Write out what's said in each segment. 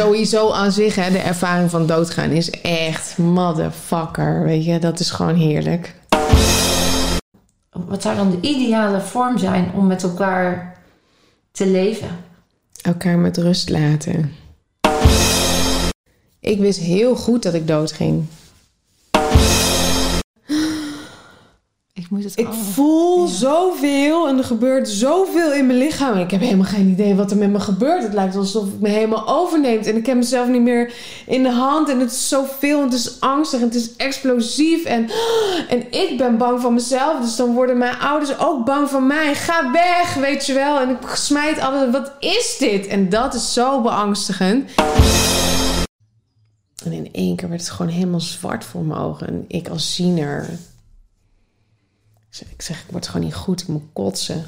sowieso aan zich, hè, de ervaring van doodgaan is echt motherfucker. Weet je, dat is gewoon heerlijk. Wat zou dan de ideale vorm zijn om met elkaar te leven? Elkaar met rust laten. Ik wist heel goed dat ik doodging. Moet het Ik allemaal- voel Ja. zoveel en er gebeurt zoveel in mijn lichaam. En ik heb helemaal geen idee wat er met me gebeurt. Het lijkt alsof het me helemaal overneemt. En ik heb mezelf niet meer in de hand. En het is zoveel. En het is angstig. En het is explosief. En, en ik ben bang van mezelf. Dus dan worden mijn ouders ook bang van mij. Ga weg, weet je wel. En ik smijt alles. Wat is dit? En dat is zo beangstigend. En in één keer werd het gewoon helemaal zwart voor mijn ogen. En ik als ziener ik zeg, ik word gewoon niet goed, ik moet kotsen.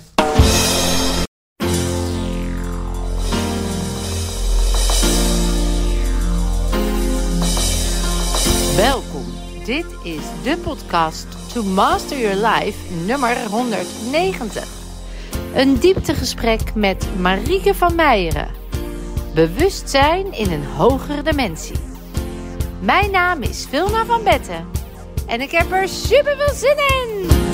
Welkom. Dit is de podcast To Master Your Life nummer 190. Een dieptegesprek met Marieke van Meijeren. Bewustzijn in een hogere dimensie. Mijn naam is Vilna van Betten. En ik heb er super veel zin in.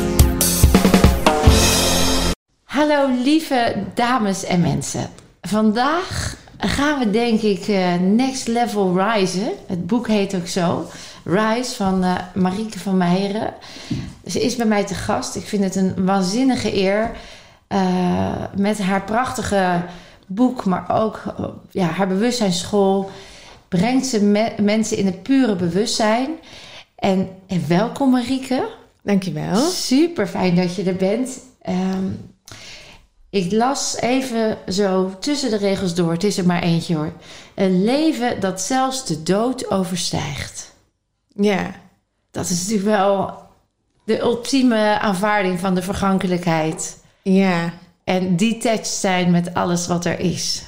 Hallo lieve dames en mensen. Vandaag gaan we denk ik eh, next level rise. Het boek heet ook zo. Rise van eh, Marieke van Meijeren. Ze is bij mij te gast. Ik vind het een waanzinnige eer. eh, met haar prachtige boek, maar ook ja, haar bewustzijnsschool... brengt ze me- mensen in het pure bewustzijn. En, en welkom Marieke. Dankjewel. Super fijn dat je er bent. Ehm, ik las even zo tussen de regels door. Het is er maar eentje hoor. Een leven dat zelfs de dood overstijgt. Ja, Dat is natuurlijk wel de ultieme aanvaarding van de vergankelijkheid. ja, En detached zijn met alles wat er is.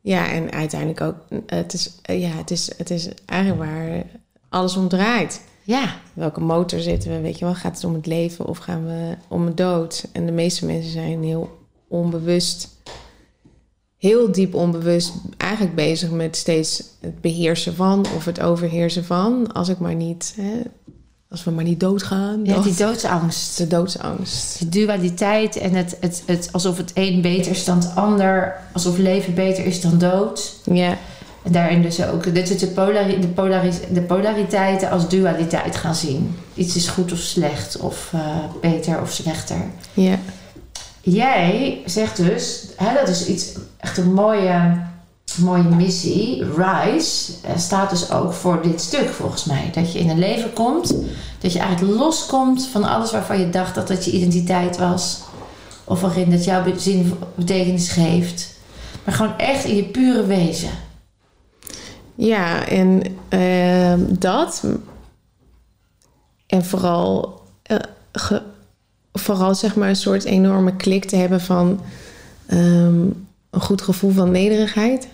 ja. En uiteindelijk ook, het is, eh, ja, het is, het is eigenlijk waar alles om draait. Ja, Welke motor zitten we, weet je wel? Gaat het om het leven of gaan we om het dood? En de meeste mensen zijn heel onbewust, heel diep onbewust, eigenlijk bezig met steeds het beheersen van of het overheersen van. Als ik maar niet, hè, als we maar niet doodgaan. ja die doodsangst. de doodsangst. De dualiteit en het, het, het, alsof het een beter is dan het ander. Alsof leven beter is dan dood. Ja, En daarin dus ook dat we de, polari de, polaris de polariteiten als dualiteit gaan zien. Iets is goed of slecht, of eh, beter of slechter. ja, Jij zegt dus, hè, dat is iets, echt een mooie, mooie missie. Rise eh, staat dus ook voor dit stuk volgens mij. Dat je in een leven komt, dat je eigenlijk loskomt van alles waarvan je dacht dat het je identiteit was. Of waarin dat jouw zin betekenis geeft. Maar gewoon echt in je pure wezen. ja. En ehm, dat. En vooral, eh, ge- vooral zeg maar een soort enorme klik te hebben van ehm, een goed gevoel van nederigheid.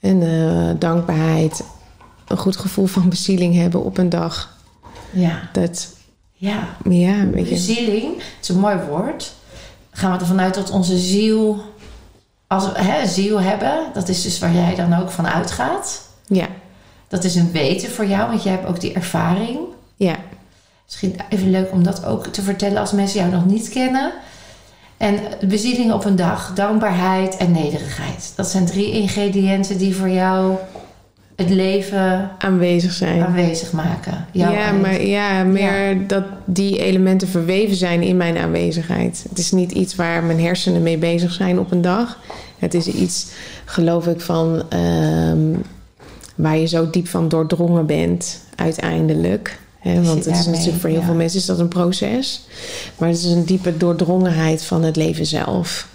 En eh, dankbaarheid. Een goed gevoel van bezieling hebben op een dag. Ja. Dat, Ja, ja. Bezieling, het is een mooi woord. Gaan we ervan uit dat onze ziel, als we hè, ziel hebben, dat is dus waar jij dan ook van uitgaat. Ja, Dat is een weten voor jou, want jij hebt ook die ervaring. ja, Misschien even leuk om dat ook te vertellen als mensen jou nog niet kennen. En bezieling op een dag, dankbaarheid en nederigheid. Dat zijn drie ingrediënten die voor jou het leven aanwezig zijn. aanwezig maken. Jouw ja, aanwezig- maar ja, meer dat die elementen verweven zijn in mijn aanwezigheid. Het is niet iets waar mijn hersenen mee bezig zijn op een dag. Het is iets, geloof ik, van ehm, waar je zo diep van doordrongen bent, uiteindelijk. Zit want het is natuurlijk voor heel ja. veel mensen is dat een proces. Maar het is een diepe doordrongenheid van het leven zelf.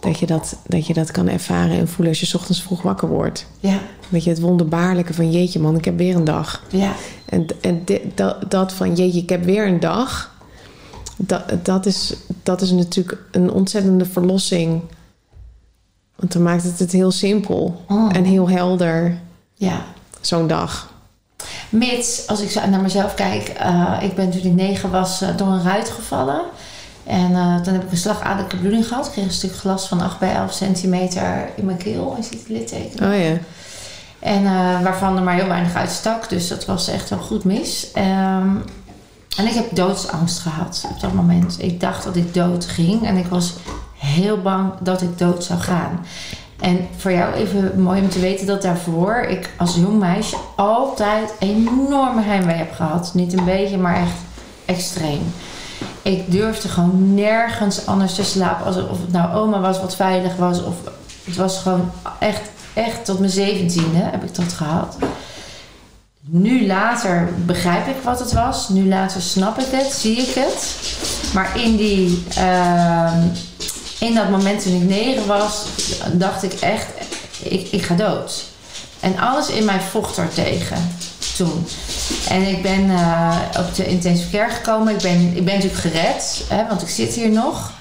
Dat je dat, dat je dat kan ervaren en voelen als je 's ochtends vroeg wakker wordt. Ja, Weet je, het wonderbaarlijke van jeetje man, ik heb weer een dag. ja, En, en dat, dat van jeetje, ik heb weer een dag. Dat, dat, is, dat is natuurlijk een ontzettende verlossing. Want dan maakt het het heel simpel Oh. en heel helder, ja. zo'n dag. Mits, als ik naar mezelf kijk, eh, ik ben toen ik negen was eh, door een ruit gevallen. En eh, toen heb ik een slagadelijke bloeding gehad. Ik kreeg een stuk glas van 8 bij 11 centimeter in mijn keel. Je ziet het litteken. Oh ja. En waarvan er maar heel weinig uitstak. Dus dat was echt wel goed mis. Ehm, en ik heb doodsangst gehad op dat moment. Ik dacht dat ik dood ging. En ik was heel bang dat ik dood zou gaan. En voor jou even mooi om te weten dat daarvoor ik als jong meisje altijd enorme heimwee heb gehad. Niet een beetje, maar echt extreem. Ik durfde gewoon nergens anders te slapen. Als, of het nou oma was wat veilig was. Of het was gewoon echt, echt tot mijn zeventiende heb ik dat gehad. Nu later begrijp ik wat het was. Nu later snap ik het, zie ik het. Maar in, die, ehm, in dat moment toen ik negen was, dacht ik echt, ik, ik ga dood. En alles in mij vocht er tegen toen. En ik ben eh, op de intensive care gekomen. Ik ben, ik ben natuurlijk gered, hè, want ik zit hier nog.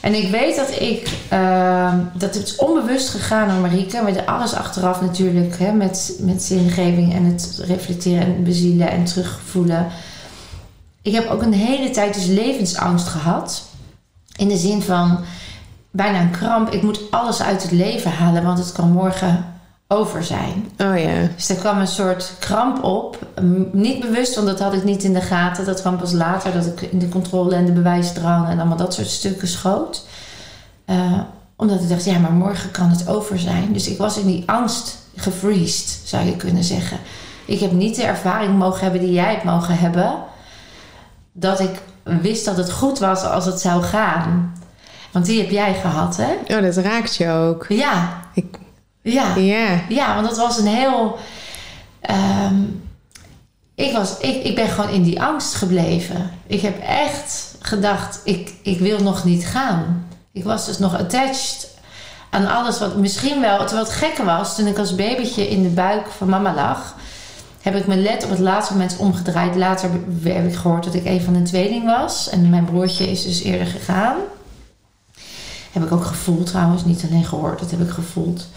En ik weet dat ik, uh, dat het onbewust gegaan door Marieke, met alles achteraf natuurlijk, hè, met, met zingeving en het reflecteren en bezielen en terugvoelen. Ik heb ook een hele tijd dus levensangst gehad. In de zin van bijna een kramp. Ik moet alles uit het leven halen, want het kan morgen over zijn. Oh ja. Dus er kwam een soort kramp op. Niet bewust, want dat had ik niet in de gaten. Dat kwam pas later, dat ik in de controle en de bewijsdrang en allemaal dat soort stukken schoot. Eh, omdat ik dacht, ja, maar morgen kan het over zijn. Dus ik was in die angst gefreezed, zou je kunnen zeggen. Ik heb niet de ervaring mogen hebben die jij hebt mogen hebben. Dat ik wist dat het goed was als het zou gaan. Want die heb jij gehad, hè? Oh, dat raakt je ook. Ja. Ik- Ja. Ja. Ja, want dat was een heel. ehm, ik, was, ik, ik ben gewoon in die angst gebleven. Ik heb echt gedacht, ik, ik wil nog niet gaan. Ik was dus nog attached aan alles wat misschien wel. Terwijl het gekke was, toen ik als babytje in de buik van mama lag, heb ik mijn led op het laatste moment omgedraaid. Later heb ik gehoord dat ik een van de tweeling was. En mijn broertje is dus eerder gegaan. Heb ik ook gevoeld trouwens, niet alleen gehoord, dat heb ik gevoeld.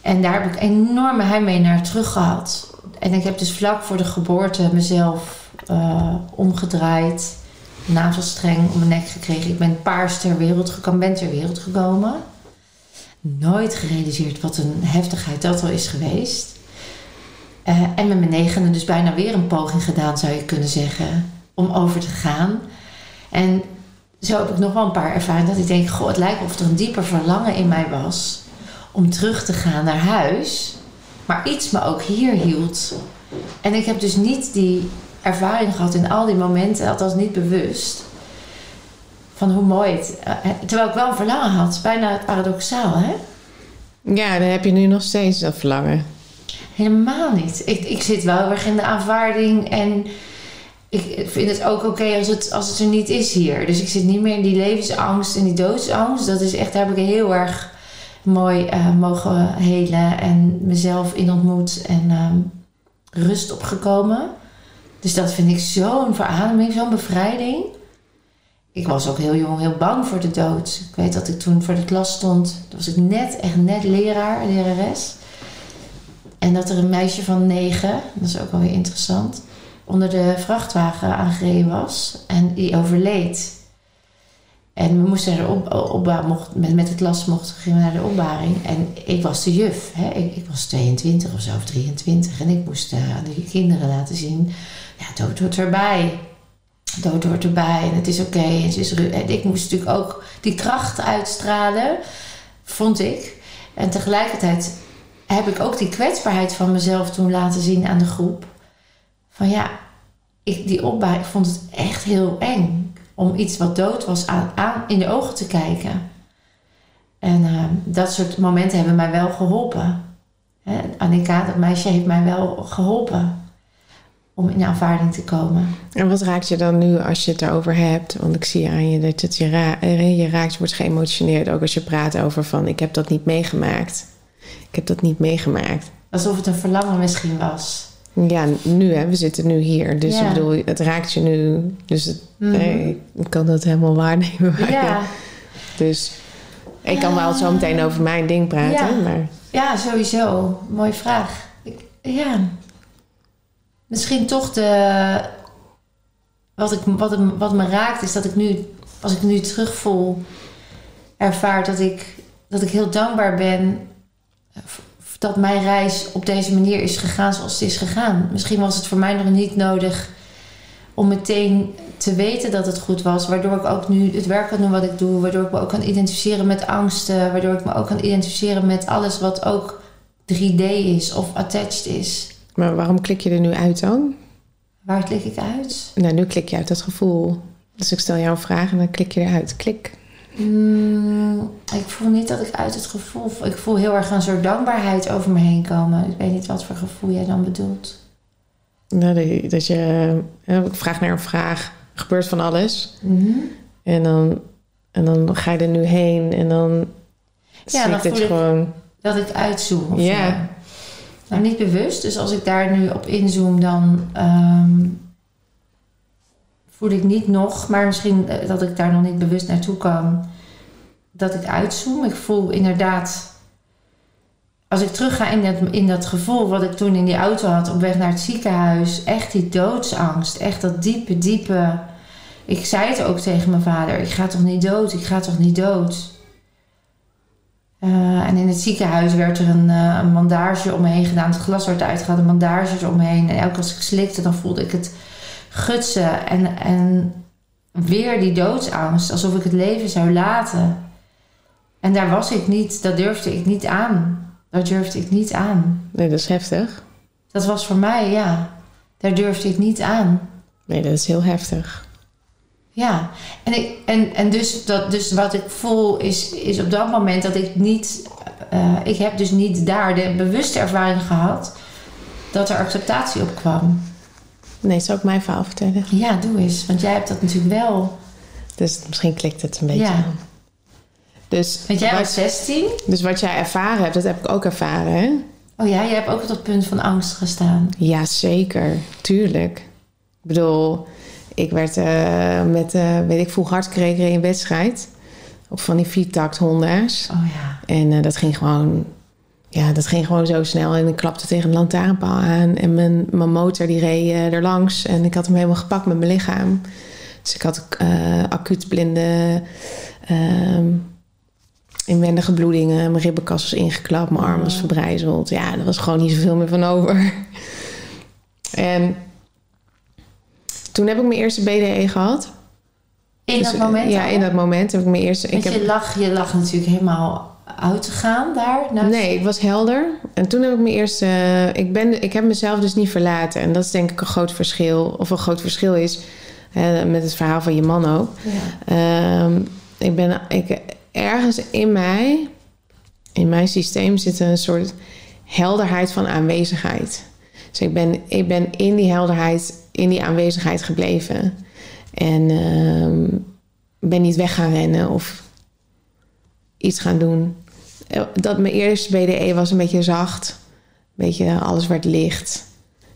En daar heb ik enorme heimwee naar terug gehad. En ik heb dus vlak voor de geboorte mezelf eh, omgedraaid. Navelstreng om mijn nek gekregen. Ik ben paars ter wereld gekomen. Ben ter wereld gekomen. Nooit gerealiseerd wat een heftigheid dat al is geweest. Eh, en met mijn negende dus bijna weer een poging gedaan, zou je kunnen zeggen. Om over te gaan. En zo heb ik nog wel een paar ervaringen dat ik denk... Goh, het lijkt of er een dieper verlangen in mij was om terug te gaan naar huis. Maar iets me ook hier hield. En ik heb dus niet die ervaring gehad in al die momenten, althans niet bewust. Van hoe mooi het. eh, terwijl ik wel een verlangen had. Bijna paradoxaal, hè? Ja, dan heb je nu nog steeds dat verlangen. Helemaal niet. Ik, ik zit wel erg in de aanvaarding. En ik vind het ook oké als, het, als het er niet is hier. Dus ik zit niet meer in die levensangst en die doodsangst. Dat is echt, daar heb ik heel erg mooi eh, mogen helen. En mezelf in ontmoet. En ehm, rust opgekomen. Dus dat vind ik zo'n verademing, zo'n bevrijding. Ik was ook heel jong, heel bang voor de dood. Ik weet dat ik toen voor de klas stond. Toen was ik net, echt net leraar, lerares. En dat er een meisje van negen, dat is ook wel weer interessant, onder de vrachtwagen aangereden was en die overleed. En we moesten de op, opbouw, mocht, met, met het las mochten we naar de opbaring. En ik was de juf, hè? Ik, ik was 22 of zo, of 23. En ik moest eh, aan de kinderen laten zien, ja, dood hoort erbij. Dood hoort erbij en het is oké. ru- En ik moest natuurlijk ook die kracht uitstralen, vond ik. En tegelijkertijd heb ik ook die kwetsbaarheid van mezelf toen laten zien aan de groep. Van ja, ik, die opbouw, ik vond het echt heel eng. Om iets wat dood was aan, aan in de ogen te kijken. En eh, dat soort momenten hebben mij wel geholpen. Hè, Annika, dat meisje, heeft mij wel geholpen. Om in aanvaarding te komen. En wat raakt je dan nu als je het erover hebt? Want ik zie aan je dat het je, ra eh, je raakt, je wordt geëmotioneerd. Ook als je praat over van, ik heb dat niet meegemaakt. Ik heb dat niet meegemaakt. Alsof het een verlangen misschien was. Ja, nu hè, we zitten nu hier. Dus ik bedoel, het raakt je nu. Dus het, Mhm. eh, ik kan dat helemaal waarnemen. Ja. Dus ik kan wel zo meteen over mijn ding praten. Ja. Maar ja, sowieso. Mooie vraag. Ik, ja. Misschien toch de. Wat, ik, wat, wat me raakt is dat ik nu als ik nu terugvoel, ervaar dat ik, dat ik heel dankbaar ben dat mijn reis op deze manier is gegaan zoals het is gegaan. Misschien was het voor mij nog niet nodig om meteen te weten dat het goed was, waardoor ik ook nu het werk kan doen wat ik doe, waardoor ik me ook kan identificeren met angsten, waardoor ik me ook kan identificeren met alles wat ook 3D is of attached is. Maar waarom klik je er nu uit dan? Waar klik ik uit? Nou, nu klik je uit dat gevoel. Dus ik stel jou een vraag en dan klik je eruit. Klik. Mm, ik voel niet dat ik uit het gevoel. Ik voel heel erg een soort dankbaarheid over me heen komen. Ik weet niet wat voor gevoel jij dan bedoelt. Nou, dat- je... Ik vraag naar een vraag. Er gebeurt van alles. Mhm. En dan, en dan ga je er nu heen. En dan... Ja, dan dat voel ik- gewoon... Dat ik uitzoom. Of Ja. zo. Nou, niet bewust. Dus als ik daar nu op inzoom, dan ehm, voel ik niet nog, maar misschien eh, dat ik daar nog niet bewust naartoe kan, dat ik uitzoom. Ik voel inderdaad, als ik terugga in dat, in dat gevoel wat ik toen in die auto had op weg naar het ziekenhuis, echt die doodsangst, echt dat diepe, diepe. Ik zei het ook tegen mijn vader: ik ga toch niet dood, ik ga toch niet dood. Eh, en in het ziekenhuis werd er een, eh, een bandage omheen gedaan. Het glas werd uitgehaald, een bandage eromheen. En elke keer als ik slikte, dan voelde ik het gutsen. En, en weer die doodsangst, alsof ik het leven zou laten. En daar was ik niet, dat durfde ik niet aan. Dat durfde ik niet aan. Nee, dat is heftig. Dat was voor mij, ja. Daar durfde ik niet aan. Nee, dat is heel heftig. Ja, en, ik, en, en dus, dat, dus wat ik voel is, is op dat moment dat ik niet... eh, ik heb dus niet daar de bewuste ervaring gehad dat er acceptatie op kwam. Nee, zou ik mijn verhaal vertellen? Ja, doe eens. Want jij hebt dat natuurlijk wel. Dus misschien klikt het een beetje Ja. aan. Dus Want jij was wat, 16. dus wat jij ervaren hebt, dat heb ik ook ervaren, hè? Oh ja, jij hebt ook op dat punt van angst gestaan. Ja, zeker. Tuurlijk. Ik bedoel, ik werd eh, met, eh, weet ik veel, hartkregen in een wedstrijd. Op van die viertakt Honda's. Oh ja. En eh, dat ging gewoon... Ja, dat ging gewoon zo snel. En ik klapte tegen een lantaarnpaal aan. En mijn, mijn motor die reed eh, er langs. En ik had hem helemaal gepakt met mijn lichaam. Dus ik had eh, acuut blinde... ehm, inwendige bloedingen. Mijn ribbenkast was ingeklapt. Mijn arm was verbrijzeld. Ja, er was gewoon niet zoveel meer van over. En toen heb ik mijn eerste BDE gehad. In Dus, dat moment Ja, al? in dat moment heb ik mijn eerste... Want Ik heb, je, lag, je lag natuurlijk helemaal uit te gaan daar. naast- Nee, ik was helder. En toen heb ik mijn eerste. eh, Ik, ben, ik heb mezelf dus niet verlaten. En dat is denk ik een groot verschil. Of een groot verschil is. hè, met het verhaal van je man ook. Ja. Ehm, ik ben. Ik, ergens in mij. In mijn systeem zit een soort helderheid van aanwezigheid. Dus ik ben, ik ben in die helderheid, in die aanwezigheid gebleven. En ehm, ben niet weg gaan rennen of iets gaan doen. Eh, Dat mijn eerste BDE was een beetje zacht. Beetje alles werd licht.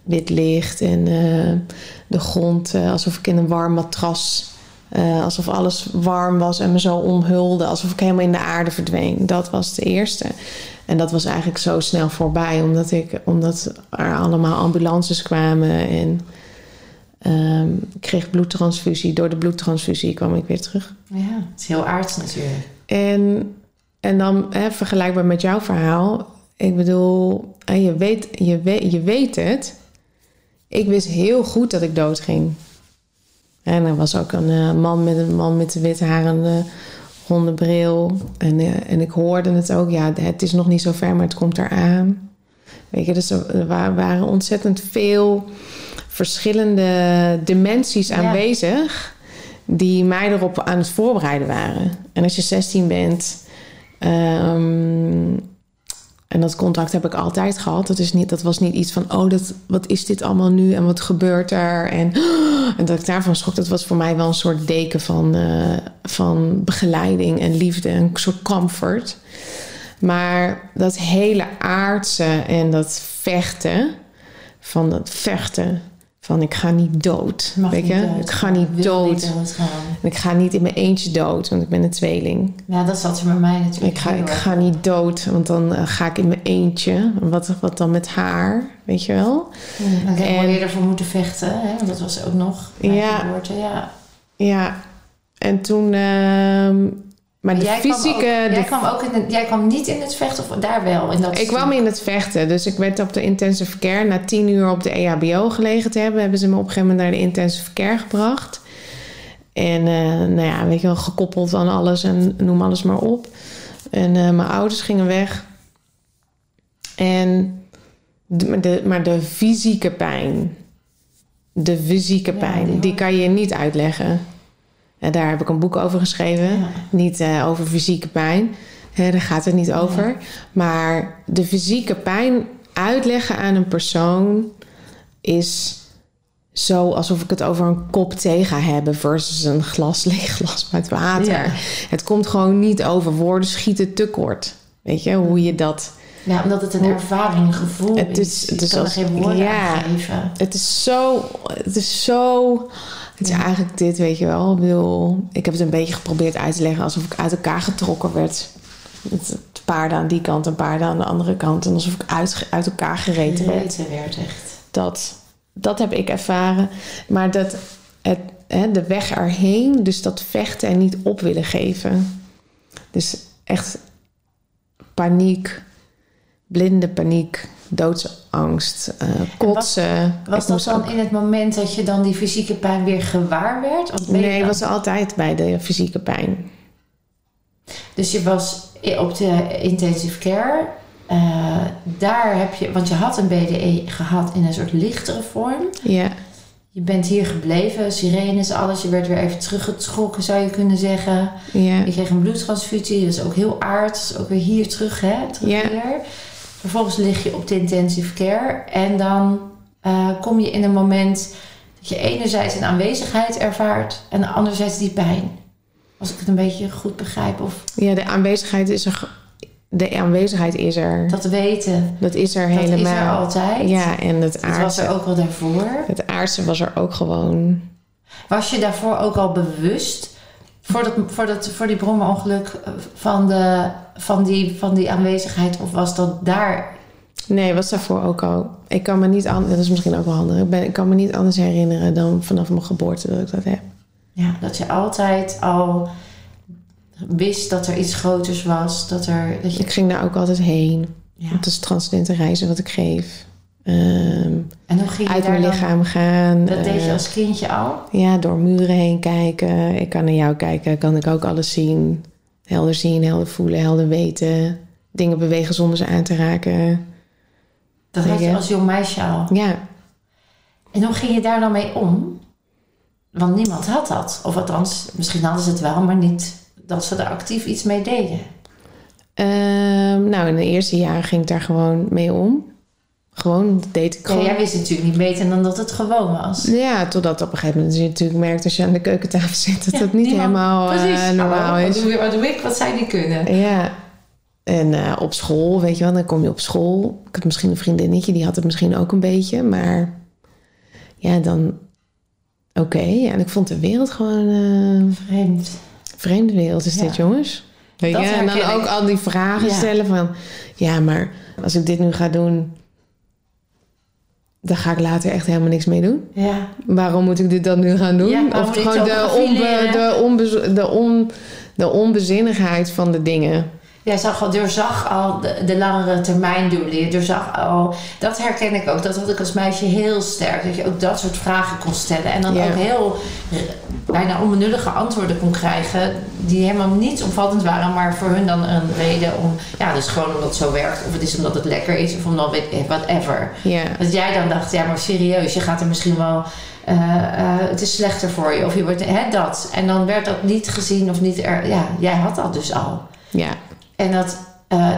Wit licht en eh, de grond eh, alsof ik in een warm matras... eh, alsof alles warm was en me zo omhulde. Alsof ik helemaal in de aarde verdween. Dat was de eerste. En dat was eigenlijk zo snel voorbij. Omdat, ik, omdat er allemaal ambulances kwamen. En ehm, ik kreeg bloedtransfusie. Door de bloedtransfusie kwam ik weer terug. ja, het is heel aards natuurlijk. En, en dan hè, vergelijkbaar met jouw verhaal. Ik bedoel, je weet, je, weet, je weet het. Ik wist heel goed dat ik dood ging. En er was ook een eh, man met een man met de witte haar en de ronde bril. En, eh, en ik hoorde het ook. Ja, het is nog niet zo ver, maar het komt eraan. Weet je, dus er wa- waren ontzettend veel verschillende dimensies Ja. Die mij erop aan het voorbereiden waren. En als je 16 bent, ehm, en dat contact heb ik altijd gehad. Dat, is niet, dat was niet iets van, oh, dat, wat is dit allemaal nu en wat gebeurt er? En, en dat ik daarvan schrok, dat was voor mij wel een soort deken van, eh, van begeleiding en liefde, een soort comfort. Maar dat hele aardse en dat vechten, van dat vechten, van ik ga niet dood. Je mag weet je? dood. Ik ga Je niet dood. niet doodgaan. En ik ga niet in mijn eentje dood, want ik ben een tweeling. Ja, dat zat er bij mij natuurlijk. Ik ga, ik ga niet dood, want dan eh, ga ik in mijn eentje. Wat, wat dan met haar, weet je wel? Ja, dan heb ik En- wel eerder voor moeten vechten. Hè? Want dat was ook nog Ja. Ja. Ja. En toen... ehm, maar de jij fysieke... Kwam ook, de jij, kwam ook in het, jij kwam niet in het vechten of daar wel? In dat Ik kwam in het vechten. Dus ik werd op de intensive care. Na tien uur op de EHBO gelegen te hebben... hebben ze me op een gegeven moment naar de intensive care gebracht. En eh, nou ja, weet je wel, gekoppeld aan alles en noem alles maar op. En eh, mijn ouders gingen weg. En de, maar de, maar de fysieke pijn... De fysieke Ja, pijn, die die, kan je niet uitleggen. En daar heb ik een boek over geschreven. Ja. Niet eh, over fysieke pijn. Hè, daar gaat het niet over. Maar de fysieke pijn uitleggen aan een persoon is zo alsof ik het over een kop thee ga hebben versus een glas leeg glas met water. Ja. Het komt gewoon niet over. Woorden schieten te kort. Weet je hoe je dat. Ja, omdat het een ervaring, een gevoel Het is. het is kan er als- geen woorden ja. aan geven. Het is zo. Het is zo. Het is eigenlijk dit, weet je wel. Ik, bedoel, ik heb het een beetje geprobeerd uit te leggen alsof ik uit elkaar getrokken werd. Met paarden aan die kant en paarden aan de andere kant. En alsof ik uit, uit elkaar gereten werd. Werd echt. Dat, dat heb ik ervaren. Maar dat het, hè, de weg erheen, dus dat vechten en niet op willen geven. Dus echt paniek, blinde paniek, doodsangst, eh, kotsen. Was Ik dat dan ook- in het moment dat je dan die fysieke pijn weer gewaar werd? Of Nee, het was altijd bij de fysieke pijn. Dus je was op de intensive care. Eh, daar heb je, want je had een BDE gehad in een soort lichtere vorm. Ja, Je bent hier gebleven, sirenes, alles. Je werd weer even teruggetrokken, zou je kunnen zeggen. ja, Je kreeg een bloedtransfusie, dat is ook heel aards. Dat is ook weer hier terug, hè? Terug Ja. hier. Vervolgens lig je op de intensive care. En dan eh, kom je in een moment dat je enerzijds een aanwezigheid ervaart... en anderzijds die pijn. Als ik het een beetje goed begrijp. Of ja, de aanwezigheid is er. De aanwezigheid is er. Dat, dat weten, is er dat helemaal. is er altijd. Ja, en het Dat was aardse, er ook al daarvoor. het aardse was er ook gewoon. Was je daarvoor ook al bewust... Voor, dat, voor, dat, voor die brommerongeluk eh, van, de, van, die, van die aanwezigheid? Of was dat daar Nee, was daarvoor ook al. Ik kan me niet anders. Dat is misschien ook wel handig. Ik, ben, ik kan me niet anders herinneren dan vanaf mijn geboorte dat ik dat heb. Ja, dat je altijd al wist dat er iets groters was. Dat er. Dat je, Ik ging daar ook altijd heen. ja. Het is transcendente reizen wat ik geef. Ehm, En hoe ging je uit mijn lichaam gaan. Dat deed je eh, als kindje al? Ja, door muren heen kijken. Ik kan naar jou kijken, kan ik ook alles zien. Helder zien, helder voelen, helder weten. Dingen bewegen zonder ze aan te raken. Dat had je als jong meisje al. Ja, En hoe ging je daar dan mee om? Want niemand had dat. Of althans, misschien hadden ze het wel, maar niet dat ze er actief iets mee deden. Ehm, nou, in de eerste jaren ging ik daar gewoon mee om. Gewoon, deed ik Ja, gewoon. jij wist natuurlijk niet beter dan dat het gewoon was. Ja, totdat op een gegeven moment je natuurlijk merkt als je aan de keukentafel zit dat Ja, dat niet niemand- helemaal eh, normaal is. Wat doe, wat doe ik? Wat zij niet kunnen? Ja. En eh, op school, weet je wel, dan kom je op school. Ik heb misschien een vriendinnetje, die had het misschien ook een beetje. Maar ja, dan... Oké, ja, en ik vond de wereld gewoon... eh Vreemd. vreemde wereld is Ja. dit, jongens. Weet je? Dat En dan ook ik. al die vragen stellen van... Ja, maar als ik dit nu ga doen... Dan ga ik later echt helemaal niks mee doen. Ja. Waarom moet ik dit dan nu gaan doen? Ja, of gewoon de, onbe, de, de, on, de onbezinnigheid van de dingen. Jij zag al, doorzag al de, de langere termijn doelen. Je doorzag al, dat herken ik ook. Dat had ik als meisje heel sterk. Dat je ook dat soort vragen kon stellen. En dan Ja. ook heel eh, bijna onbenullige antwoorden kon krijgen. Die helemaal niet omvattend waren. Maar voor hun dan een reden om... Ja, dus gewoon omdat het zo werkt. Of het is omdat het lekker is. Of omdat weet whatever. Ja, Dat jij dan dacht, ja maar serieus. Je gaat er misschien wel... eh, eh, het is slechter voor je. Of je wordt... Hè, dat. En dan werd dat niet gezien of niet... Er, ja, jij had dat dus al. ja, En dat, eh,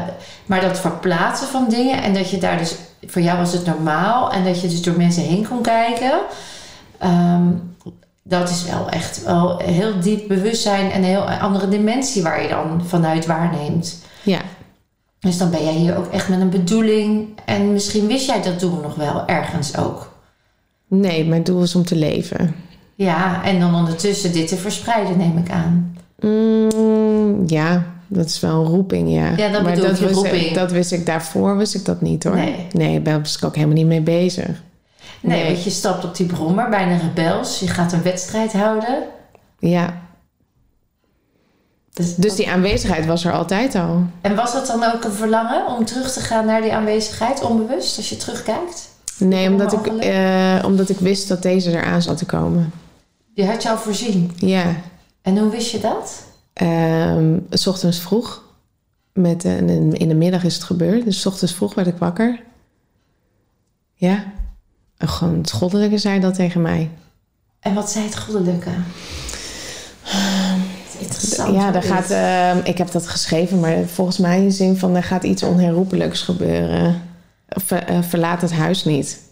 maar dat verplaatsen van dingen en dat je daar dus, voor jou was het normaal en dat je dus door mensen heen kon kijken, ehm, dat is wel echt wel heel diep bewustzijn en een heel andere dimensie waar je dan vanuit waarneemt. ja. Dus dan ben jij hier ook echt met een bedoeling en misschien wist jij dat doel nog wel ergens ook. Nee, mijn doel is om te leven. Ja, en dan ondertussen dit te verspreiden, neem ik aan. Mm, ja, dat is wel een roeping, ja. Ja, dat maar dat ik, wist, roeping. dat wist ik daarvoor, wist ik dat niet hoor. Nee. nee daar was ik ook helemaal niet mee bezig. Nee, Nee. want je stapt op die brommer, bijna rebels. Je gaat een wedstrijd houden. Ja, Dus, Dus die aanwezigheid was er altijd al. En was dat dan ook een verlangen om terug te gaan naar die aanwezigheid, onbewust, als je terugkijkt? Nee, omdat ik, eh, omdat ik wist dat deze eraan zat te komen. Die had je al voorzien. Ja. En hoe wist je dat? Ehm, s ochtends vroeg. Met, eh, in, de middag is het gebeurd. Dus s ochtends vroeg werd ik wakker. Ja. En gewoon het goddelijke zei dat tegen mij. En wat zei het goddelijke? Interessant. ja, daar gaat, ehm, ik heb dat geschreven, maar volgens mij in de zin van er gaat iets onherroepelijks gebeuren. Of, eh, verlaat het huis niet.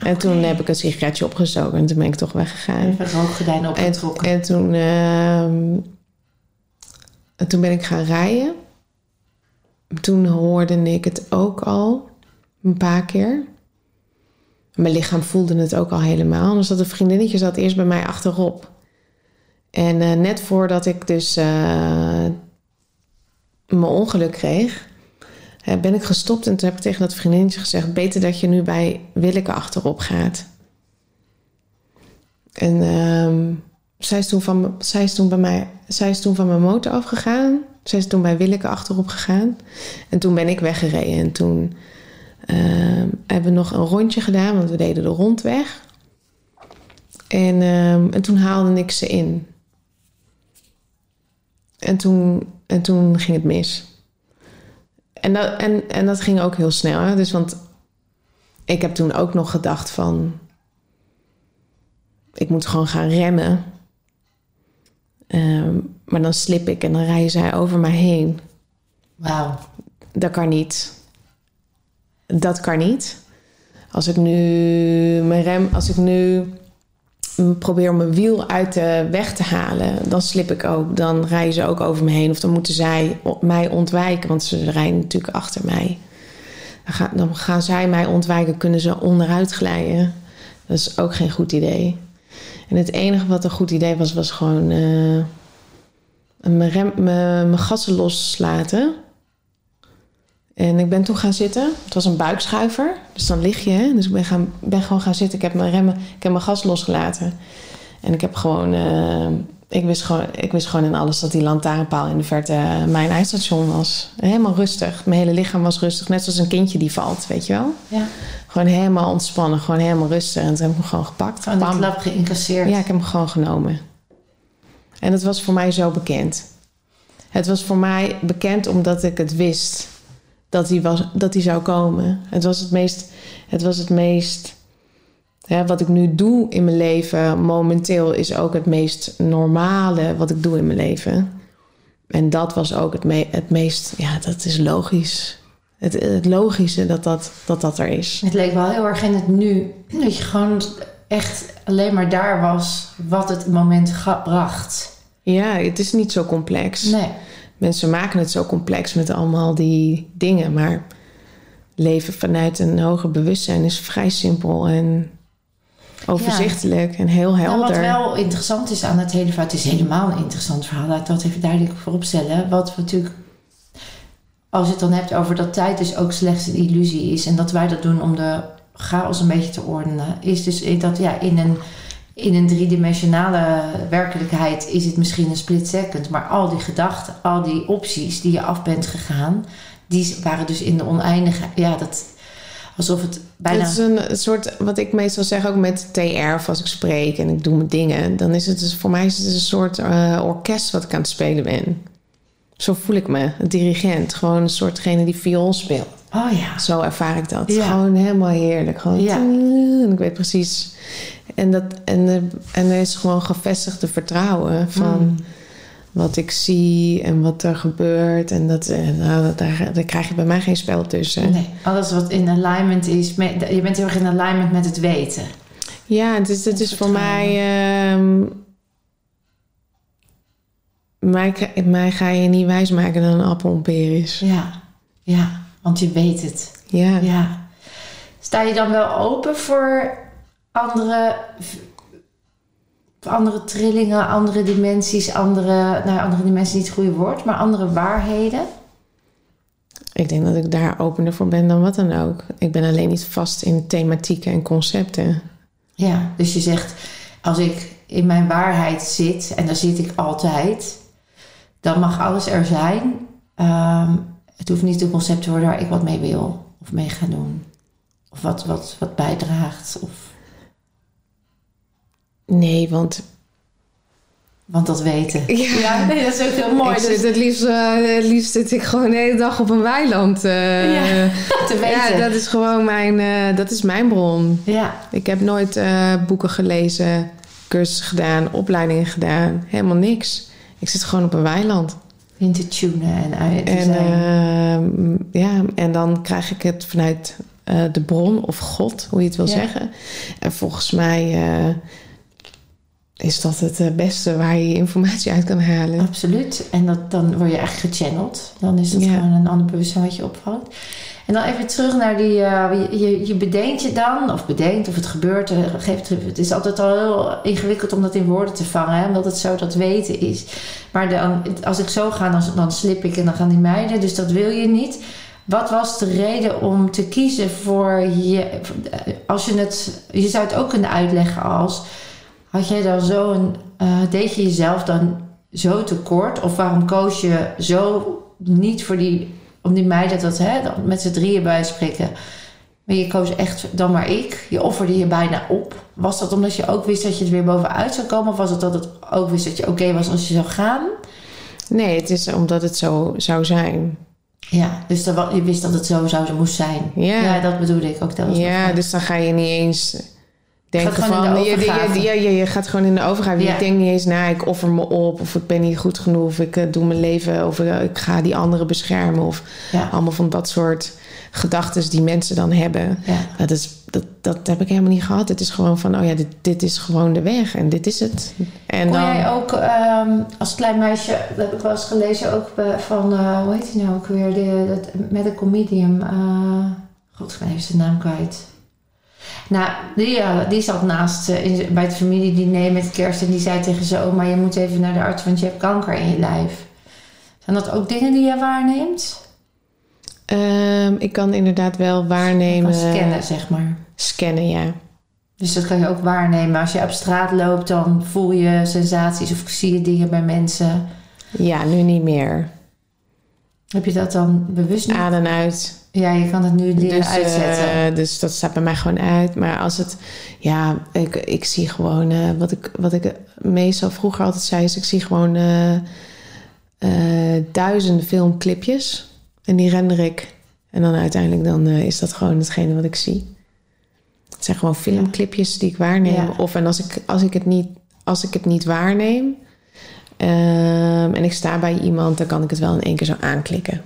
En toen heb ik een sigaretje opgestoken en toen ben ik toch weggegaan. Even rookgordijn En, opgetrokken. en toen, ehm, en toen ben ik gaan rijden. Toen hoorde ik het ook al een paar keer. Mijn lichaam voelde het ook al helemaal. Dus dat een vriendinnetje zat eerst bij mij achterop. En eh, net voordat ik dus eh, mijn ongeluk kreeg, ben ik gestopt. En toen heb ik tegen dat vriendinnetje gezegd: Beter dat je nu bij Willeke achterop gaat. En ehm, zij, is toen van, zij, bij mij, zij is toen van mijn motor afgegaan. Zij is toen bij Willeke achterop gegaan. En toen ben ik weggereden. En toen ehm, hebben we nog een rondje gedaan, want we deden de rondweg. En, ehm, en toen haalde ik ze in. En toen, en toen ging het mis. En dat, en, en dat ging ook heel snel. Hè? Dus want ik heb toen ook nog gedacht van... Ik moet gewoon gaan remmen. Ehm, maar dan slip ik en dan rijden zij over mij heen. Wauw. Dat kan niet. Dat kan niet. Als ik nu mijn rem, als ik nu probeer mijn wiel uit de weg te halen, dan slip ik ook. Dan rijden ze ook over me heen. Of dan moeten zij mij ontwijken, want ze rijden natuurlijk achter mij. Dan, gaan- zij mij ontwijken, kunnen ze onderuit glijden. Dat is ook geen goed idee. En het enige wat een goed idee was, was gewoon eh, mijn, rem, mijn, mijn gassen loslaten. En ik ben toen gaan zitten. Het was een buikschuiver. Dus dan lig je. Hè? Dus ik ben, gaan, ben gewoon gaan zitten. Ik heb mijn remmen, ik heb mijn gas losgelaten. En ik heb gewoon, eh, ik, wist gewoon, ik wist gewoon in alles dat die lantaarnpaal in de verte eh, mijn eindstation was. Helemaal rustig. Mijn hele lichaam was rustig. Net zoals een kindje die valt, weet je wel. Ja. Gewoon helemaal ontspannen. Gewoon helemaal rustig. En toen heb ik hem gewoon gepakt. Bam. klap geïncasseerd. Ja, ik heb hem gewoon genomen. En het was voor mij zo bekend. Het was voor mij bekend omdat ik het wist dat hij, was, dat hij zou komen. Het was het meest. Het was het meest hè, wat ik nu doe in mijn leven momenteel is ook het meest normale wat ik doe in mijn leven. En dat was ook het, me- het meest. Ja, dat is logisch. Het, het logische dat dat, dat dat er is. Het leek wel heel erg in het nu. Dat je gewoon echt alleen maar daar was wat het moment bracht. Ja, het is niet zo complex. Nee. Mensen maken het zo complex met allemaal die dingen. Maar leven vanuit een hoger bewustzijn is vrij simpel en overzichtelijk en heel Nou, helder. wat wel interessant is aan het hele verhaal, het is helemaal een interessant verhaal, laat ik dat even duidelijk voorop stellen. Wat we natuurlijk, als je het dan hebt over dat tijd dus ook slechts een illusie is en dat wij dat doen om de chaos een beetje te ordenen, is dus dat ja, in een, in een driedimensionale werkelijkheid is het misschien een split second, maar al die gedachten, al die opties die je af bent gegaan, die waren dus in de oneindige, ja, dat alsof het bijna. Het is een soort, wat ik meestal zeg ook met TR, als ik spreek en ik doe mijn dingen, dan is het dus, voor mij is het een soort eh, orkest wat ik aan het spelen ben. Zo voel ik me, een dirigent, gewoon een soortgene die viool speelt. Oh ja. Zo ervaar ik dat. Ja. Gewoon helemaal heerlijk. Gewoon Ja. en ik weet precies. En, dat, en, eh, en er is gewoon gevestigde vertrouwen van Mm. wat ik zie en wat er gebeurt. En dat, eh, nou, daar, daar krijg je bij mij geen spel tussen. Nee, alles wat in alignment is. Met, je bent heel erg in alignment met het weten. Ja, het is, het is voor mij. ehm, mij, mij ga je niet wijsmaken dat een appel peer is. Ja, ja, want je weet het. Ja. Ja. Sta je dan wel open voor andere, andere trillingen, andere dimensies, andere, nou, andere dimensies niet het goede woord, maar andere waarheden? Ik denk dat ik daar opener voor ben dan wat dan ook. Ik ben alleen niet vast in thematieken en concepten. Ja, dus je zegt, als ik in mijn waarheid zit, en daar zit ik altijd, dan mag alles er zijn. Ehm, het hoeft niet een concept te worden waar ik wat mee wil of mee ga doen. Of wat, wat, wat bijdraagt. Of, Nee, want want dat weten. Ja. nee, dat is ook heel mooi. ik dus zit het, liefst, eh, het liefst zit ik gewoon de hele dag op een weiland. eh. Ja, te ja, weten. dat is gewoon mijn, eh, dat is mijn bron. ja. Ik heb nooit boeken gelezen, cursussen gedaan, opleidingen gedaan. Helemaal niks. Ik zit gewoon op een weiland. In te tunen en uit te En, zijn. ehm, ja, en dan krijg ik het vanuit eh, de bron of God, hoe je het wil Ja. zeggen. En volgens mij eh, is dat het eh, beste waar je informatie uit kan halen. Absoluut. En dat, dan word je eigenlijk gechanneld. Dan is het Ja. gewoon een ander bewustzijn wat je opvalt. En dan even terug naar die... eh, je, je, bedenkt je dan, of bedenkt, of het gebeurt. eh, geeft, het is altijd al heel ingewikkeld om dat in woorden te vangen. Hè, omdat het zo dat weten is. Maar dan, als ik zo ga, dan, dan slip ik en dan gaan die meiden. Dus dat wil je niet. Wat was de reden om te kiezen voor je... Als je het... Je zou het ook kunnen uitleggen als... Had jij dan zo een... eh, deed je jezelf dan zo tekort? Of waarom koos je zo niet voor die... Om die meiden dat hè, dan met z'n drieën bij spreken. Maar je koos echt dan maar ik. Je offerde je bijna op. Was dat omdat je ook wist dat je het weer bovenuit zou komen? Of was het dat het ook wist dat je oké was als je zou gaan? Nee, het is omdat het zo zou zijn. Ja, dus dan, je wist dat het zo zou moest zijn. Ja. Ja, dat bedoelde ik ook. Dat was Ja, dus dan ga je niet eens denken van... de je, je, je, gaat gewoon in de overgave. Ja. Je denkt niet eens, nou, ik offer me op... of ik ben niet goed genoeg, of ik eh, doe mijn leven... of eh, ik ga die anderen beschermen... of ja. allemaal van dat soort gedachten die mensen dan hebben. Ja. Dat, is, dat, dat heb ik helemaal niet gehad. Het is gewoon van, oh ja, dit, dit is gewoon de weg en dit is het. En Kon dan, jij ook ehm, als klein meisje, dat heb ik wel eens gelezen ook van, eh, hoe heet die nou ook weer, de, dat medical medium. eh God, ik ben even zijn naam kwijt. Nou, die, eh, die zat naast eh, in, bij het familiediner met kerst en die zei tegen zijn oma, je moet even naar de arts, want je hebt kanker in je lijf. Zijn dat ook dingen die je waarneemt? Ehm, ik kan inderdaad wel Je waarnemen. scannen, zeg maar. Scannen, ja. Dus dat kan je ook waarnemen. Als je op straat loopt, dan voel je sensaties of zie je dingen bij mensen. Ja, nu niet meer. Heb je dat dan bewust niet? Aan en uit. Ja, je kan het nu leren Dus, uitzetten. eh, dus dat staat bij mij gewoon uit. Maar als het, ja, ik, ik zie gewoon, eh, wat, ik, wat ik meestal vroeger altijd zei, is ik zie gewoon eh, duizenden filmclipjes. En die render ik. En dan uiteindelijk dan, is dat gewoon hetgene wat ik zie. Het zijn gewoon filmclipjes die ik waarneem. Ja. Of en als ik, als, ik het niet, als ik het niet waarneem ehm, en ik sta bij iemand, dan kan ik het wel in één keer zo aanklikken.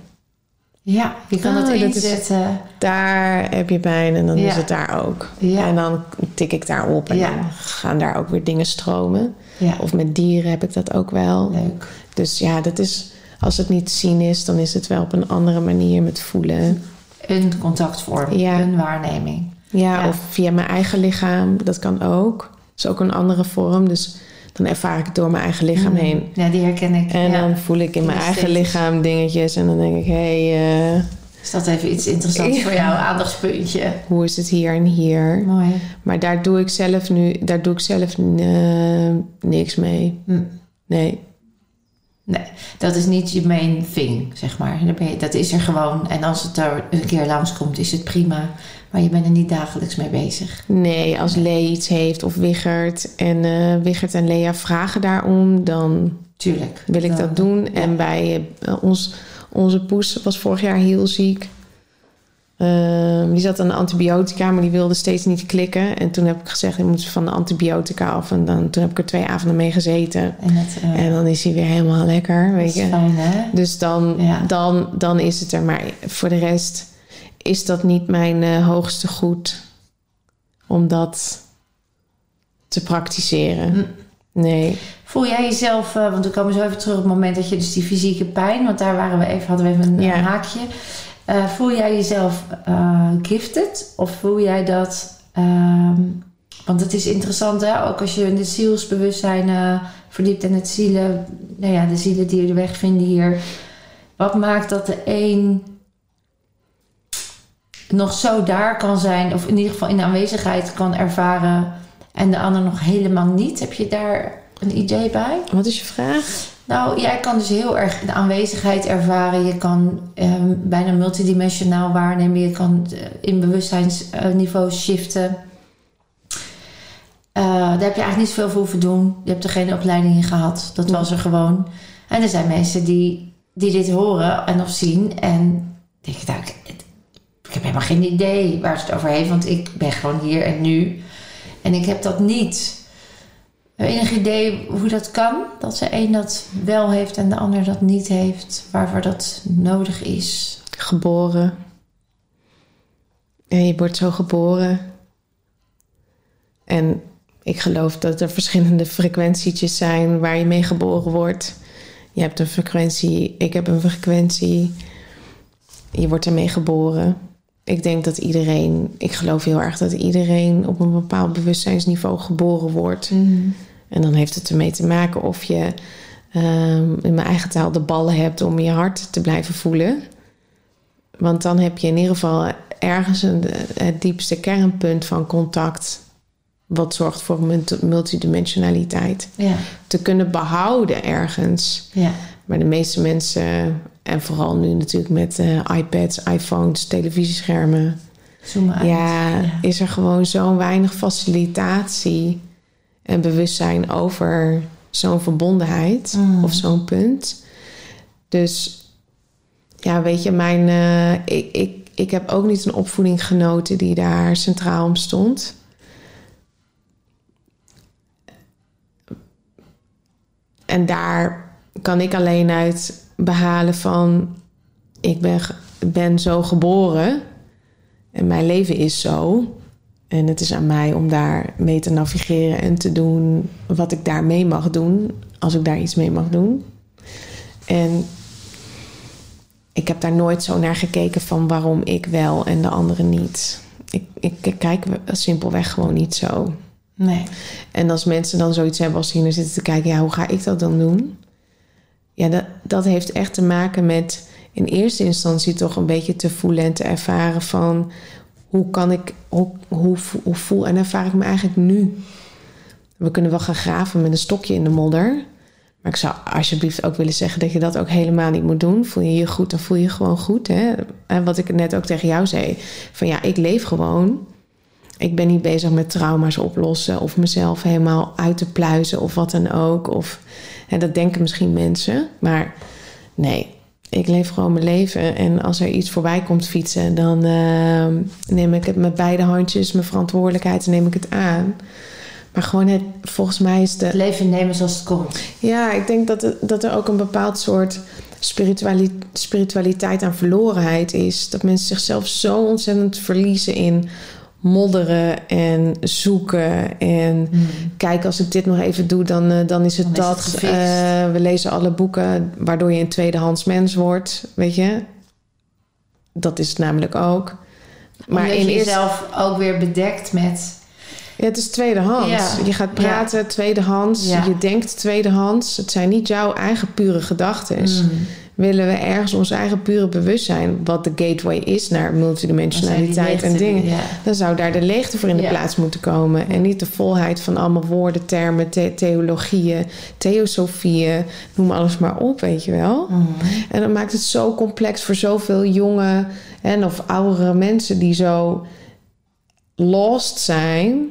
Ja, je kan Oh, het dat is- inzetten. daar heb je pijn en dan Ja. is het daar ook. Ja. En dan tik ik daar op en Ja. dan gaan daar ook weer dingen stromen. Of met dieren heb ik dat ook wel. leuk. Dus ja, dat is, als het niet zien is, dan is het wel op een andere manier met voelen. Een contactvorm, Ja. een waarneming. Ja, Ja. of via mijn eigen lichaam, dat kan ook. Dat is ook een andere vorm. Dus dan ervaar ik het door mijn eigen lichaam Mm. heen. Ja, die herken ik. En ja. dan voel ik in mijn eigen lichaam dingetjes. En dan denk ik, hé, hey, eh, Is dat even iets interessants Ja. voor jou, aandachtspuntje? hoe is het hier en hier? Mooi. Maar daar doe ik zelf nu, daar doe ik zelf eh, niks mee. Hm. Nee. Nee, dat is niet je main thing, zeg maar. Dat is er gewoon. En als het er een keer langskomt, is het prima. Maar je bent er niet dagelijks mee bezig. Nee, als Lee iets heeft of Wiggert en eh Wiggert en Lea vragen daarom, dan Tuurlijk. wil ik Dan- dat doen. ja. En bij eh, ons, onze poes was vorig jaar heel ziek. Ehm, die zat aan de antibiotica, maar die wilde steeds niet klikken. En toen heb ik gezegd, je moet van de antibiotica af. En dan, toen heb ik er twee avonden mee gezeten. En het, eh, En dan is hij weer helemaal lekker, dat weet is je. fijn, hè? Dus dan, Ja. dan, dan is het er. Maar voor de rest is dat niet mijn eh, hoogste goed om dat te praktiseren. Hm. Nee. Voel jij jezelf, eh, want we komen zo even terug op het moment dat je dus die fysieke pijn, want daar waren we even, hadden we even een, Ja. een haakje. Eh, voel jij jezelf gifted? Of voel jij dat, ehm, want het is interessant hè, ook als je in het zielsbewustzijn verdiept en het zielen, nou ja, de zielen die je de weg vinden hier. Wat maakt dat de een nog zo daar kan zijn, of in ieder geval in de aanwezigheid kan ervaren, en de ander nog helemaal niet? Heb je daar een idee bij? Wat is je vraag? Nou, jij kan dus heel erg de aanwezigheid ervaren. Je kan ehm, bijna multidimensionaal waarnemen. Je kan eh, in bewustzijnsniveau shiften. Eh, daar heb je eigenlijk niet zoveel voor hoeven doen. Je hebt er geen opleiding in gehad. Dat was er gewoon. En er zijn mensen die, die dit horen en of zien. En denken, nou, heb helemaal geen idee waar het over heeft. Want ik ben gewoon hier en nu. En ik heb dat niet. Enig idee hoe dat kan? Dat de een dat wel heeft en de ander dat niet heeft. Waarvoor dat nodig is. Geboren. Je wordt zo geboren. En ik geloof dat er verschillende frequentietjes zijn waar je mee geboren wordt. Je hebt een frequentie, ik heb een frequentie. Je wordt ermee geboren. Ik denk dat iedereen, ik geloof heel erg dat iedereen op een bepaald bewustzijnsniveau geboren wordt. En dan heeft het ermee te maken of je ehm, in mijn eigen taal de ballen hebt om je hart te blijven voelen. Want dan heb je in ieder geval ergens een, het diepste kernpunt van contact. Wat zorgt voor multi- multidimensionaliteit. Ja, Te kunnen behouden ergens. ja. Maar de meeste mensen, en vooral nu natuurlijk met eh, iPads, iPhones, televisieschermen. Zoom uit. Ja, Ja. is er gewoon zo weinig facilitatie en bewustzijn over zo'n verbondenheid Mm. of zo'n punt. Dus ja, weet je, mijn, eh, ik, ik, ik heb ook niet een opvoeding genoten die daar centraal om stond. En daar kan ik alleen uit behalen van... ik ben, ben zo geboren en mijn leven is zo. En het is aan mij om daar mee te navigeren en te doen wat ik daar mee mag doen, als ik daar iets mee mag doen. En ik heb daar nooit zo naar gekeken van waarom ik wel en de anderen niet. Ik, ik, ik kijk simpelweg gewoon niet zo. Nee. En als mensen dan zoiets hebben als ze hier zitten te kijken, ja, hoe ga ik dat dan doen? Ja, dat, dat heeft echt te maken met in eerste instantie toch een beetje te voelen en te ervaren van hoe kan ik, hoe, hoe, voel en ervaar ik me eigenlijk nu? We kunnen wel gaan graven met een stokje in de modder. Maar ik zou alsjeblieft ook willen zeggen dat je dat ook helemaal niet moet doen. Voel je je goed, dan voel je je gewoon goed. Hè? En wat ik net ook tegen jou zei: van ja, ik leef gewoon. Ik ben niet bezig met trauma's oplossen of mezelf helemaal uit te pluizen of wat dan ook. Of, hè, dat denken misschien mensen. Maar nee, ik leef gewoon mijn leven. En als er iets voorbij komt fietsen, dan eh, neem ik het met beide handjes, mijn verantwoordelijkheid, en neem ik het aan. Maar gewoon, het, volgens mij is de, Het leven nemen zoals het komt. ja, ik denk dat, het- dat er ook een bepaald soort spirituali- spiritualiteit aan verlorenheid is. Dat mensen zichzelf zo ontzettend verliezen in modderen en zoeken. En kijk, als ik dit nog even doe, dan, eh, dan is het Dan is dat. het. Eh, we lezen alle boeken waardoor je een tweedehands mens wordt, weet je. Dat is het namelijk ook. Maar Omdat in je jezelf ook weer bedekt met... Ja, het is tweedehands. Ja. Je gaat praten tweedehands. Ja. Je denkt tweedehands. Het zijn niet jouw eigen pure gedachten. Mm. Willen we ergens ons eigen pure bewustzijn... wat de gateway is naar multidimensionaliteit en dingen... Ja. dan zou daar de leegte voor in de Ja. plaats moeten komen. En niet de volheid van allemaal woorden, termen, the- theologieën... theosofieën, noem alles maar op, weet je wel. Mm. En dat maakt het zo complex voor zoveel jonge en of oudere mensen die zo lost zijn.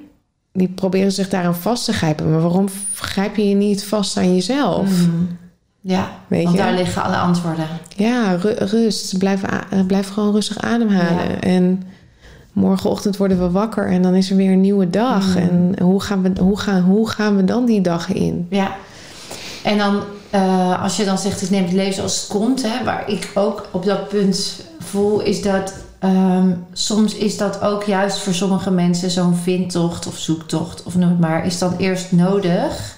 Die proberen zich daaraan vast te grijpen. Maar waarom grijp je je niet vast aan jezelf? Mm. Ja, Weet want je? daar liggen alle antwoorden. Ja, ru- rust. Blijf, blijf gewoon rustig ademhalen. Ja. En morgenochtend worden we wakker en dan is er weer een nieuwe dag. Mm. En hoe gaan, we, hoe, gaan, hoe gaan we dan die dag in? Ja. En dan, eh, als je dan zegt, ik neem het leven zoals het komt, hè, waar ik ook op dat punt voel, is dat ehm, soms is dat ook juist voor sommige mensen zo'n vindtocht of zoektocht, of noem het maar, is dan eerst nodig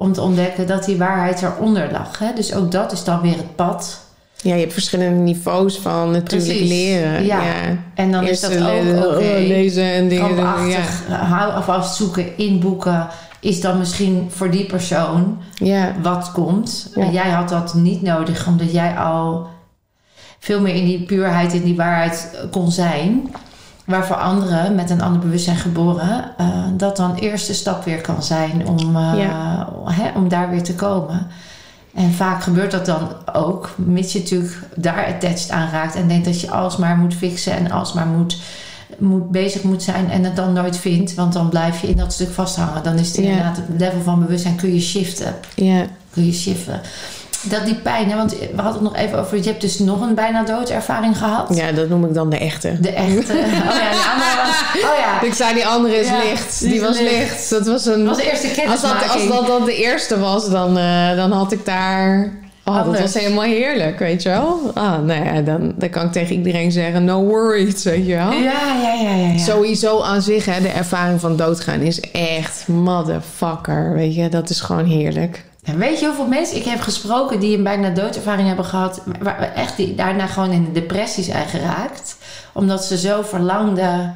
om te ontdekken dat die waarheid eronder lag. Hè? Dus ook dat is dan weer het pad. Ja, je hebt verschillende niveaus van natuurlijk Precies. leren. Ja. En dan Eerst is dat ook le- oké. lezen en dingen. Ja. Krampachtig, hou alvast zoeken in boeken is dan misschien voor die persoon ja. wat komt. Ja. En jij had dat niet nodig, omdat jij al veel meer in die puurheid, in die waarheid eh, kon zijn. Waarvoor anderen met een ander bewustzijn geboren, eh, dat dan eerste stap weer kan zijn om, eh, Ja. hè, om daar weer te komen. En vaak gebeurt dat dan ook, mits je natuurlijk daar attached aan raakt en denkt dat je alles maar moet fixen en alles maar moet, moet bezig moet zijn en het dan nooit vindt, want dan blijf je in dat stuk vasthangen. Dan is het Ja. inderdaad het level van bewustzijn kun je shiften. Ja. Kun je shiften. Dat die pijn, hè, want we hadden het nog even over, je hebt dus nog een bijna doodervaring gehad. ja, dat noem ik dan de echte. De echte. Oh ja, de andere was. Oh ja. Ik zei die andere is Ja, licht. die Die, was licht. licht. Dat was een. Dat was de eerste als dat, als dat dan de eerste was, dan, eh, dan had ik daar. Oh, dat was helemaal heerlijk, weet je wel? Ah, nou ja, dan, dan kan ik tegen iedereen zeggen: no worries, weet je wel? Ja, ja, ja, ja. ja. Sowieso aan zich, hè, de ervaring van doodgaan is echt motherfucker. Weet je, dat is gewoon heerlijk. En weet je hoeveel mensen ik heb gesproken die een bijna doodervaring hebben gehad, waar echt die daarna gewoon in de depressie zijn geraakt, omdat ze zo verlangden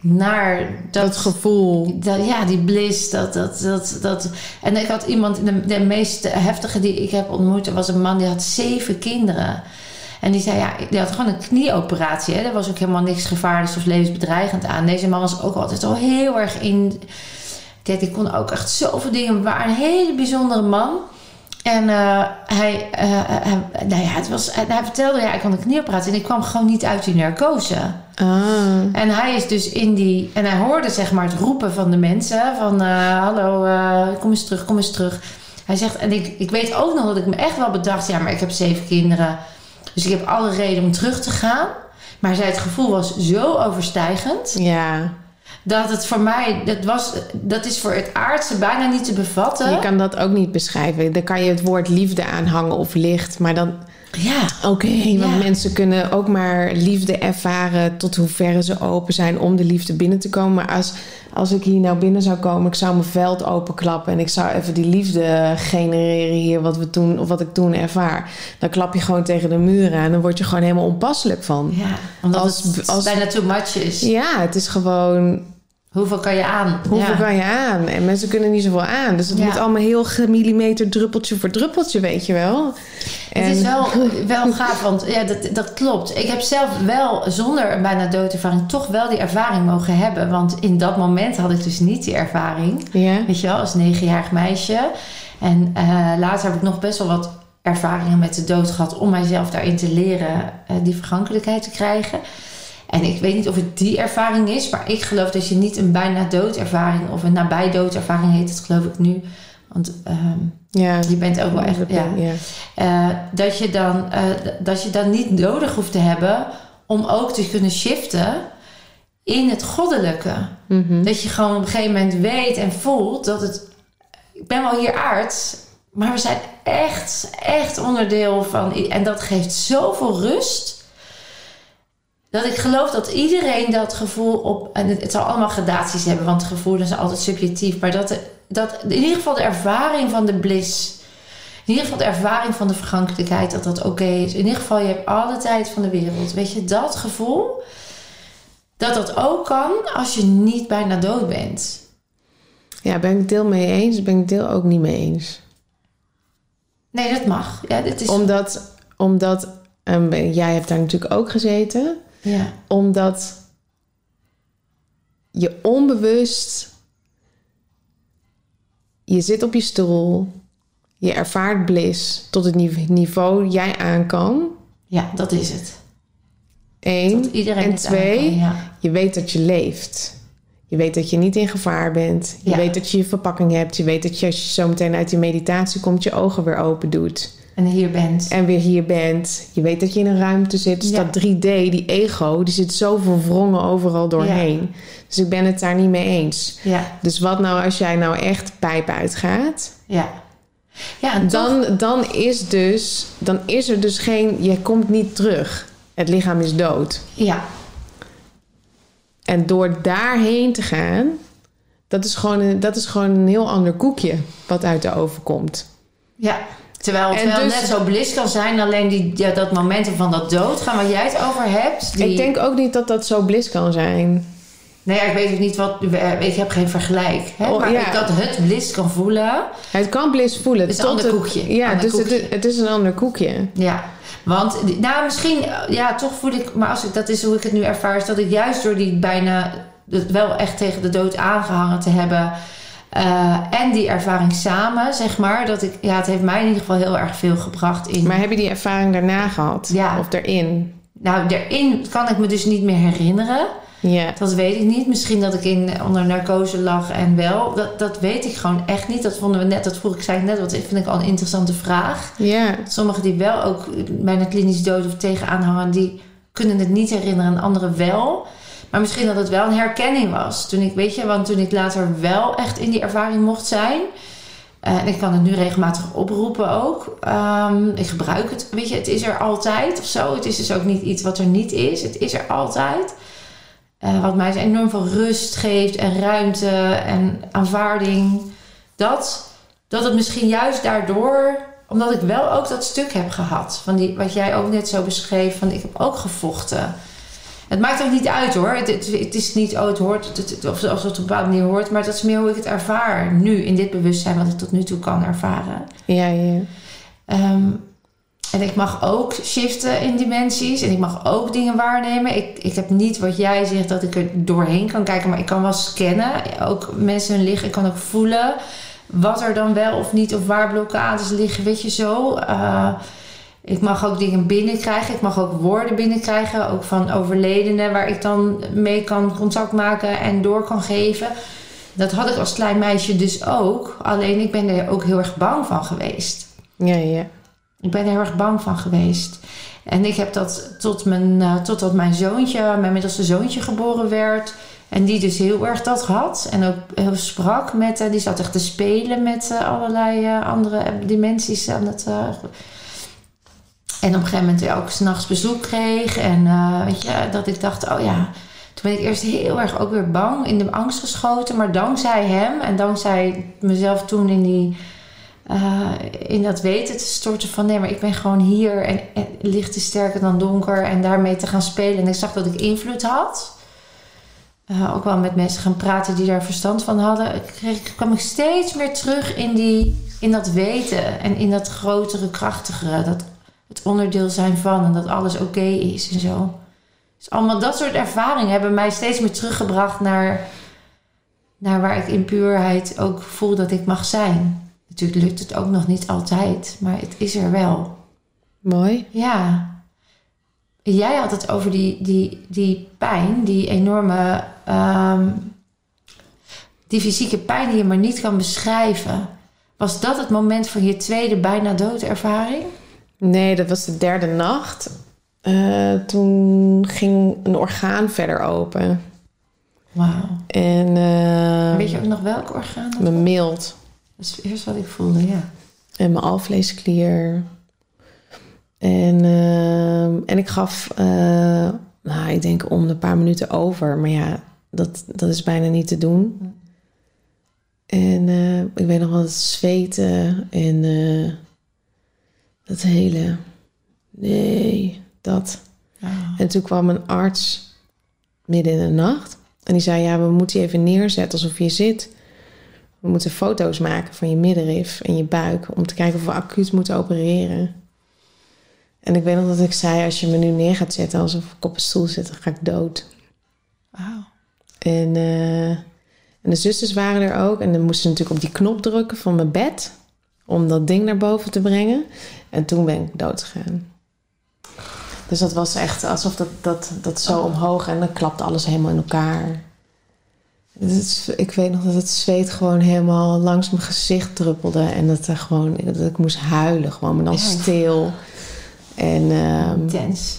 naar dat, Dat gevoel. dat- ja, die bliss, dat, dat, dat, dat. En ik had iemand, de, de meest heftige die ik heb ontmoet, er was een man die had zeven kinderen. En die zei, ja, die had gewoon een knieoperatie. Hè. Er was ook helemaal niks gevaarlijks of levensbedreigend aan. Deze man was ook altijd al heel erg in... Kijk, die kon ook echt zoveel dingen. Maar een hele bijzondere man. En eh, hij, hij, nou ja, het was, hij, vertelde, ja, ik had een knieoperatie. En ik kwam gewoon niet uit die narcose. Ah, En hij is dus in die... En hij hoorde zeg maar het roepen van de mensen. Van, hallo, kom eens terug, kom eens terug. Hij zegt, en ik, ik weet ook nog dat ik me echt wel bedacht... Ja, maar ik heb zeven kinderen. Dus ik heb alle reden om terug te gaan. Maar zei, het gevoel was zo overstijgend... ja. Dat het voor mij... Dat, was, dat is voor het aardse bijna niet te bevatten. Je kan dat ook niet beschrijven. Dan kan je het woord liefde aanhangen of licht. Maar dan, Ja, oké, want Ja. mensen kunnen ook maar liefde ervaren tot hoeverre ze open zijn om de liefde binnen te komen. Maar als, als ik hier nou binnen zou komen, ik zou mijn veld openklappen en ik zou even die liefde genereren hier, wat, we toen, of wat ik toen ervaar. Dan klap je gewoon tegen de muren en dan word je gewoon helemaal onpasselijk van. ja omdat Als- het als- bijna too much is. Ja, het is gewoon Hoeveel kan je aan? Hoeveel ja. kan je aan? En mensen kunnen niet zoveel aan. Dus het Ja. moet allemaal heel gemillimeter druppeltje voor druppeltje, weet je wel. En, Het is wel, wel gaaf, want ja, dat, dat klopt. Ik heb zelf wel zonder een bijna doodervaring toch wel die ervaring mogen hebben. Want in dat moment had ik dus niet die ervaring. Ja, Weet je wel, als negenjarig meisje. En eh, later heb ik nog best wel wat ervaringen met de dood gehad om mijzelf daarin te leren eh, die vergankelijkheid te krijgen. En ik weet niet of het die ervaring is, maar ik geloof dat je niet een bijna doodervaring of een nabij doodervaring heet het geloof ik nu. Want ehm, ja. je bent ook wel echt, ja, ja. eh, dat, je dan, eh, dat je dan niet nodig hoeft te hebben om ook te kunnen shiften in het goddelijke. Mhm. Dat je gewoon op een gegeven moment weet en voelt dat het. Ik ben wel hier aards, maar we zijn echt, echt onderdeel van. En dat geeft zoveel rust. Dat ik geloof dat iedereen dat gevoel op. En het, het zal allemaal gradaties hebben, want gevoelens zijn altijd subjectief. Maar dat, dat in ieder geval de ervaring van de bliss. In ieder geval de ervaring van de vergankelijkheid, dat dat oké is. In ieder geval, je hebt alle tijd van de wereld. Weet je, dat gevoel, dat dat ook kan als je niet bijna dood bent. ja, ben ik deel mee eens, ben ik het deel ook niet mee eens. Nee, dat mag. Ja, dit is... Omdat, omdat ehm, jij hebt daar natuurlijk ook gezeten. Ja, Omdat je onbewust... Je zit op je stoel. Je ervaart bliss tot het nive- niveau jij aan kan. ja, dat is het. Eén. En twee, aan kan, ja. je weet dat je leeft. Je weet dat je niet in gevaar bent. Je Ja. weet dat je je verpakking hebt. Je weet dat je als je zo meteen uit die meditatie komt, je ogen weer open doet. En hier bent. En weer hier bent. Je weet dat je in een ruimte zit. Dus Ja. dat 3D, die ego, die zit zo verwrongen overal doorheen. Dus ik ben het daar niet mee eens. Ja, Dus wat nou als jij nou echt pijp uitgaat? ja. Ja, toch... Dan, dan, is dus, dan is er dus geen... Je komt niet terug. Het lichaam is dood. Ja, En door daarheen te gaan, dat is gewoon een, dat is gewoon een heel ander koekje wat uit de oven komt. ja. Terwijl het En wel dus- net zo bliss kan zijn, alleen die, ja, dat momentum van dat doodgaan waar jij het over hebt. Die... Ik denk ook niet dat dat zo bliss kan zijn. Nee, ja, ik weet ook niet wat... Ik heb geen vergelijk. Hè? Oh, maar ja. ik dat het bliss kan voelen... Het kan bliss voelen. Het is een ander het- koekje. Ja, Ander dus koekje. Het, het is een ander koekje. Ja, want nou, misschien, ja, toch voel ik, maar als ik, dat is hoe ik het nu ervaar, is dat ik juist door die bijna wel echt tegen de dood aangehangen te hebben, Eh, en die ervaring samen, zeg maar. Dat ik, ja, het heeft mij in ieder geval heel erg veel gebracht in. Maar heb je die ervaring daarna gehad? Ja. Of erin? Nou, daarin kan ik me dus niet meer herinneren. Ja. Dat weet ik niet. Misschien dat ik in, onder narcose lag en wel. Dat, dat weet ik gewoon echt niet. Dat vonden we net, dat vroeg ik, zei net, wat vind ik al een interessante vraag. Ja. Sommigen die wel ook bijna klinisch dood of tegenaan hangen, die kunnen het niet herinneren en anderen wel. Maar misschien dat het wel een herkenning was. Toen ik, weet je, want toen ik later wel echt in die ervaring mocht zijn. eh, en ik kan het nu regelmatig oproepen ook. Ehm, ik gebruik het. Weet je, het is er altijd of zo. Het is dus ook niet iets wat er niet is. Het is er altijd. Eh, wat mij dus enorm veel rust geeft en ruimte en aanvaarding. Dat, dat het misschien juist daardoor, omdat ik wel ook dat stuk heb gehad. Van die, wat jij ook net zo beschreef, van ik heb ook gevochten. Het maakt ook niet uit hoor. Het, het, het is niet, oh het hoort, het, of als het op een bepaalde manier hoort. Maar dat is meer hoe ik het ervaar nu in dit bewustzijn wat ik tot nu toe kan ervaren. Ja, ja. Ehm, en ik mag ook shiften in dimensies. En ik mag ook dingen waarnemen. Ik, ik heb niet wat jij zegt dat ik er doorheen kan kijken. Maar ik kan wel scannen. Ook mensen hun liggen. Ik kan ook voelen wat er dan wel of niet. Of waar blokkades liggen. Weet je zo. Eh, ik mag ook dingen binnenkrijgen. Ik mag ook woorden binnenkrijgen. Ook van overledenen. Waar ik dan mee kan contact maken en door kan geven. Dat had ik als klein meisje dus ook. Alleen ik ben er ook heel erg bang van geweest. Ja, ja. Ik ben er heel erg bang van geweest. En ik heb dat tot mijn, eh, totdat mijn zoontje, mijn middelste zoontje geboren werd. En die dus heel erg dat had. En ook heel sprak met, die zat echt te spelen met eh, allerlei eh, andere dimensies aan het. En op een gegeven moment ook s'nachts bezoek kreeg. En eh, weet je, dat ik dacht, oh ja. Toen ben ik eerst heel erg ook weer bang, in de angst geschoten. Maar dankzij hem en dankzij mezelf toen in die eh, in dat weten te storten van nee, maar ik ben gewoon hier en, licht is sterker dan donker en daarmee te gaan spelen. En ik zag dat ik invloed had. Eh, ook wel met mensen gaan praten die daar verstand van hadden. Kreeg, kwam ik steeds meer terug in, die, in dat weten en in dat grotere, krachtigere. Dat het onderdeel zijn van en dat alles oké is en zo. Dus allemaal dat soort ervaringen hebben mij steeds meer teruggebracht naar, naar waar ik in puurheid ook voel dat ik mag zijn. Natuurlijk lukt het ook nog niet altijd, maar het is er wel. Mooi. Ja. Jij had het over die, die, die pijn, die enorme, ehm, die fysieke pijn die je maar niet kan beschrijven. Was dat het moment van je tweede bijna doodervaring? Nee, dat was de derde nacht. Eh, toen ging een orgaan verder open. Wauw. En eh, Weet je ook nog welk orgaan? Dat, mijn mild dat is eerst wat ik voelde, ja. en mijn alvleesklier. En, eh, en ik gaf, nou, ik denk om de paar minuten over. Maar ja, dat, dat is bijna niet te doen. En eh, ik weet nog wel het zweten en dat hele... Nee, dat... En toen kwam een arts midden in de nacht. En die zei, ja, we moeten je even neerzetten alsof je zit. We moeten foto's maken van je middenrif en je buik... om te kijken of we acuut moeten opereren. En ik weet nog dat ik zei, als je me nu neer gaat zetten... alsof ik op een stoel zit, dan ga ik dood. Wauw. En, eh, en de zusters waren er ook. En dan moesten ze natuurlijk op die knop drukken van mijn bed... om dat ding naar boven te brengen. En toen ben ik dood gegaan. Dus dat was echt alsof dat, dat, dat zo omhoog... en dan klapte alles helemaal in elkaar. Is- ik weet nog dat het zweet gewoon helemaal langs mijn gezicht druppelde. En dat, er gewoon, dat ik moest huilen, gewoon, maar dan Ja. stil. En, ehm, Intens.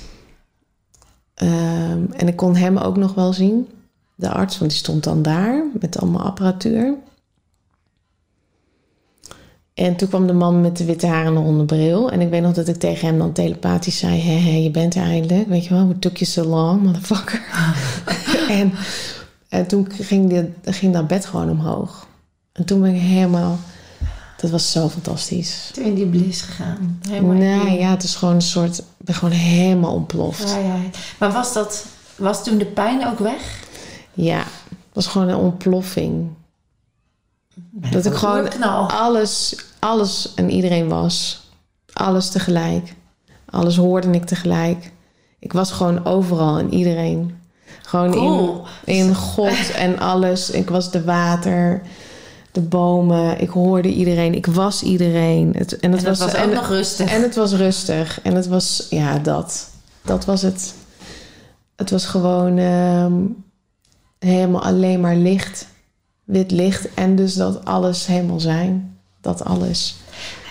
Ehm, en ik kon hem ook nog wel zien, de arts, want die stond dan daar met allemaal apparatuur. En toen kwam de man met de witte haren en de ronde bril. En ik weet nog dat ik tegen hem dan telepathisch zei: Hé, hé, je bent er eindelijk. Weet je wel, what took you so long, motherfucker? en, en toen ging, de, ging dat bed gewoon omhoog. En toen ben ik helemaal. Dat was zo fantastisch. Toen in die bliss gegaan. Helemaal in die ja, het is gewoon een soort. Ik ben gewoon helemaal ontploft. vrijheid. Maar was, dat, was toen de pijn ook weg? Ja, het was gewoon een ontploffing. Dat ik gewoon alles, alles en iedereen was. Alles tegelijk. Alles hoorde ik tegelijk. Ik was gewoon overal en iedereen. Gewoon Cool. in, in God en alles. Ik was de water. de bomen. Ik hoorde iedereen. Ik was iedereen. Het, en het En dat was, ook en, nog rustig. en het was rustig. En het was, ja, dat. Dat was het. Het was gewoon ehm, helemaal alleen maar licht. Wit licht. En dus dat alles helemaal zijn. Dat alles.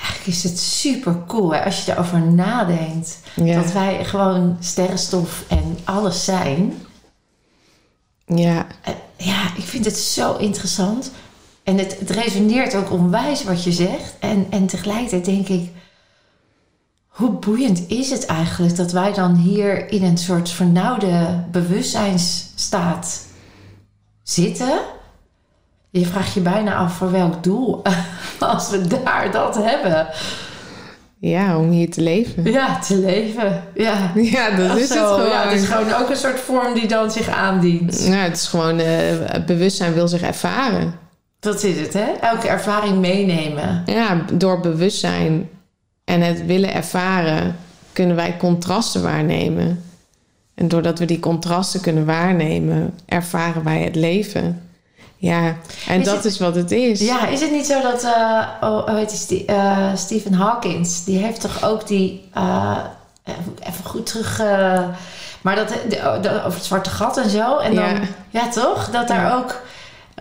Eigenlijk is het super cool hè, als je erover nadenkt. Ja. Dat wij gewoon sterrenstof en alles zijn. Ja. Eh, Ja, ik vind het zo interessant. En het, het resoneert ook onwijs wat je zegt. En, en tegelijkertijd denk ik... Hoe boeiend is het eigenlijk dat wij dan hier in een soort vernauwde bewustzijnsstaat zitten? Je vraagt je bijna af voor welk doel als we daar dat hebben. Ja, om hier te leven. Ja, te leven. Ja, Ja, dat Of is het gewoon. Ja, het is gewoon ook een soort vorm die dan zich aandient. Nou, het is gewoon, eh, bewustzijn wil zich ervaren. Dat is het, hè? Elke ervaring meenemen. Ja, door bewustzijn en het willen ervaren, kunnen wij contrasten waarnemen. En doordat we die contrasten kunnen waarnemen, ervaren wij het leven. Ja, en Is dat het- is wat het is. Ja, is het niet zo dat, eh oh, hoe heet die, eh, Stephen Hawkins, die heeft toch ook die, eh, even goed terug, maar dat, de, de- over het zwarte gat en zo. En dan, Ja. ja, toch? Dat daar Ja. ook,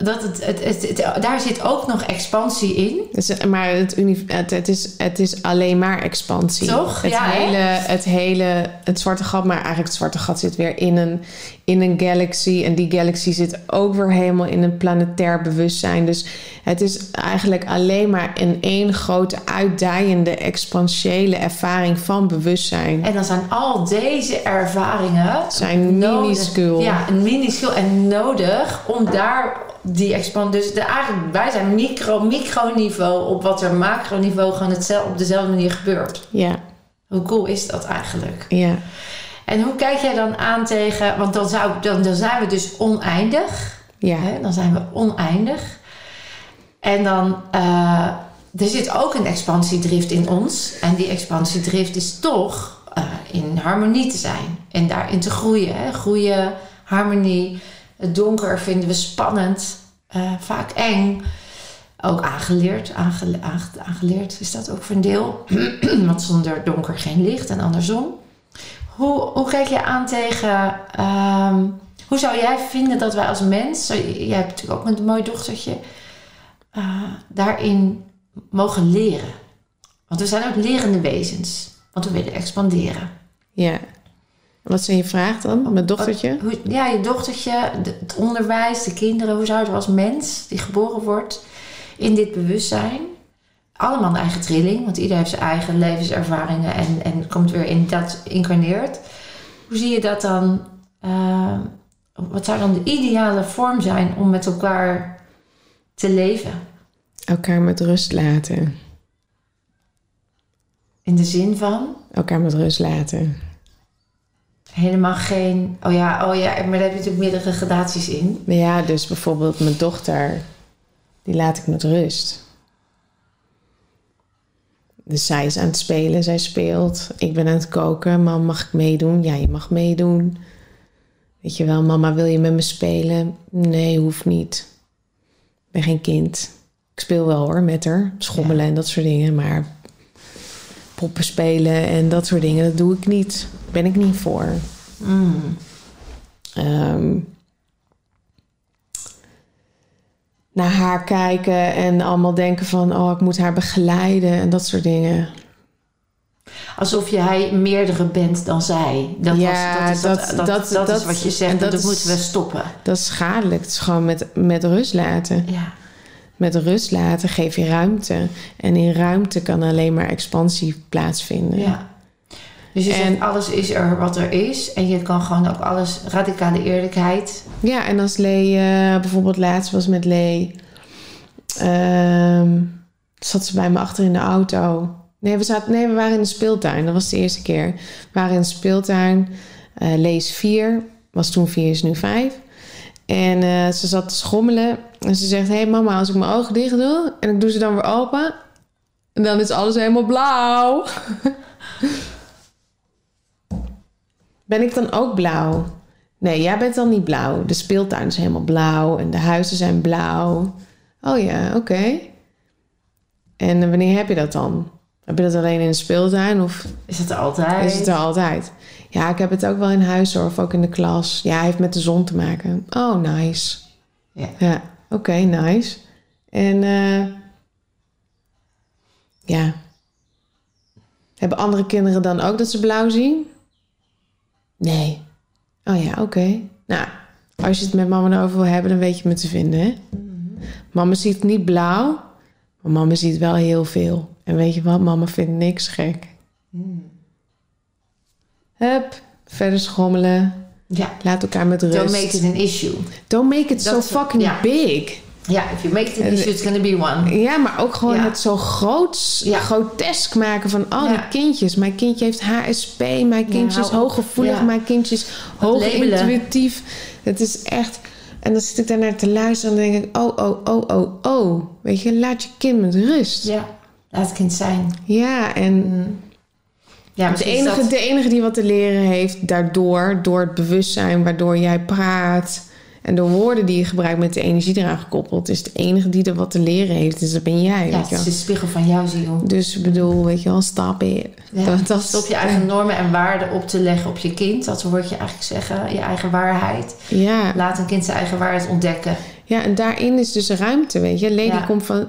dat het, het, het, het- daar zit ook nog expansie in. Dus, maar het, het, het, is, het is alleen maar expansie. Toch? Het, Ja, hè? hele, het hele, het zwarte gat, maar eigenlijk het zwarte gat zit weer in een, in een galaxy. En die galaxy zit ook weer helemaal in een planetair bewustzijn. Dus het is eigenlijk alleen maar in één grote uitdijende, expansiële ervaring van bewustzijn. En dan zijn al deze ervaringen Zijn minuscuul. Ja, een minuscuul en nodig om daar die expansie. Dus de, eigenlijk, wij zijn micro, microniveau op wat er macroniveau gewoon hetzelfde, op dezelfde manier gebeurt. Ja, Hoe cool is dat eigenlijk? ja. En hoe kijk jij dan aan tegen, want dan, zou, dan, dan zijn we dus oneindig. Ja, Hè? Dan zijn we oneindig. En dan, eh, er zit ook een expansiedrift in ons. En die expansiedrift is toch eh, in harmonie te zijn. En daarin te groeien. Hè? Groeien, harmonie. Het donker vinden we spannend. eh, vaak eng. Ook aangeleerd. Aangele- aange- aangeleerd is dat ook voor een deel. Want zonder donker geen licht en andersom. Hoe, hoe kijk je aan tegen... ehm, hoe zou jij vinden dat wij als mens... Jij hebt natuurlijk ook een mooi dochtertje... eh, daarin mogen leren. Want we zijn ook lerende wezens. Want we willen expanderen. ja. Wat zijn je vraag dan, mijn dochtertje? Hoe, ja, je dochtertje, het onderwijs, de kinderen. Hoe zou je er als mens die geboren wordt in dit bewustzijn... Allemaal een eigen trilling, want ieder heeft zijn eigen levenservaringen en, en komt weer in dat incarneert. Hoe zie je dat dan? eh, wat zou dan de ideale vorm zijn om met elkaar te leven? Elkaar met rust laten. In de zin van Elkaar met rust laten. Helemaal geen. Oh ja, oh ja, maar daar heb je natuurlijk meerdere gradaties in. Maar ja, dus bijvoorbeeld mijn dochter, die laat ik met rust. Dus zij is aan het spelen, zij speelt. Ik ben aan het koken. Mam, mag ik meedoen? Ja, je mag meedoen. Weet je wel, mama, wil je met me spelen? Nee, hoeft niet. Ik ben geen kind. Ik speel wel hoor met haar. Schommelen en dat soort dingen. Maar poppen spelen en dat soort dingen, dat doe ik niet. Ben ik niet voor. Mm. Ehm, naar haar kijken en allemaal denken van... oh, ik moet haar begeleiden en dat soort dingen. Alsof jij meerdere bent dan zij. Dat, Ja, was, dat, is, dat, dat- dat, dat- dat is dat- wat je zegt. en Dat, moeten we stoppen. Dat is schadelijk. Het is gewoon met, met rust laten. Ja. Met rust laten geef je ruimte. En in ruimte kan alleen maar expansie plaatsvinden. ja. Dus je En- zegt, alles is er wat er is. En je kan gewoon ook alles, radicale eerlijkheid. Ja, en als Lee eh, bijvoorbeeld laatst was met Lee... ehm, zat ze bij me achter in de auto. Nee we, zaten, nee, we waren in de speeltuin. Dat was de eerste keer. We waren in de speeltuin. Lee is vier. Was toen vier, is nu vijf. En eh, ze zat te schommelen. En ze zegt, hé hey mama, als ik mijn ogen dicht doe... en ik doe ze dan weer open... en dan is alles helemaal blauw. ben ik dan ook blauw? Nee, jij bent dan niet blauw. De speeltuin is helemaal blauw en de huizen zijn blauw. Oh ja, oké. En wanneer heb je dat dan? Heb je dat alleen in de speeltuin of Is dat altijd? is het er altijd? Ja, ik heb het ook wel in huis hoor, of ook in de klas. Ja, heeft met de zon te maken. Oh, nice. Ja. Ja, oké, nice. En eh, ja. Hebben andere kinderen dan ook dat ze blauw zien? Nee. Oh ja, oké. Nou, als je het met mama erover wil hebben, dan weet je me te vinden, hè? Mama ziet niet blauw, maar mama ziet wel heel veel. En weet je wat? Mama vindt niks gek. Hup, verder schommelen. Ja. Laat elkaar met rust. Don't make it an issue. Don't make it so fucking ja. big. Ja, if you make it an issue, it's gonna be one. Ja, maar ook gewoon Ja. het zo groots, Ja. grotesk maken van al die Ja. kindjes. Mijn kindje heeft HSP, mijn kindje is hooggevoelig, Ja. mijn kindje is hoog intuïtief. Het is echt... En dan zit ik daar naar te luisteren en dan denk ik... Oh, oh, oh, oh, oh. Weet je, laat je kind met rust. Ja, Ja, laat het kind zijn. en Ja, de enige, dat- de enige die wat te leren heeft daardoor... door het bewustzijn waardoor jij praat... en de woorden die je gebruikt met de energie eraan gekoppeld... is de enige die er wat te leren heeft. Dus dat ben jij, Ja, weet het is de spiegel van jouw ziel. Dus ik bedoel, weet je wel, stop it. Ja, Dat- dat- Stop je eigen normen en waarden op te leggen op je kind. Dat hoort je eigenlijk zeggen. Je eigen waarheid. Ja. Laat een kind zijn eigen waarheid ontdekken. ja, en daarin is dus ruimte, weet je. Lady Ja. komt van...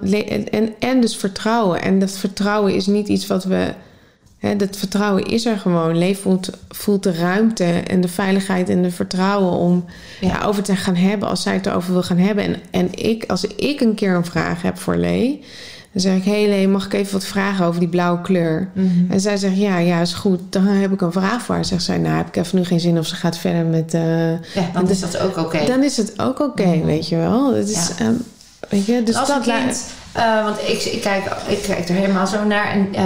en, en dus vertrouwen. En dat vertrouwen is niet iets wat we... Hè, dat vertrouwen is er gewoon. Leef voelt, voelt de ruimte en de veiligheid en de vertrouwen om Ja. ja, over te gaan hebben als zij het erover wil gaan hebben. En, en ik, als ik een keer een vraag heb voor Lee, dan zeg ik: Hé hey Lee, mag ik even wat vragen over die blauwe kleur? En zij zegt: Ja, ja, is goed. Dan heb ik een vraag voor haar. Zegt zij: Nou, heb ik even nu geen zin of ze gaat verder met. eh, Ja, dan is dat ook oké. Dan is het ook oké, weet je wel. Het is, Ja. ehm, weet je, dus als dat kind, eh, want ik, ik, kijk, ik kijk er helemaal zo naar. En eh,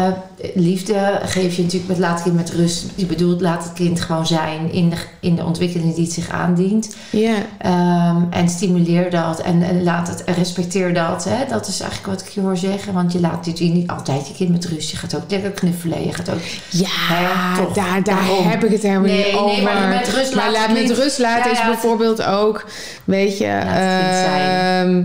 liefde geef je natuurlijk met laat het kind met rust. Je bedoelt, laat het kind gewoon zijn in de, in de ontwikkeling die het zich aandient. Ja, Ehm, en stimuleer dat en, en laat het en respecteer dat. Hè? Dat is eigenlijk wat ik je hoor zeggen. Want je laat natuurlijk niet altijd je kind met rust. Je gaat ook lekker knuffelen. Je gaat ook. ja Hè, toch, daar, daar daarom. heb ik het helemaal Nee, niet nee, over. maar met rust Maar laat met rust laten Ja, is ja, bijvoorbeeld ook, weet je, Laat het kind zijn. ehm,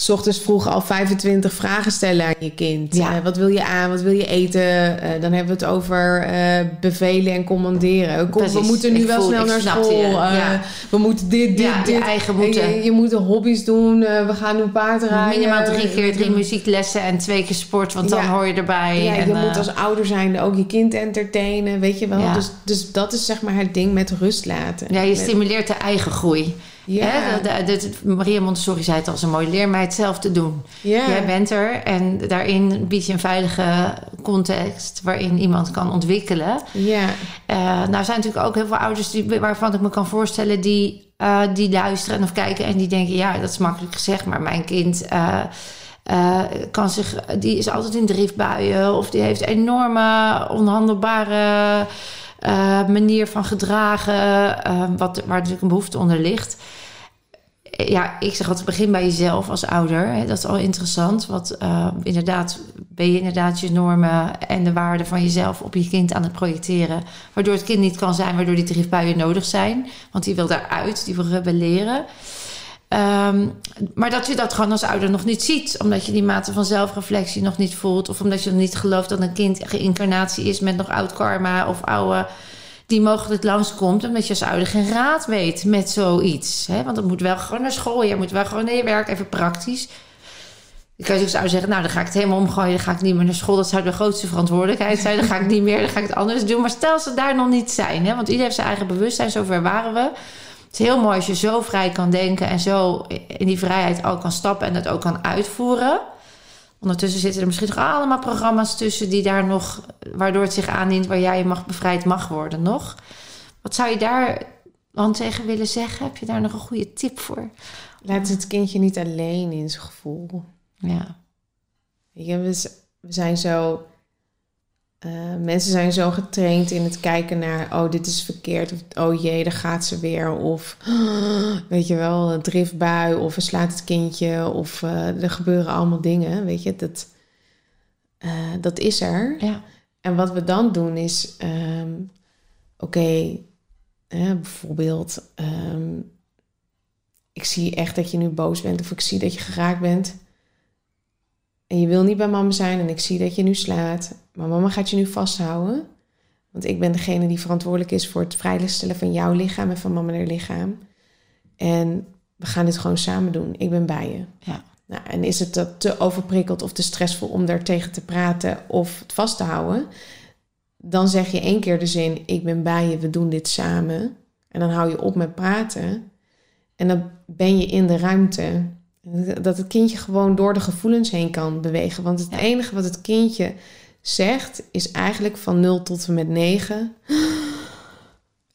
s ochtends vroeg al 25 vragen stellen aan je kind. Ja. Eh, wat wil je aan? Wat wil je eten? Eh, dan hebben we het over eh, bevelen en commanderen. Kom, we moeten nu Ik wel voel- snel naar school. Ja. We moeten dit, dit, Ja, je dit. eigen En moeten. Je, je moet hobby's doen. We gaan nu paardrijden. Minimaal drie keer drie muzieklessen en twee keer sport. Want dan hoor je erbij. Ja, en, je moet als ouder zijnde ook je kind entertainen, weet je wel. Dus, dus dat is zeg maar het ding met rust laten. ja, je Met- stimuleert de eigen groei. Ja? De, de- de- Maria Montessori zei het als een mooi leer mij het zelf te doen. ja. Jij bent er en daarin bied je een veilige context waarin iemand kan ontwikkelen. ja. Eh, nou zijn natuurlijk ook heel veel ouders die, waarvan ik me kan voorstellen die, eh, die luisteren of kijken en die denken, ja, dat is makkelijk gezegd, maar mijn kind eh, kan zich, die is altijd in driftbuien of die heeft enorme onhandelbare eh, manier van gedragen, eh, wat, waar natuurlijk een behoefte onder ligt. Ja, ik zeg altijd, begin bij jezelf als ouder. Hè, dat is al interessant. Want eh, inderdaad, ben je inderdaad je normen en de waarden van jezelf op je kind aan het projecteren. Waardoor het kind niet kan zijn, waardoor die driftbuien nodig zijn. Want die wil daaruit, die wil rebelleren. Ehm, maar dat je dat gewoon als ouder nog niet ziet. Omdat je die mate van zelfreflectie nog niet voelt. Of omdat je niet gelooft dat een kind geïncarnatie is met nog oud karma of oude die mogelijk langskomt. Omdat je als ouder geen raad weet met zoiets. Hè? Want dan moet wel gewoon naar school. Je moet wel gewoon naar even praktisch. Je kan je als zeggen, nou dan ga ik het helemaal omgooien. Dan ga ik niet meer naar school. Dat zou de grootste verantwoordelijkheid zijn. Dan ga ik niet meer, dan ga ik het anders doen. Maar stel ze daar nog niet zijn. Hè? Want iedereen heeft zijn eigen bewustzijn. Zover waren we. Het is heel mooi als je zo vrij kan denken. En zo in die vrijheid al kan stappen. En dat ook kan uitvoeren. Ondertussen zitten er misschien nog allemaal programma's tussen die daar nog, waardoor het zich aandient waar jij mag bevrijd mag worden nog. Wat zou je daar dan tegen willen zeggen? Heb je daar nog een goede tip voor? Laat het kindje niet alleen in zijn gevoel. Ja, je, we zijn zo... eh, mensen zijn zo getraind in het kijken naar... oh, dit is verkeerd. Of oh jee, daar gaat ze weer. Of weet je wel, een driftbui. Of er slaat het kindje. Of eh, er gebeuren allemaal dingen. Weet je, dat, eh, dat is er. ja, En wat we dan doen is, ehm, oké, bijvoorbeeld, ehm, ik zie echt dat je nu boos bent of ik zie dat je geraakt bent. En je wil niet bij mama zijn en ik zie dat je nu slaat. Maar mama gaat je nu vasthouden. Want ik ben degene die verantwoordelijk is voor het vrijstellen van jouw lichaam en van mama haar lichaam. En we gaan dit gewoon samen doen. Ik ben bij je. Ja. Nou, en is het dat te overprikkeld of te stressvol om daar tegen te praten of het vast te houden? Dan zeg je één keer de zin: Ik ben bij je, we doen dit samen. En dan hou je op met praten. En dan ben je in de ruimte. Dat het kindje gewoon door de gevoelens heen kan bewegen. Want het Ja. enige wat het kindje zegt is eigenlijk van 0 tot en met 9.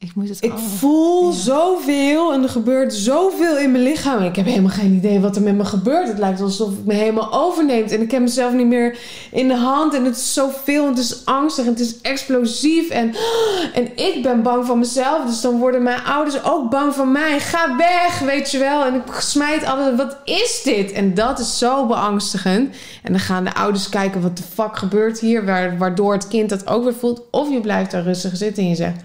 Ik moet het Ik allemaal- voel Ja. zoveel en er gebeurt zoveel in mijn lichaam. En ik heb helemaal geen idee wat er met me gebeurt. Het lijkt alsof het me helemaal overneemt. En ik heb mezelf niet meer in de hand. En het is zoveel. En het is angstig. En het is explosief. En, en ik ben bang van mezelf. Dus dan worden mijn ouders ook bang van mij. Ga weg, weet je wel. En ik smijt alles. Wat is dit? En dat is zo beangstigend. En dan gaan de ouders kijken wat de fuck gebeurt hier. Waar- Waardoor het kind dat ook weer voelt. Of je blijft daar rustig zitten en je zegt...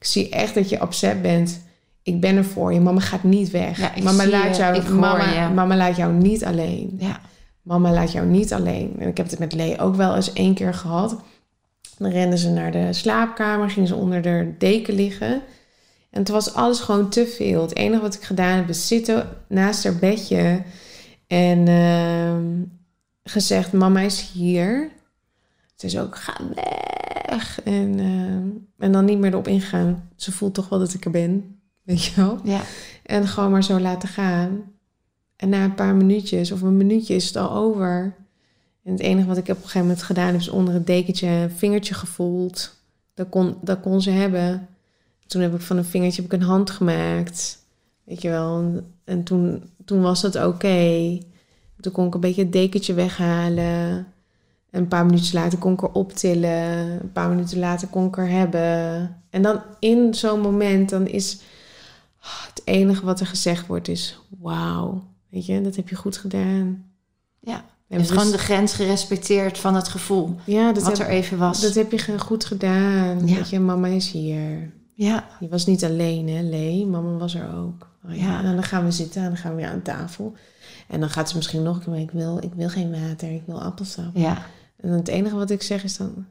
Ik zie echt dat je upset bent. Ik ben er voor je. Mama gaat niet weg. Ja, mama, laat jou, Ik hoor mama, mama laat jou niet alleen. Ja. Mama laat jou niet alleen. En ik heb het met Lee ook wel eens één keer gehad. Dan renden ze naar de slaapkamer, gingen ze onder de deken liggen. En het was alles gewoon te veel. Het enige wat ik gedaan heb is zitten naast haar bedje en ehm, gezegd: Mama is hier. Ze is ook: Ga weg. En, ehm, en dan niet meer erop ingaan. Ze voelt toch wel dat ik er ben. Weet je wel? Ja. En gewoon maar zo laten gaan. En na een paar minuutjes of een minuutje is het al over. En het enige wat ik op een gegeven moment gedaan heb... is onder het dekentje een vingertje gevoeld. Dat kon, dat kon ze hebben. Toen heb ik van een vingertje heb ik een hand gemaakt. Weet je wel. En, en toen, toen was dat oké. Toen kon ik een beetje het dekentje weghalen. En een paar minuten later kon ik er optillen. Een paar minuten later kon ik er hebben. En dan in zo'n moment, dan is het enige wat er gezegd wordt is... Wauw, weet je, dat heb je goed gedaan. Ja. Je hebt dus- gewoon de grens gerespecteerd van het gevoel. ja, dat wat heb, er even was. dat heb je goed gedaan. Ja. Weet je, mama is hier. Ja. Je was niet alleen, hè, Lee? Mama was er ook. Oh, ja. Ja. En dan gaan we zitten en dan gaan we weer aan tafel. En dan gaat ze misschien nog een keer, ik wil, ik wil geen water, ik wil appelsap. Ja. En het enige wat ik zeg is dan...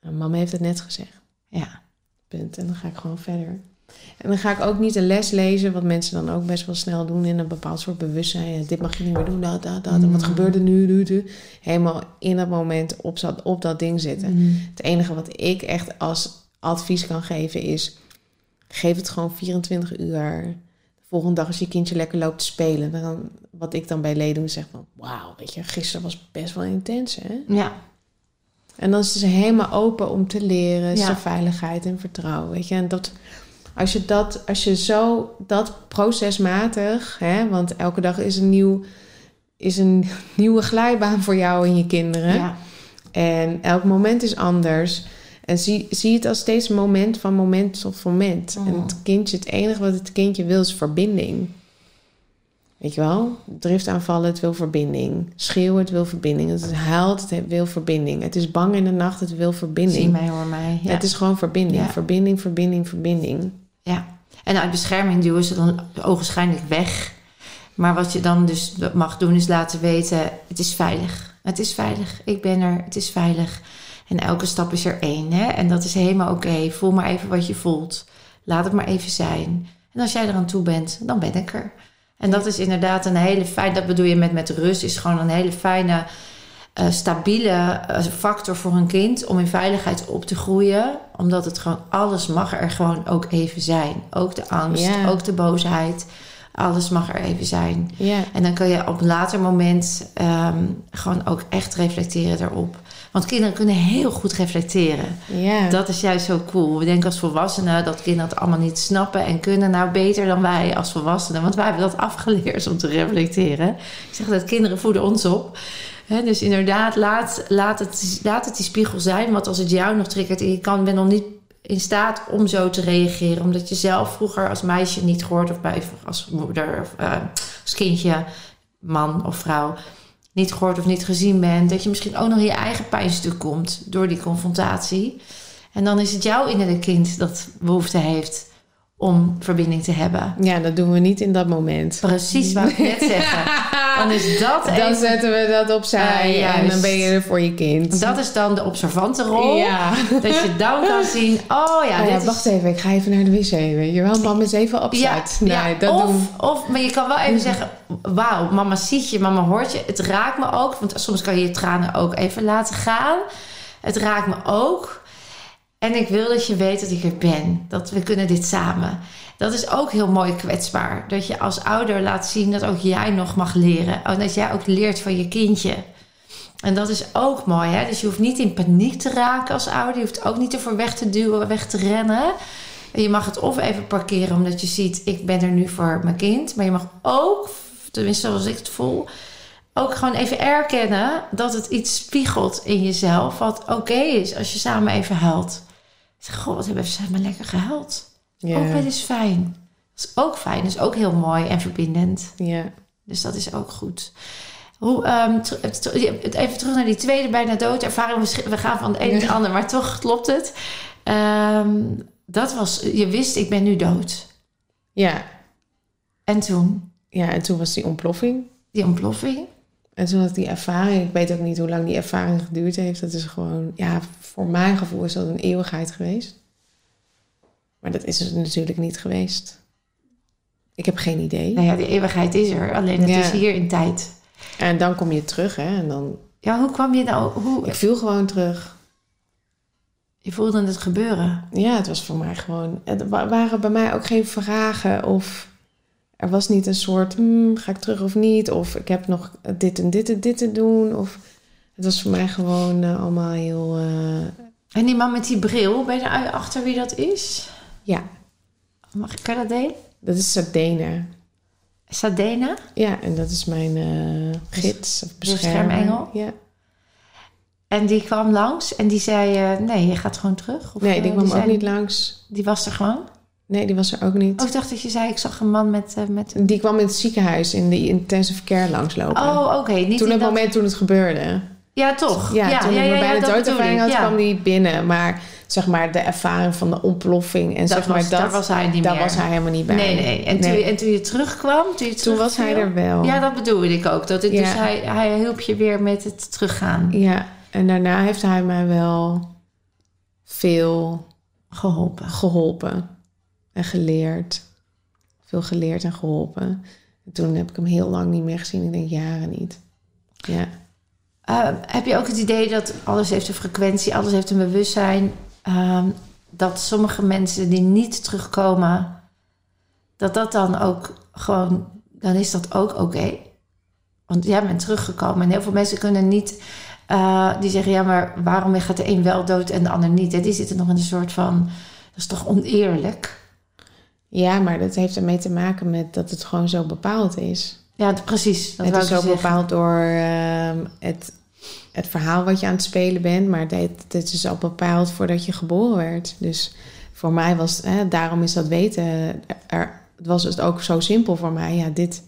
Nou, mama heeft het net gezegd. Ja. Punt. En dan ga ik gewoon verder. En dan ga ik ook niet een les lezen, wat mensen dan ook best wel snel doen in een bepaald soort bewustzijn. Dit mag je niet meer doen, dat, dat, dat. En wat Mm. gebeurt er nu, nu, nu? Helemaal in dat moment op, zat, op dat ding zitten. Mm. Het enige wat ik echt als advies kan geven is... geef het gewoon 24 uur. De volgende dag als je kindje lekker loopt te spelen... Dan, wat ik dan bij Lee doe, zeg van... wauw, weet je, gisteren was best wel intens, hè? Ja. En dan is ze helemaal open om te leren. Ja. er veiligheid en vertrouwen, weet je. En dat... Als je, dat, als je zo dat procesmatig, hè, want elke dag is een, nieuw, is een nieuwe glijbaan voor jou en je kinderen. Ja. En elk moment is anders. En zie, zie het als steeds moment van moment tot moment. En het kindje, het enige wat het kindje wil is verbinding. Weet je wel? Driftaanvallen, het wil verbinding. Schreeuwen, het wil verbinding. Het huilt, het wil verbinding. Het is bang in de nacht, het wil verbinding. Zie mij, hoor mij. Ja. Het is gewoon verbinding. Ja. Verbinding, verbinding, verbinding. Ja, en uit bescherming duwen ze dan ogenschijnlijk weg. Maar wat je dan dus mag doen is laten weten: het is veilig. Het is veilig. Ik ben er. Het is veilig. En elke stap is er één. Hè? En dat is helemaal oké. Voel maar even wat je voelt. Laat het maar even zijn. En als jij er aan toe bent, dan ben ik er. En dat is inderdaad een hele fijne, dat bedoel je met, met rust, is gewoon een hele fijne, eh, stabiele eh, factor voor een kind om in veiligheid op te groeien. Omdat het gewoon, alles mag er gewoon ook even zijn. Ook de angst, Ja. ook de boosheid. Alles mag er even zijn. Ja. En dan kun je op een later moment ehm, gewoon ook echt reflecteren daarop. Want kinderen kunnen heel goed reflecteren. Ja. Dat is juist zo cool. We denken als volwassenen dat kinderen het allemaal niet snappen en kunnen. Nou, beter dan wij als volwassenen. Want wij hebben dat afgeleerd om te reflecteren. Ik zeg dat kinderen voeden ons op. Dus inderdaad, laat, laat, het, laat het die spiegel zijn. Want als het jou nog triggert en je kan, bent nog niet in staat om zo te reageren. Omdat je zelf vroeger als meisje niet gehoord of bij als moeder of eh, als kindje, man of vrouw niet gehoord of niet gezien bent. Dat je misschien ook nog in je eigen pijnstuk komt door die confrontatie. En dan is het jouw innerlijke kind dat behoefte heeft om verbinding te hebben. Ja, dat doen we niet in dat moment. Precies wat ik net zeggen. Dan is dat Dan even- zetten we dat opzij Ja, en dan ben je er voor je kind. Dat is dan de observante rol. Ja. Dat je dan kan zien, oh ja, Oh is... wacht even, ik ga even naar de wc. Weet je wel, mama is even opzet. Ja, nee, ja, dat of, doen of, maar je kan wel even zeggen, wauw, mama ziet je, mama hoort je. Het raakt me ook, want soms kan je je tranen ook even laten gaan. Het raakt me ook. En ik wil dat je weet dat ik er ben. Dat we kunnen dit samen. Dat is ook heel mooi kwetsbaar. Dat je als ouder laat zien dat ook jij nog mag leren. En dat jij ook leert van je kindje. En dat is ook mooi, hè? Dus je hoeft niet in paniek te raken als ouder. Je hoeft ook niet ervoor weg te duwen, weg te rennen. En je mag het of even parkeren omdat je ziet, ik ben er nu voor mijn kind. Maar je mag ook, tenminste zoals ik het voel, ook gewoon even erkennen dat het iets spiegelt in jezelf. Wat oké is als je samen even huilt. Zeg, goh, wat hebben ze maar lekker gehuild. Ja. Ook wel eens fijn. Dat is ook fijn, dat is ook heel mooi en verbindend. Ja. Dus dat is ook goed. Hoe, ter- even terug naar die tweede bijna doodervaring. We sch- We gaan van de een naar de ander, maar toch klopt het. Ehm, dat was, je wist, ik ben nu dood. ja. En toen, Ja, en toen was die ontploffing. die ontploffing. En toen had die ervaring, ik weet ook niet hoe lang die ervaring geduurd heeft. Dat is gewoon, ja, voor mijn gevoel is dat een eeuwigheid geweest. Maar dat is het natuurlijk niet geweest. Ik heb geen idee. Nou ja, die eeuwigheid is er, alleen het Ja. is hier in tijd. En dan kom je terug, hè. En dan, Ja, hoe kwam je nou, hoe, ik viel gewoon terug. je voelde het gebeuren. Ja, het was voor mij gewoon... Er wa- waren bij mij ook geen vragen of... Er was niet een soort, hmm, ga ik terug of niet? Of ik heb nog dit en dit en dit te doen. Of het was voor mij gewoon eh, allemaal heel... eh, En die man met die bril, ben je er achter wie dat is? ja, Mag ik dat delen? dat is Sardena. Sadena? Ja, en dat is mijn eh, gids of beschermengel? Ja. En die kwam langs en die zei, nee, je gaat gewoon terug. Of, Nee, die kwam ook zei- niet langs. Die was er gewoon? Nee, die was er ook niet. Oh, ik dacht dat je zei, ik zag een man met... eh, met... Die kwam in het ziekenhuis in de intensive care langslopen. Oh, oké. niet toen in het dat- moment toen het gebeurde. Ja, toch? Ja, toen ik me bij de dat doodervaring had, ik, kwam die binnen. Maar zeg maar de ervaring van de ontploffing en Dat zeg maar was- dat, daar was hij niet daar meer. was hij helemaal niet bij. Nee, nee. En, Toen, en toen je terugkwam, toen je Toen was hij er wel. Ja, dat bedoelde ik ook. Dat het, Ja. Dus hij, hij hielp je weer met het teruggaan. Ja, en daarna heeft hij mij wel veel Geholpen. geholpen en geleerd. Veel geleerd en geholpen. En toen heb ik hem heel lang niet meer gezien. Ik denk jaren niet. Ja. Eh, heb je ook het idee dat alles heeft een frequentie, alles heeft een bewustzijn? ehm, dat sommige mensen die niet terugkomen, dat dat dan ook gewoon, dan is dat ook oké. Want jij bent teruggekomen en heel veel mensen kunnen niet, eh, die zeggen ja, maar waarom gaat de een wel dood en de ander niet? Die zitten nog in een soort van, dat is toch oneerlijk? Ja, maar dat heeft ermee te maken met dat het gewoon zo bepaald is. Ja, precies. Dat het is zeggen. bepaald door ehm, het, het verhaal wat je aan het spelen bent. Maar dit, dit is al bepaald voordat je geboren werd. Dus voor mij was, hè, daarom is dat weten, er, het was het ook zo simpel voor mij. Ja, dit,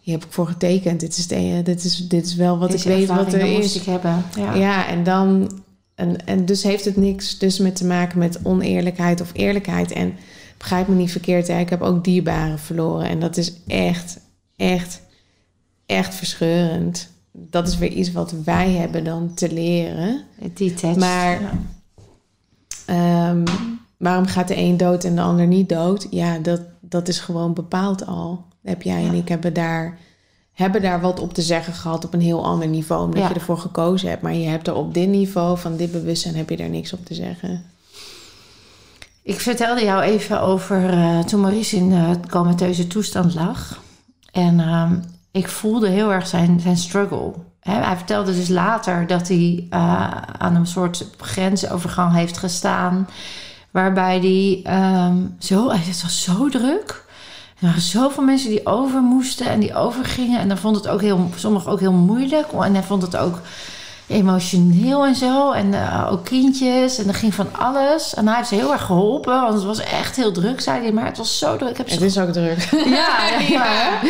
hier heb ik voor getekend. Dit is, de, dit is, dit is wel wat Deze ik weet wat er is. ik hebben. Ja. Ja, en dan. En, en dus heeft het niks dus met te maken met oneerlijkheid of eerlijkheid. En begrijp me niet verkeerd, hè, ik heb ook dierbaren verloren. En dat is echt, echt, echt verscheurend. Dat is weer iets wat wij hebben dan te leren. Detached. Maar- Ja. Ehm, waarom gaat de een dood en de ander niet dood? Ja, dat, dat is gewoon bepaald al. Heb jij en ik hebben daar, hebben daar wat op te zeggen gehad op een heel ander niveau. Omdat Ja. je ervoor gekozen hebt. Maar je hebt er op dit niveau van dit bewustzijn heb je daar niks op te zeggen. Ik vertelde jou even over eh, toen Maurice in uh, comateuze toestand lag. En ehm, ik voelde heel erg zijn, zijn struggle. Hij vertelde dus later dat hij eh, aan een soort grensovergang heeft gestaan. Waarbij hij ehm, zo... Het was zo druk. Er waren zoveel mensen die over moesten en die overgingen. En dan vond het ook heel, sommigen ook heel moeilijk. En hij vond het ook emotioneel en zo. En eh, ook kindjes. En er ging van alles. En hij heeft ze heel erg geholpen. Want het was echt heel druk, zei hij. Maar het was zo druk. Ik heb ze Het is ook druk. ja, ja.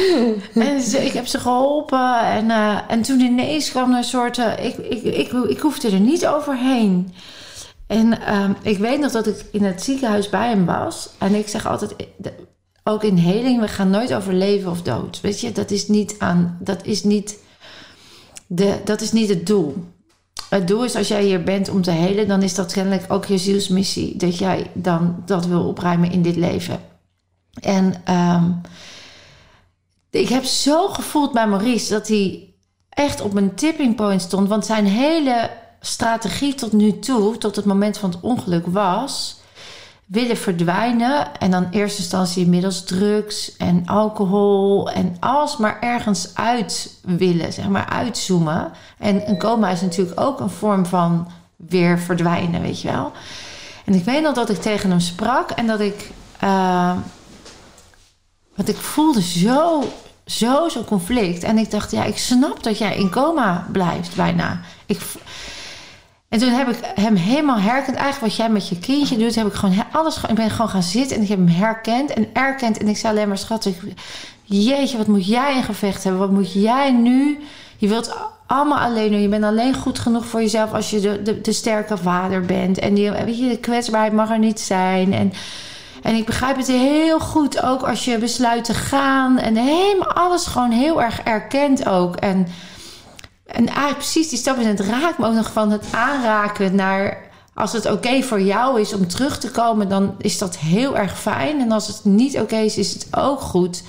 En ze- ik heb ze geholpen. En, eh, en toen ineens kwam er een soort... eh, ik, ik, ik, ik hoefde er niet overheen. En ehm, ik weet nog dat ik in het ziekenhuis bij hem was. En ik zeg altijd, ook in heling, we gaan nooit over leven of dood. Weet je, dat is niet aan, dat is niet, de, dat is niet het doel. Het doel is als jij hier bent om te helen, dan is dat kennelijk ook je zielsmissie. Dat jij dan dat wil opruimen in dit leven. En ehm, ik heb zo gevoeld bij Maurice dat hij echt op een tipping point stond. Want zijn hele strategie tot nu toe, tot het moment van het ongeluk, was willen verdwijnen. En dan in eerste instantie middels drugs en alcohol. En alles maar ergens uit willen, zeg maar uitzoomen. En een coma is natuurlijk ook een vorm van weer verdwijnen, weet je wel. En ik weet nog dat ik tegen hem sprak en dat ik. eh, want ik voelde zo, zo, zo'n conflict. En ik dacht, ja, ik snap dat jij in coma blijft, bijna. Ik, en toen heb ik hem helemaal herkend. Eigenlijk wat jij met je kindje doet, heb ik gewoon alles. Ik ben gewoon gaan zitten en ik heb hem herkend en erkend. En ik zei alleen maar, schat, jeetje, wat moet jij in gevecht hebben? Wat moet jij nu? Je wilt allemaal alleen doen. Je bent alleen goed genoeg voor jezelf als je de, de, de sterke vader bent. En die, weet je, de kwetsbaarheid mag er niet zijn. En, en ik begrijp het heel goed ook als je besluit te gaan. En helemaal alles gewoon heel erg erkend ook. En, en eigenlijk precies die stap. En het raakt me ook nog van het aanraken naar... Als het oké voor jou is om terug te komen, dan is dat heel erg fijn. En als het niet oké is, is het ook goed.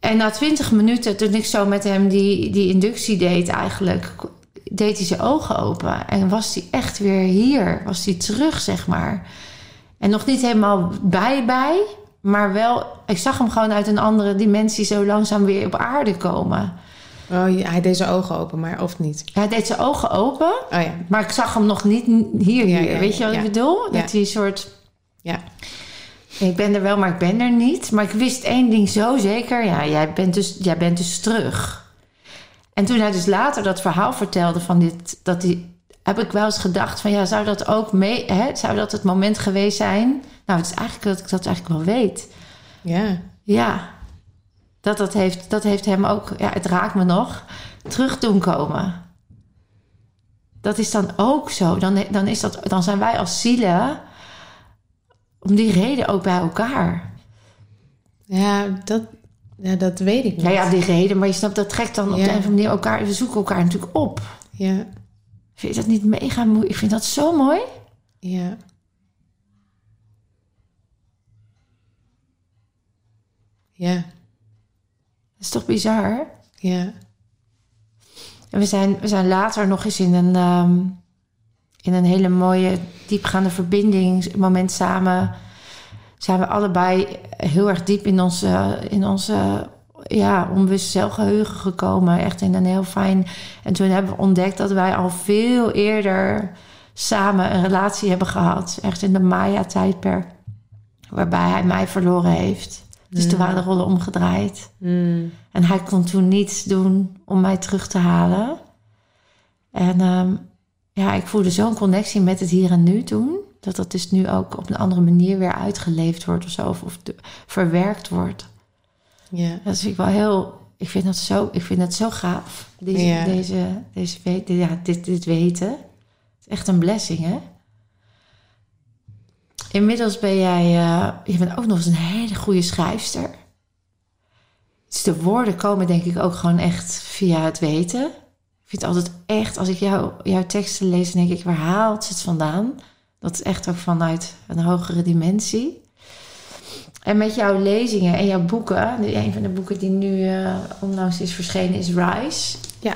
En na twintig minuten, toen ik zo met hem die, die inductie deed eigenlijk... deed hij zijn ogen open. En was hij echt weer hier. Was hij terug, zeg maar. En nog niet helemaal bij bij. Maar wel, ik zag hem gewoon uit een andere dimensie... zo langzaam weer op aarde komen. Oh, ja, hij deed zijn ogen open, maar of niet? Hij deed zijn ogen open... Oh ja. Maar ik zag hem nog niet hier, Ja, hier. ja, Weet je wat ik bedoel? Dat hij een soort... Ja. Ik ben er wel, maar ik ben er niet. Maar ik wist één ding zo zeker. Ja, jij bent dus, jij bent dus terug. En toen hij dus later dat verhaal vertelde van dit... Dat die, heb ik wel eens gedacht van... Ja, zou dat ook mee... Hè, zou dat het moment geweest zijn? Nou, het is eigenlijk dat ik dat eigenlijk wel weet. Ja. Ja. Dat, dat, heeft, dat heeft hem ook... Ja, het raakt me nog. Terug doen komen. Dat is dan ook zo. Dan, dan, is dat, dan zijn wij als zielen... om die reden ook bij elkaar. Ja, dat, ja, dat weet ik niet. Ja, ja, die reden. Maar je snapt, dat trekt dan op Ja. de een of andere manier elkaar... We zoeken elkaar natuurlijk op. Ja. Vind je dat niet mega moeilijk? Ik vind dat zo mooi. Ja. Ja. Dat is toch bizar? Ja. En we zijn, we zijn later nog eens in een, ehm, in een hele mooie, diepgaande verbinding, moment samen. Zijn we allebei heel erg diep in onze, in onze ja, onbewuste zelfgeheugen gekomen. Echt in een heel fijn. En toen hebben we ontdekt dat wij al veel eerder samen een relatie hebben gehad. Echt in de Maya-tijdperk. Waarbij hij mij verloren heeft. Dus toen waren de rollen omgedraaid. Mm. En hij kon toen niets doen om mij terug te halen. En ehm, ja, ik voelde zo'n connectie met het hier en nu toen. Dat dat dus nu ook op een andere manier weer uitgeleefd wordt of zo. Of, of de- verwerkt wordt. Ja. Dat vind ik wel heel... Ik vind dat zo, ik vind dat zo gaaf. Deze, deze, deze, ja, dit, dit weten. Het is echt een blessing, hè? Inmiddels ben jij... eh, je bent ook nog eens een hele goede schrijfster. Dus de woorden komen denk ik ook gewoon echt via het weten. Ik vind het altijd echt... Als ik jou, jouw teksten lees, denk ik... Waar haalt ze het vandaan? Dat is echt ook vanuit een hogere dimensie. En met jouw lezingen en jouw boeken... Een van de boeken die nu eh, onlangs is verschenen is Rise. Ja.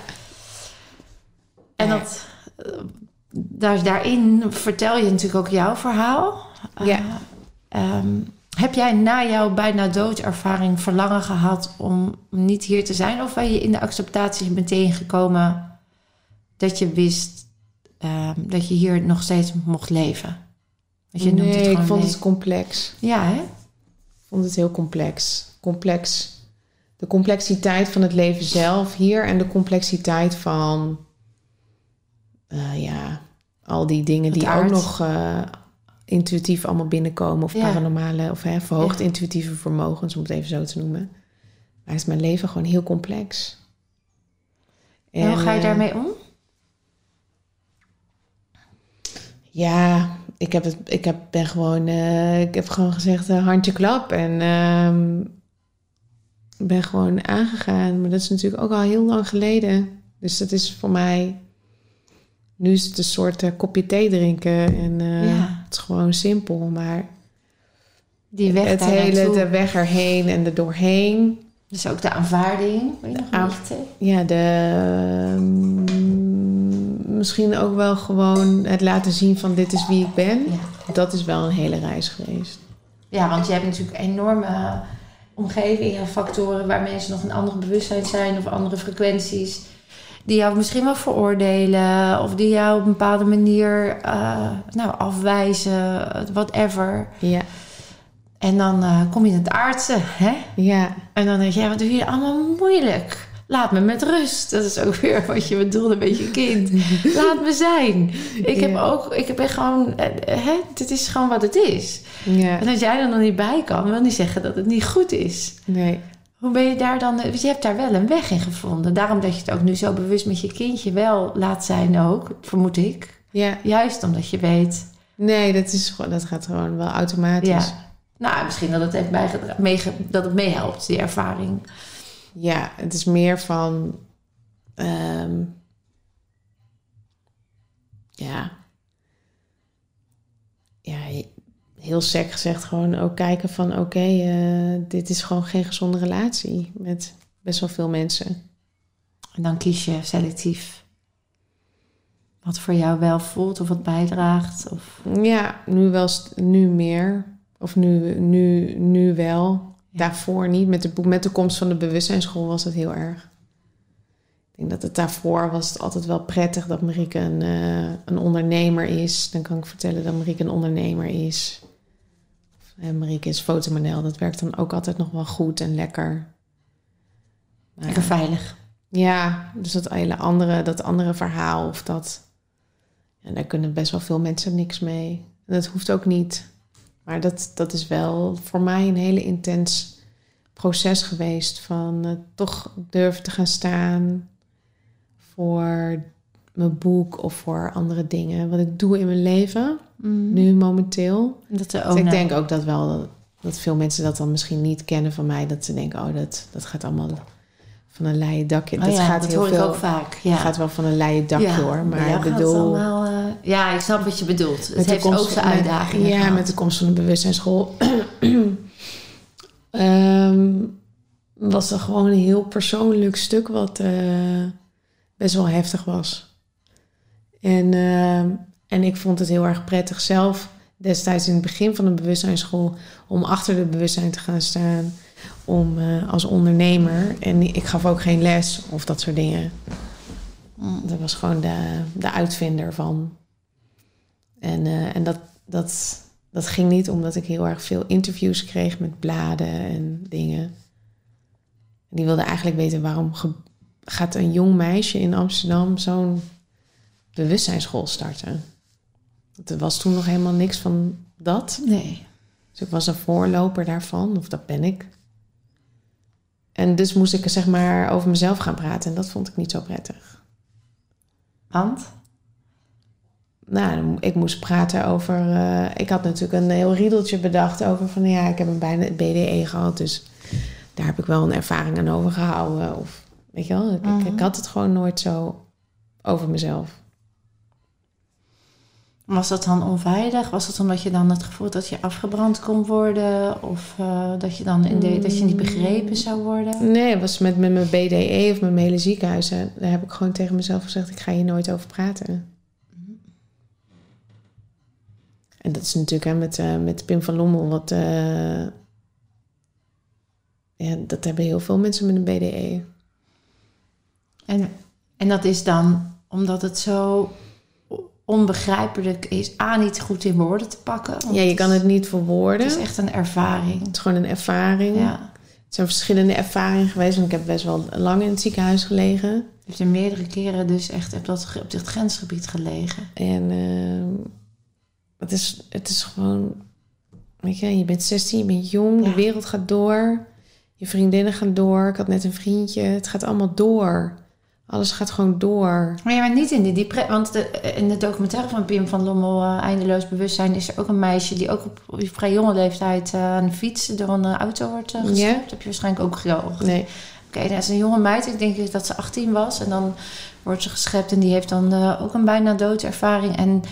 En dat, eh, daar, daarin vertel je natuurlijk ook jouw verhaal. Ja. Eh, ehm, heb jij na jouw bijna doodervaring verlangen gehad om niet hier te zijn? Of ben je in de acceptatie meteen gekomen dat je wist ehm, dat je hier nog steeds mocht leven? Je nee, het ik vond leven. het complex. Ja, hè? Ik vond het heel complex. Complex. De complexiteit van het leven zelf hier en de complexiteit van, eh, ja, al die dingen Het die aard. ook nog eh, intuïtief allemaal binnenkomen of Ja. paranormale of hè, verhoogd intuïtieve vermogens, om het even zo te noemen. Maar is mijn leven gewoon heel complex. En hoe ga je eh, daarmee om? Ja, ik heb het, ik heb, ben gewoon, eh, ik heb gewoon gezegd eh, handje klap en ehm, ben gewoon aangegaan. Maar dat is natuurlijk ook al heel lang geleden. Dus dat is voor mij, nu is het een soort kopje thee drinken en Ja. Is gewoon simpel. Maar Die weg het hele, naartoe. de weg erheen en er doorheen. Dus ook de aanvaarding. Ja, de, mm, misschien ook wel gewoon het laten zien van dit is wie ik ben. Ja. Dat is wel een hele reis geweest. ja, want je hebt natuurlijk enorme omgevingen, factoren waar mensen nog een ander bewustzijn zijn of andere frequenties. Die jou misschien wel veroordelen of die jou op een bepaalde manier eh, nou, afwijzen, whatever. Ja, En dan eh, kom je in het aardse, hè? ja, En dan denk je, ja, wat doe je allemaal moeilijk? Laat me met rust. Dat is ook weer wat je bedoelde met je kind. Laat me zijn. Ik heb ook, ik ben gewoon, eh, hè, dit is gewoon wat het is. ja. En als jij er nog niet bij kan, wil niet zeggen dat het niet goed is. Nee. Hoe ben je daar dan, want je hebt daar wel een weg in gevonden. Daarom dat je het ook nu zo bewust met je kindje wel laat zijn ook, vermoed ik. Ja, Juist omdat je weet, nee, dat, is gewoon, dat gaat gewoon wel automatisch. ja. Nou, misschien dat het heeft bijgedra- meege- dat het meehelpt, die ervaring. Ja, het is meer van. ehm, ja. Ja, heel sec gezegd, gewoon ook kijken van: oké, eh, dit is gewoon geen gezonde relatie met best wel veel mensen. En dan kies je selectief wat voor jou wel voelt of wat bijdraagt. Of, Ja, nu wel, nu meer. Of nu, nu, nu wel. Ja. Daarvoor niet. Met de, met de komst van de bewustzijnsschool was het heel erg. Ik denk dat het daarvoor was het altijd wel prettig dat Marieke een, eh, een ondernemer is. Dan kan ik vertellen dat Marieke een ondernemer is. Of, eh, Marieke is fotomodel. Dat werkt dan ook altijd nog wel goed en lekker. Maar- lekker veilig. ja, dus dat hele andere, dat andere verhaal of dat. En daar kunnen best wel veel mensen niks mee. En dat hoeft ook niet. Maar dat, dat is wel voor mij een hele intens proces geweest. Van eh, toch durven te gaan staan voor mijn boek of voor andere dingen. Wat ik doe in mijn leven, nu momenteel. Dat Dus ook ik naar- denk ook dat wel dat veel mensen dat dan misschien niet kennen van mij. Dat ze denken, oh, dat, dat gaat allemaal van een leien dakje. Oh dat ja, gaat dat heel hoor veel. ik ook vaak. Ja. Het gaat wel van een leien dakje Ja, hoor. Maar ik bedoel. allemaal, eh, ja, ik snap wat je bedoelt. Het heeft ook zijn uitdagingen. Ja, gehad. met de komst van de bewustzijnsschool. Ehm, was er gewoon een heel persoonlijk stuk wat eh, best wel heftig was. En, ehm, en ik vond het heel erg prettig zelf destijds in het begin van de bewustzijnsschool om achter de bewustzijn te gaan staan. Om eh, als ondernemer. En ik gaf ook geen les of dat soort dingen. Mm. Dat was gewoon de, de uitvinder van. En, eh, en dat, dat, dat ging niet omdat ik heel erg veel interviews kreeg met bladen en dingen. En die wilden eigenlijk weten waarom gaat een jong meisje in Amsterdam zo'n bewustzijnsschool starten. Er was toen nog helemaal niks van dat. Nee. Dus ik was een voorloper daarvan, of dat ben ik. En dus moest ik zeg maar over mezelf gaan praten en dat vond ik niet zo prettig. Want? Nou, ik moest praten over. eh, ik had natuurlijk een heel riedeltje bedacht over van ja, ik heb een bijna BDE gehad, dus daar heb ik wel een ervaring aan overgehouden. Of weet je wel, ik, ik- Mhm. ik had het gewoon nooit zo over mezelf. Was dat dan onveilig? Was dat omdat je dan het gevoel had dat je afgebrand kon worden? Of eh, dat je dan in de, dat je niet begrepen zou worden? Nee, het was met, met mijn BDE of mijn hele ziekenhuis. hè, Daar heb ik gewoon tegen mezelf gezegd: ik ga hier nooit over praten. En dat is natuurlijk hè, met, eh, met Pim van Lommel wat. eh, ja, dat hebben heel veel mensen met een. BDE. En, en dat is dan omdat het zo onbegrijpelijk is. A, niet goed in woorden te pakken. Ja, je kan het niet verwoorden. Het is echt een ervaring. Het is gewoon een ervaring. Ja. Het zijn verschillende ervaringen geweest. Want ik heb best wel lang in het ziekenhuis gelegen. Je hebt er meerdere keren dus echt op, dat, op dit grensgebied gelegen. En ehm, het, is, het is gewoon... Weet je, je bent 16, je bent jong. Ja. De wereld gaat door. Je vriendinnen gaan door. Ik had net een vriendje. Het gaat allemaal door. Alles gaat gewoon door. Maar ja, maar niet in die depressie. Want de, in de documentaire van Pim van Lommel, eh, Eindeloos Bewustzijn, is er ook een meisje die ook op, op vrij jonge leeftijd eh, aan de fiets door een eh, auto wordt uh, Ja. geschept. Heb je waarschijnlijk ook gehoord. Nee. Oké, dat is een jonge meid. Ik denk dat ze 18 was. En dan wordt ze geschept en die heeft dan ook een bijna doodservaring. En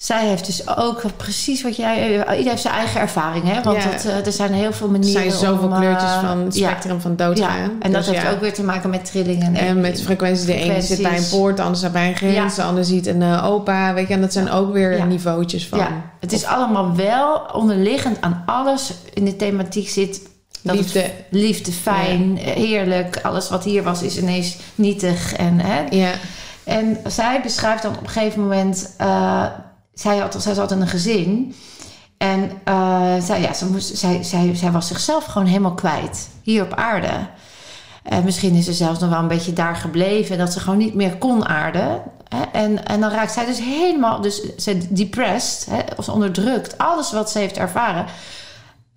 zij heeft dus ook precies wat jij... Iedereen heeft zijn eigen ervaring, hè? Want Ja. het, eh, er zijn heel veel Er manieren zijn zoveel om, eh, kleurtjes van het ja. spectrum van Ja, doodgaan. en dat Dus heeft ook weer te maken met trillingen. En met frequenties. De ene zit bij een poort, de ander staat bij een grens, de ander ziet een eh, opa. Weet je, en dat zijn ook weer niveautjes van. Het is allemaal wel onderliggend aan alles in de thematiek zit. Dat Liefde. Liefde, fijn, heerlijk. Alles wat hier was is ineens nietig. En, hè? Ja, en zij beschrijft dan op een gegeven moment... zij, had, zij zat in een gezin. En eh, zij, ja, ze moest, zij, zij, zij was zichzelf gewoon helemaal kwijt. Hier op aarde. En misschien is ze zelfs nog wel een beetje daar gebleven. Dat ze gewoon niet meer kon aarden. En, en dan raakt zij dus helemaal... Dus ze depressed, hè? of onderdrukt. Alles wat ze heeft ervaren.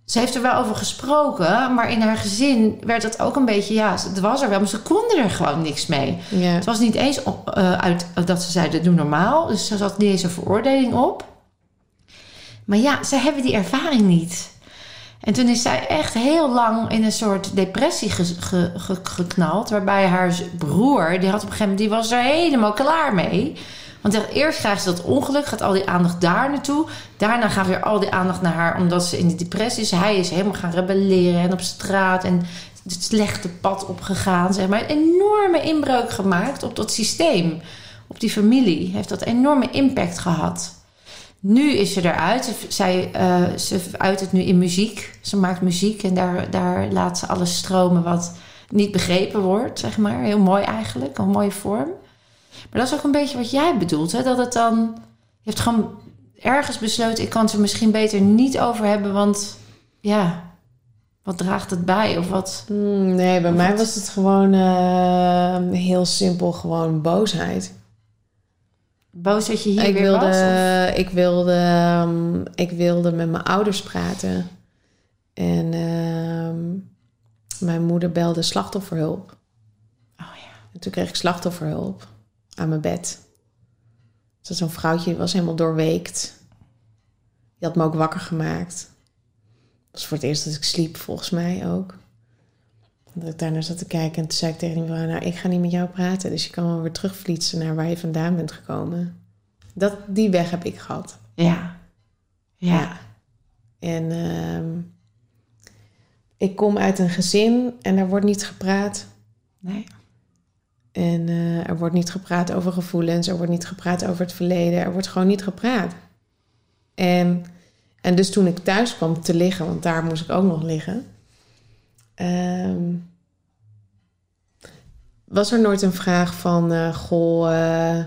Ze heeft er wel over gesproken. Maar in haar gezin werd het ook een beetje... Ja, het was er wel, maar ze konden er gewoon niks mee. ja. Het was niet eens op, eh, uit dat ze zeiden doe normaal. Dus er zat niet eens een veroordeling op. Maar ja, ze hebben die ervaring niet. En toen is zij echt heel lang in een soort depressie ge- ge- ge- geknald. Waarbij haar broer, die, had op een gegeven moment, die was er helemaal klaar mee. Want eerst krijgt ze dat ongeluk, gaat al die aandacht daar naartoe. Daarna gaat weer al die aandacht naar haar, omdat ze in de depressie is. Hij is helemaal gaan rebelleren en op straat en het slechte pad opgegaan. Zeg maar. Een enorme inbreuk gemaakt op dat systeem. Op die familie. Heeft dat enorme impact gehad. Nu is ze eruit. Zij, eh, ze uit het nu in muziek. Ze maakt muziek en daar, daar laat ze alles stromen wat niet begrepen wordt, zeg maar. Heel mooi eigenlijk, een mooie vorm. Maar dat is ook een beetje wat jij bedoelt, hè? Dat het dan... Je hebt gewoon ergens besloten... ik kan het er misschien beter niet over hebben, want... Ja, wat draagt het bij? Of wat... Hmm, nee, bij Of mij wat? was het gewoon eh, heel simpel, gewoon boosheid. Boos dat je hier ik weer wilde, was? Ik, wilde, ehm, ik wilde met mijn ouders praten. En ehm, mijn moeder belde slachtofferhulp. Oh ja. En toen kreeg ik slachtofferhulp aan mijn bed. Dus dat zo'n vrouwtje was helemaal doorweekt. Die had me ook wakker gemaakt. Dat was voor het eerst dat ik sliep, volgens mij ook. Dat ik daarnaar zat te kijken en toen zei ik tegen die vrouw... nou, ik ga niet met jou praten, dus je kan wel weer terugvlietsen naar waar je vandaan bent gekomen. Dat, die weg heb ik gehad. Ja. Ja. En ehm, ik kom uit een gezin en er wordt niet gepraat. Nee. En eh, er wordt niet gepraat over gevoelens, er wordt niet gepraat over het verleden, er wordt gewoon niet gepraat. En, en dus toen ik thuis kwam te liggen, want daar moest ik ook nog liggen, ehm, was er nooit een vraag van, eh, goh, eh,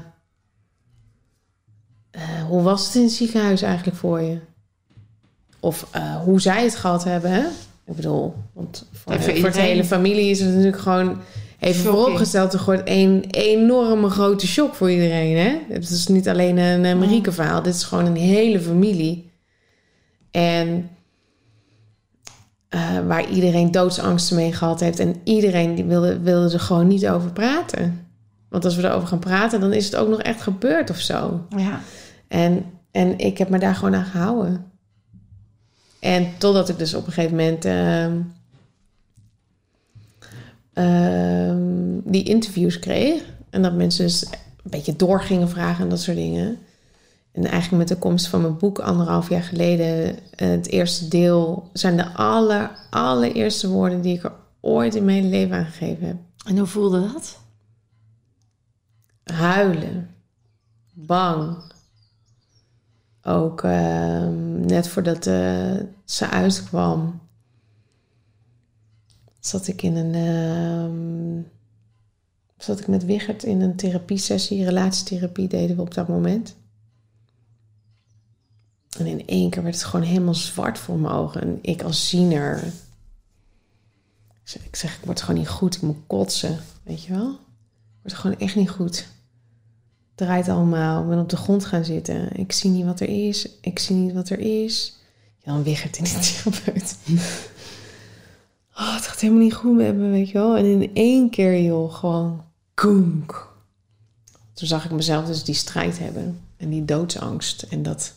hoe was het in het ziekenhuis eigenlijk voor je? Of hoe zij het gehad hebben, hè? Ik bedoel, want voor, voor iedereen. hele familie is het natuurlijk gewoon even Shocking. vooropgesteld er gewoon een enorme grote shock voor iedereen. Hè? Het is niet alleen een uh, Marieke verhaal, dit is gewoon een hele familie. En eh, waar iedereen doodsangsten mee gehad heeft. En iedereen die wilde, wilde er gewoon niet over praten. Want als we erover gaan praten, dan is het ook nog echt gebeurd of zo. Ja. En, en ik heb me daar gewoon aan gehouden. En totdat ik dus op een gegeven moment ehm, ehm, die interviews kreeg. En dat mensen dus een beetje door gingen vragen en dat soort dingen. En eigenlijk met de komst van mijn boek anderhalf jaar geleden, eh, het eerste deel, zijn de aller, allereerste woorden die ik er ooit in mijn leven aan gegeven heb. En hoe voelde dat? Huilen. Bang. Ook ehm, net voordat eh, ze uitkwam, zat ik in een. ehm, zat ik met Wichert in een therapiesessie, relatietherapie deden we op dat moment. En in één keer werd het gewoon helemaal zwart voor mijn ogen. En ik als ziener. Ik zeg, ik word gewoon niet goed. Ik moet kotsen. Weet je wel? Ik word gewoon echt niet goed. Het draait allemaal. Ik ben op de grond gaan zitten. Ik zie niet wat er is. Ik zie niet wat er is. Jan Wichert in die therapeut. Oh, het gaat helemaal niet goed met me, weet je wel. En in één keer, joh, gewoon koenk. Toen zag ik mezelf dus die strijd hebben. En die doodsangst. En dat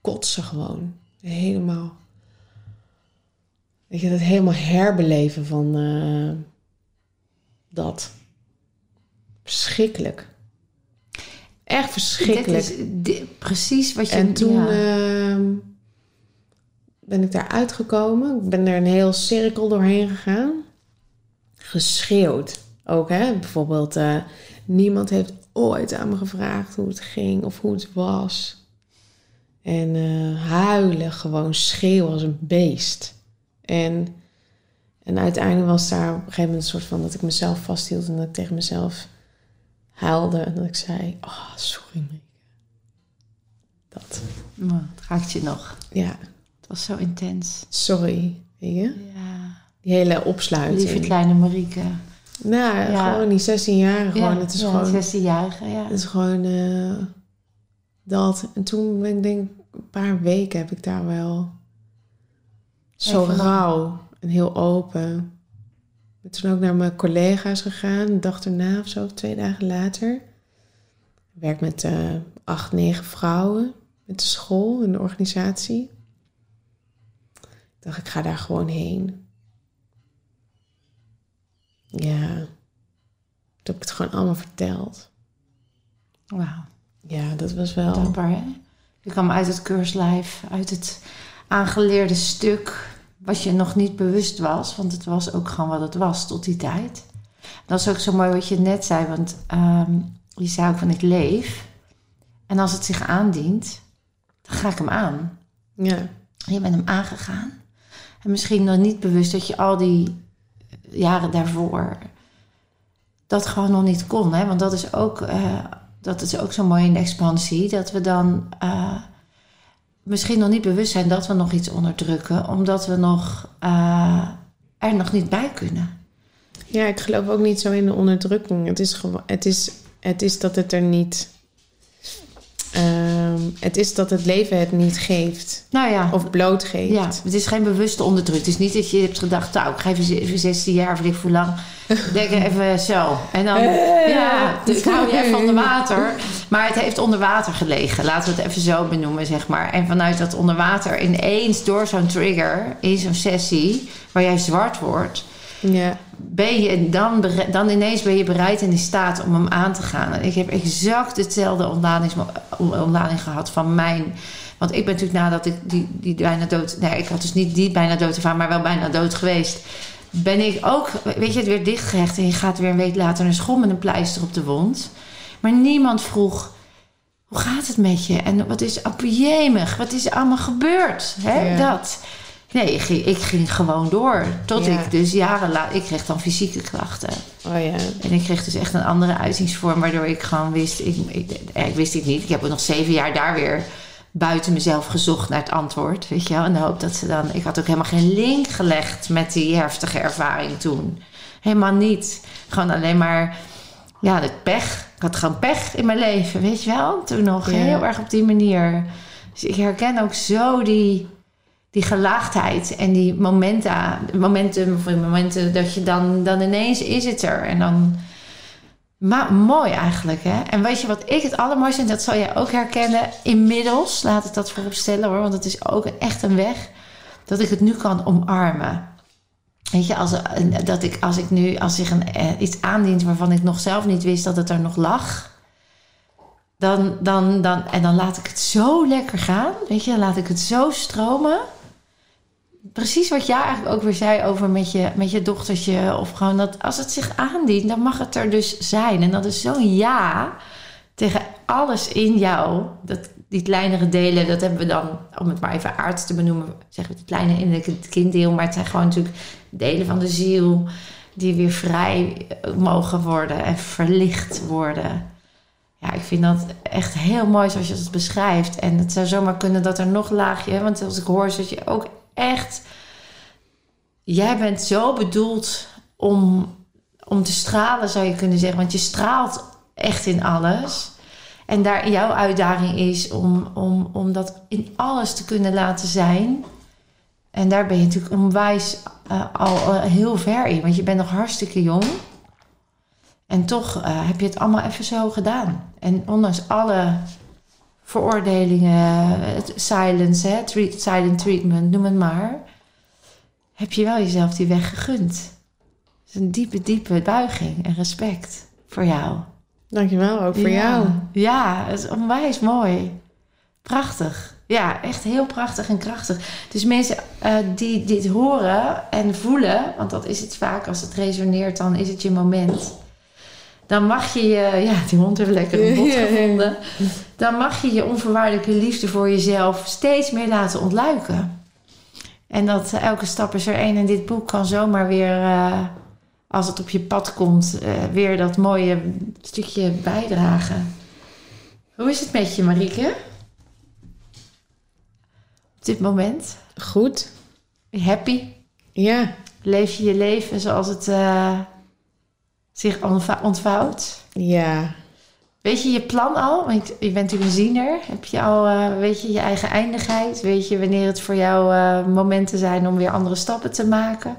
kotsen gewoon. Helemaal. Weet je, dat helemaal herbeleven van eh, dat. Verschrikkelijk. Echt verschrikkelijk. Dit is di- precies wat je... En toen ja. ehm, ben ik daar uitgekomen. Ik ben er een heel cirkel doorheen gegaan. Geschreeuwd. Ook hè, bijvoorbeeld, eh, niemand heeft ooit aan me gevraagd hoe het ging of hoe het was. En eh, huilen, gewoon schreeuwen als een beest. En, en uiteindelijk was daar op een gegeven moment een soort van dat ik mezelf vasthield en dat ik tegen mezelf huilde. En dat ik zei, oh, sorry Marieke. Dat. Nou, het raakt je nog. Ja, was zo intens. sorry. Weet je? Ja. Die hele opsluiting. Lieve kleine Marieke. Nou, Ja. gewoon die 16 jaar. Gewoon, ja, het is ja, gewoon, 16-jarige, ja. het is gewoon eh, dat. En toen ben ik denk een paar weken heb ik daar wel zo Even- rauw en heel open. Ik ben toen ook naar mijn collega's gegaan, een dag erna of zo, twee dagen later. Ik werk met eh, acht, negen vrouwen met de school en de organisatie. Dacht, ik ga daar gewoon heen. Ja. Toen heb ik het gewoon allemaal verteld. Wauw. Ja, dat was wel... Dankbaar, hè? Je kwam uit het keurslijf, uit het aangeleerde stuk... wat je nog niet bewust was. Want het was ook gewoon wat het was tot die tijd. Dat is ook zo mooi wat je net zei. Want ehm, je zei ook van ik leef. En als het zich aandient, dan ga ik hem aan. Ja. Je bent hem aangegaan. En misschien nog niet bewust dat je al die jaren daarvoor dat gewoon nog niet kon. Hè? Want dat is ook, eh, dat is ook zo mooi in de expansie. Dat we dan eh, misschien nog niet bewust zijn dat we nog iets onderdrukken. Omdat we nog, eh, er nog niet bij kunnen. ja, ik geloof ook niet zo in de onderdrukking. Het is, het is, het is dat het er niet... ehm, het is dat het leven het niet geeft. Nou ja, Of blootgeeft. Ja, het is geen bewuste onderdruk. Het is niet dat je hebt gedacht, nou, ik even, even 16 jaar, of ik hoe lang. Denk even zo. En dan, ja, dus ik hou je even onder water. Maar het heeft onder water gelegen. Laten we het even zo benoemen, zeg maar. En vanuit dat onder water ineens door zo'n trigger, in zo'n sessie, waar jij zwart wordt, Ja. ben je dan, dan ineens ben je bereid en in staat om hem aan te gaan. En ik heb exact hetzelfde ontlading gehad van mijn. Want ik ben natuurlijk nadat ik die, die bijna dood. Nee, ik had dus niet die bijna dood ervaren, maar wel bijna dood geweest. Ben ik ook, weet je, het weer dichtgehecht en je gaat weer een week later naar school met een pleister op de wond. Maar niemand vroeg. Hoe gaat het met je? En wat is apjemig? Wat is er allemaal gebeurd? Hè? Ja. Dat. Nee, ik ging, ik ging gewoon door. Tot Ja. ik dus jaren later... Ik kreeg dan fysieke klachten. Oh ja. En ik kreeg dus echt een andere uitingsvorm... waardoor ik gewoon wist... Ik, ik, eh, ik wist het niet. Ik heb ook nog zeven jaar daar weer buiten mezelf gezocht naar het antwoord. Weet je wel? En de hoop dat ze dan... Ik had ook helemaal geen link gelegd met die heftige ervaring toen. Helemaal niet. Gewoon alleen maar... Ja, het pech. Ik had gewoon pech in mijn leven, weet je wel? Toen nog Ja. heel erg op die manier. Dus ik herken ook zo die, die gelaagdheid en die momenta, momentum, momenten dat je dan, dan ineens is het er. En dan, maar mooi eigenlijk, hè? En weet je wat ik het allermooiste vind, dat zal jij ook herkennen. Inmiddels, laat ik dat voorop stellen hoor, want het is ook echt een weg dat ik het nu kan omarmen. Weet je, als, dat ik, als ik nu, als zich een, eh, iets aandient waarvan ik nog zelf niet wist dat het er nog lag, dan, dan, dan, en dan laat ik het zo lekker gaan. Weet je, dan laat ik het zo stromen. Precies wat jij eigenlijk ook weer zei over met je, met je dochtertje. Of gewoon dat als het zich aandient, dan mag het er dus zijn. En dat is zo'n ja tegen alles in jou. Dat, die kleinere delen, dat hebben we dan, om het maar even aard te benoemen, zeggen we het kleine innerlijke kinddeel. Maar het zijn gewoon natuurlijk delen van de ziel die weer vrij mogen worden en verlicht worden. Ja, ik vind dat echt heel mooi zoals je het beschrijft. En het zou zomaar kunnen dat er nog laagje... Want als ik hoor, dat je ook echt... Jij bent zo bedoeld om, om te stralen, zou je kunnen zeggen. Want je straalt echt in alles. En daar jouw uitdaging is om, om, om dat in alles te kunnen laten zijn. En daar ben je natuurlijk onwijs uh, al uh, heel ver in. Want je bent nog hartstikke jong. En toch eh, heb je het allemaal even zo gedaan. En ondanks alle veroordelingen, silence, hè, treat- silent treatment, noem het maar, heb je wel jezelf die weg gegund. Het is een diepe, diepe buiging en respect voor jou. Dankjewel, ook voor Ja. jou. Ja, het is onwijs mooi. Prachtig. Ja, echt heel prachtig en krachtig. Dus mensen eh, die dit horen en voelen, want dat is het vaak, als het resoneert, dan is het je moment. Dan mag je je, ja, die hond heeft lekker een bot gevonden. Dan mag je je onvoorwaardelijke liefde voor jezelf steeds meer laten ontluiken. En dat eh, elke stap is er één. En dit boek kan zomaar weer, eh, als het op je pad komt, eh, weer dat mooie stukje bijdragen. Hoe is het met je, Marieke? Op dit moment? Goed. Happy? Ja. Leef je je leven zoals het zich ontvou- ontvouwt? Ja. Weet je je plan al? Want je bent natuurlijk een ziener. Heb je al, eh, weet je, je eigen eindigheid? Weet je wanneer het voor jou eh, momenten zijn om weer andere stappen te maken?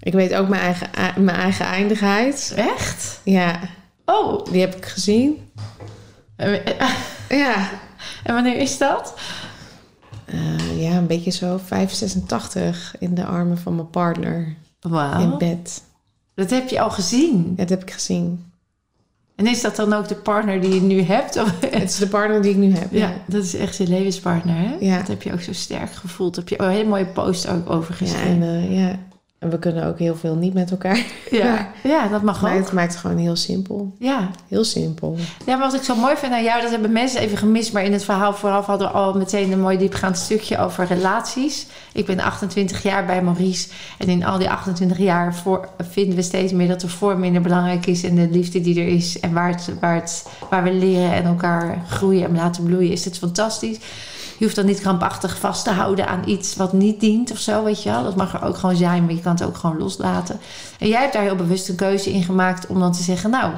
Ik weet ook mijn eigen, mijn eigen eindigheid. Echt? Ja. Oh, Die heb ik gezien. en Ja. wanneer is dat? Eh, ja, een beetje zo 5, 86 in de armen van mijn partner. In Wauw. bed. Dat heb je al gezien. Dat heb ik gezien. En is dat dan ook de partner die je nu hebt? Het is de partner die ik nu heb. Ja, Ja. dat is echt je levenspartner, hè? Ja. Dat heb je ook zo sterk gevoeld. Daar heb je een hele mooie post ook over Ja, geschreven. en, eh, ja. En we kunnen ook heel veel niet met elkaar. Ja, ja, dat mag Maar ook. het maakt het gewoon heel simpel. Ja. Heel simpel. ja, maar wat ik zo mooi vind aan jou, dat hebben mensen even gemist. Maar in het verhaal vooraf hadden we al meteen een mooi diepgaand stukje over relaties. Ik ben 28 jaar bij Maurice. En in al die 28 jaar voor, vinden we steeds meer dat de vorm minder belangrijk is. En de liefde die er is. En waar, het, waar, het, waar we leren en elkaar groeien en laten bloeien, is het fantastisch. Je hoeft dan niet krampachtig vast te houden aan iets wat niet dient of zo, weet je wel. Dat mag er ook gewoon zijn, maar je kan het ook gewoon loslaten. En jij hebt daar heel bewust een keuze in gemaakt om dan te zeggen... nou,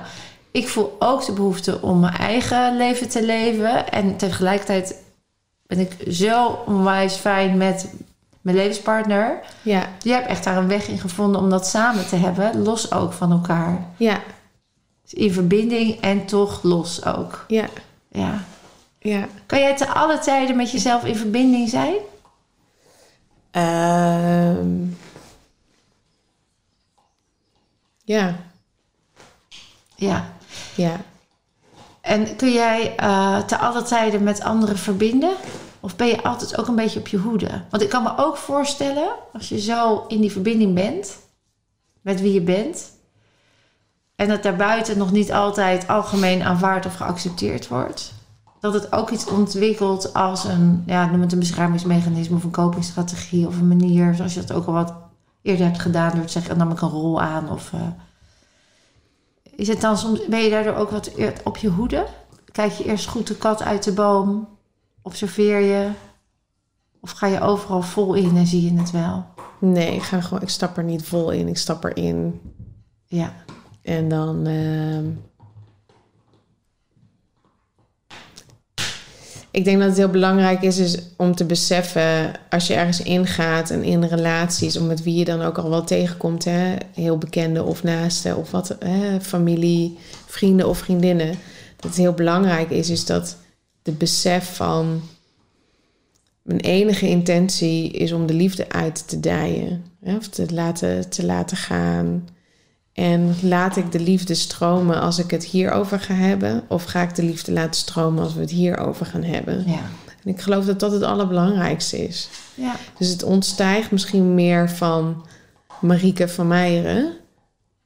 ik voel ook de behoefte om mijn eigen leven te leven. En tegelijkertijd ben ik zo onwijs fijn met mijn levenspartner. Ja, Jij hebt echt daar een weg in gevonden om dat samen te hebben. Los ook van elkaar. ja, Dus in verbinding en toch los ook. ja, Ja. Ja. Kan jij te alle tijden met jezelf in verbinding zijn? Ehm, ja, Ja. ja. En kun jij eh, te alle tijden met anderen verbinden? Of ben je altijd ook een beetje op je hoede? Want ik kan me ook voorstellen, als je zo in die verbinding bent, met wie je bent, en het daarbuiten nog niet altijd algemeen aanvaard of geaccepteerd wordt, dat het ook iets ontwikkelt als een, ja, noem het een beschermingsmechanisme of een copingstrategie of een manier, zoals je dat ook al wat eerder hebt gedaan door te zeggen, dan nam ik een rol aan of... eh, is het dan soms, ben je daardoor ook wat op je hoede? Kijk je eerst goed de kat uit de boom? Observeer je? Of ga je overal vol in en zie je het wel? Nee, ik, ga gewoon, ik stap er niet vol in. Ik stap erin. Ja, En dan. ehm, ik denk dat het heel belangrijk is, is om te beseffen als je ergens ingaat en in relaties, om met wie je dan ook al wel tegenkomt, hè, heel bekende of naasten of wat, hè, familie, vrienden of vriendinnen, dat het heel belangrijk is, is dat de besef van mijn enige intentie is om de liefde uit te dijen, hè, of te laten, te laten gaan. En laat ik de liefde stromen als ik het hierover ga hebben? Of ga ik de liefde laten stromen als we het hierover gaan hebben? ja, En ik geloof dat dat het allerbelangrijkste is. ja, Dus het ontstijgt misschien meer van Marieke van Meijeren.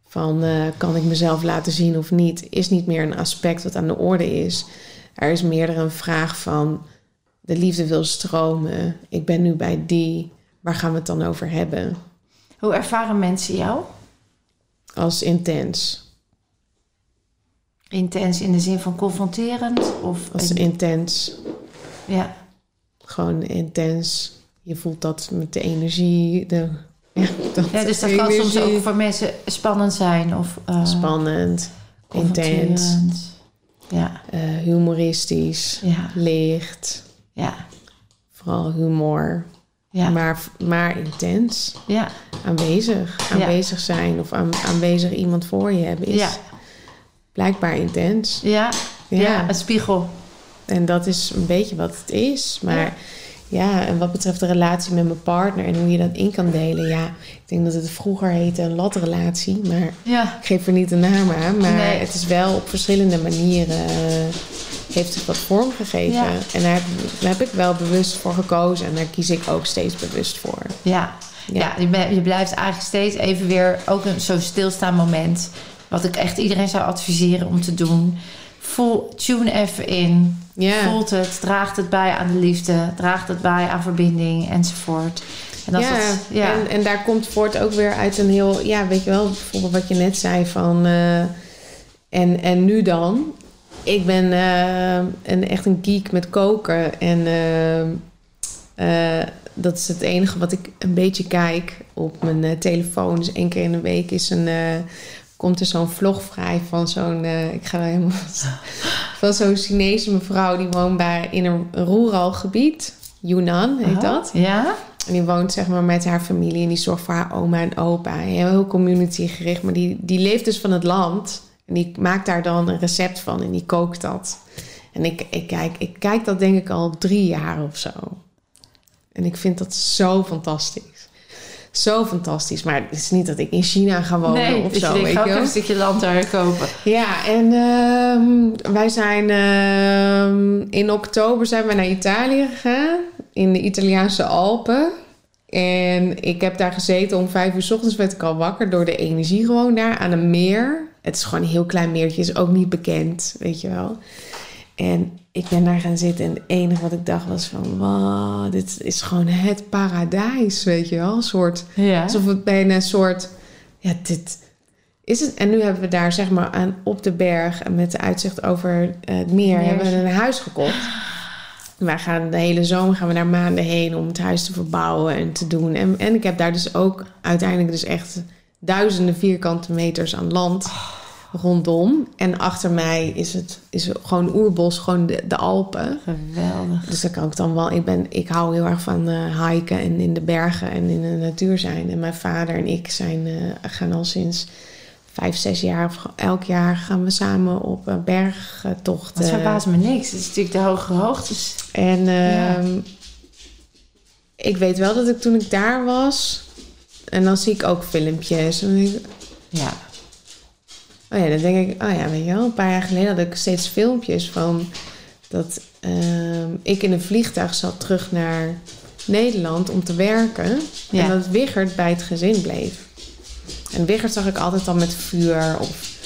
Van eh, kan ik mezelf laten zien of niet? Is niet meer een aspect wat aan de orde is. Er is meer een vraag van de liefde wil stromen. Ik ben nu bij die. Waar gaan we het dan over hebben? Hoe ervaren mensen jou? Als intens. Intens in de zin van confronterend? Of Als intens. ja, gewoon intens. Je voelt dat met de energie. De, ja, dat ja, dus dat kan soms ook voor mensen spannend zijn. Of eh, Spannend, intens. Ja, eh, humoristisch, ja, licht. ja. Vooral humor. Ja. Maar, maar intens. Ja. Aanwezig. Aanwezig zijn of aan, aanwezig iemand voor je hebben is blijkbaar intens. Ja. Ja. Ja. een spiegel. En dat is een beetje wat het is. Maar ja. en wat betreft de relatie met mijn partner en hoe je dat in kan delen. Ja, ik denk dat het vroeger heette een latrelatie. Maar Ja. ik geef er niet de naam aan. Maar Nee. het is wel op verschillende manieren... heeft het wat vorm gegeven. Ja. En daar heb, daar heb ik wel bewust voor gekozen. En daar kies ik ook steeds bewust voor. Ja. Ja, je, ben- je blijft eigenlijk steeds even weer ook een zo'n stilstaan moment. Wat ik echt iedereen zou adviseren om te doen. Voel, tune even in. Ja. Voelt het, draagt het bij aan de liefde, draagt het bij aan verbinding enzovoort. En als ja, het, ja. En, en daar komt voort ook weer uit een heel... Ja, weet je wel, bijvoorbeeld wat je net zei van... eh, en, en nu dan? Ik ben eh, een, echt een geek met koken. En eh, eh, dat is het enige wat ik een beetje kijk op mijn telefoon. Dus één keer in de week is een... komt er zo'n vlog vrij van zo'n... ik ga helemaal... van zo'n Chinese mevrouw die woont bij, in een rural gebied. Yunnan heet Oh, dat. Ja? En die woont zeg maar met haar familie en die zorgt voor haar oma en opa. Heel, heel communitygericht, maar die, die leeft dus van het land. En die maakt daar dan een recept van en die kookt dat. En ik, ik, kijk, ik kijk dat denk ik al drie jaar of zo. En ik vind dat zo fantastisch. Zo fantastisch. Maar het is niet dat ik in China ga wonen nee, of zo. denkt, weet ga ook een stukje land daar kopen. Ja, en ehm, wij zijn ehm, in oktober zijn we naar Italië gegaan. In de Italiaanse Alpen. En ik heb daar gezeten om vijf uur 's ochtends werd ik al wakker door de energie gewoon daar aan een meer. Het is gewoon een heel klein meertje, is ook niet bekend, weet je wel. En ik ben daar gaan zitten en het enige wat ik dacht was van... Wow, dit is gewoon het paradijs, weet je wel. Een soort... Ja. Alsof het bijna een soort... Ja, dit is het. En nu hebben we daar zeg maar aan, op de berg... en met de uitzicht over eh, het meer... Meer. hebben we een huis gekocht. Wij gaan de hele zomer gaan we daar maanden heen... om het huis te verbouwen en te doen. En, en ik heb daar dus ook uiteindelijk dus echt... duizenden vierkante meters aan land rondom. En achter mij is het is gewoon oerbos, gewoon de, de Alpen. Geweldig. Dus daar kan ik dan wel. Ik, ben, ik hou heel erg van eh hiken en in de bergen en in de natuur zijn. En mijn vader en ik zijn, eh, gaan al sinds vijf, zes jaar, of elk jaar gaan we samen op een bergtocht. Dat eh, verbaast me niks. Het is natuurlijk de hogere hoogtes. en Ja. ehm, ik weet wel dat ik toen ik daar was. En dan zie ik ook filmpjes. En dan denk ik, Ja. Oh ja, dan denk ik, oh ja, weet je wel, een paar jaar geleden had ik steeds filmpjes van dat ehm, ik in een vliegtuig zat terug naar Nederland om te werken. Ja. En dat Wiggert bij het gezin bleef. En Wiggert zag ik altijd al met vuur of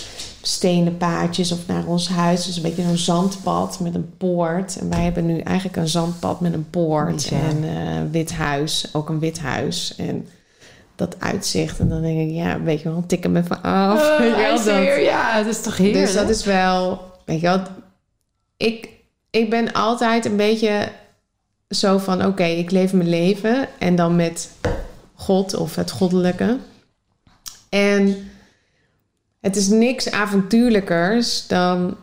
stenen paadjes of naar ons huis. Dus een beetje zo'n zandpad met een poort. En wij hebben nu eigenlijk een zandpad met een poort en eh, een wit huis. Ook een wit huis. En dat uitzicht. En dan denk ik, ja, weet je wel, tik hem even af. Dat- weer- ja, dat is toch heerlijk. dus dat is wel, weet je wel, ik, ik ben altijd een beetje zo van, oké, ik leef mijn leven en dan met God of het goddelijke. En het is niks avontuurlijkers dan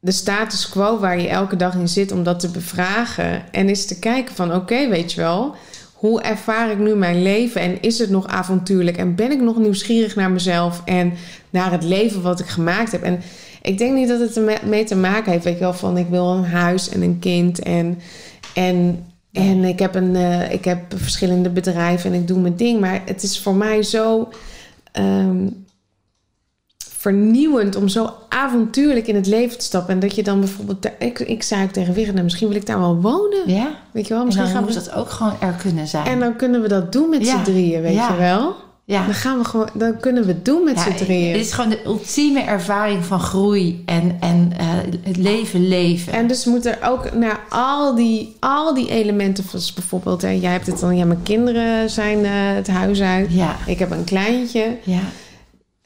de status quo waar je elke dag in zit om dat te bevragen en eens te kijken van, oké, weet je wel, hoe ervaar ik nu mijn leven en is het nog avontuurlijk en ben ik nog nieuwsgierig naar mezelf en naar het leven wat ik gemaakt heb. En ik denk niet dat het ermee te maken heeft, weet je wel, van ik wil een huis en een kind en, en, en ik, heb een, eh, ik heb verschillende bedrijven en ik doe mijn ding. Maar het is voor mij zo ehm, vernieuwend om zo avontuurlijk in het leven te stappen. En dat je dan bijvoorbeeld, ik, ik zei ook tegen nou, misschien wil ik daar wel wonen. Ja, Weet je wel, en misschien gaan we dat ook gewoon er kunnen zijn. en dan kunnen we dat doen met Ja. z'n drieën, weet Ja. je wel. ja. Dan gaan we gewoon, dan kunnen we het doen met Ja, z'n drieën. Het is gewoon de ultieme ervaring van groei en, en eh, het leven leven. En dus moet er ook naar al die, al die elementen, zoals bijvoorbeeld, hè, jij hebt het dan, ja, mijn kinderen zijn eh, het huis uit. ja, Ik heb een kleintje. ja,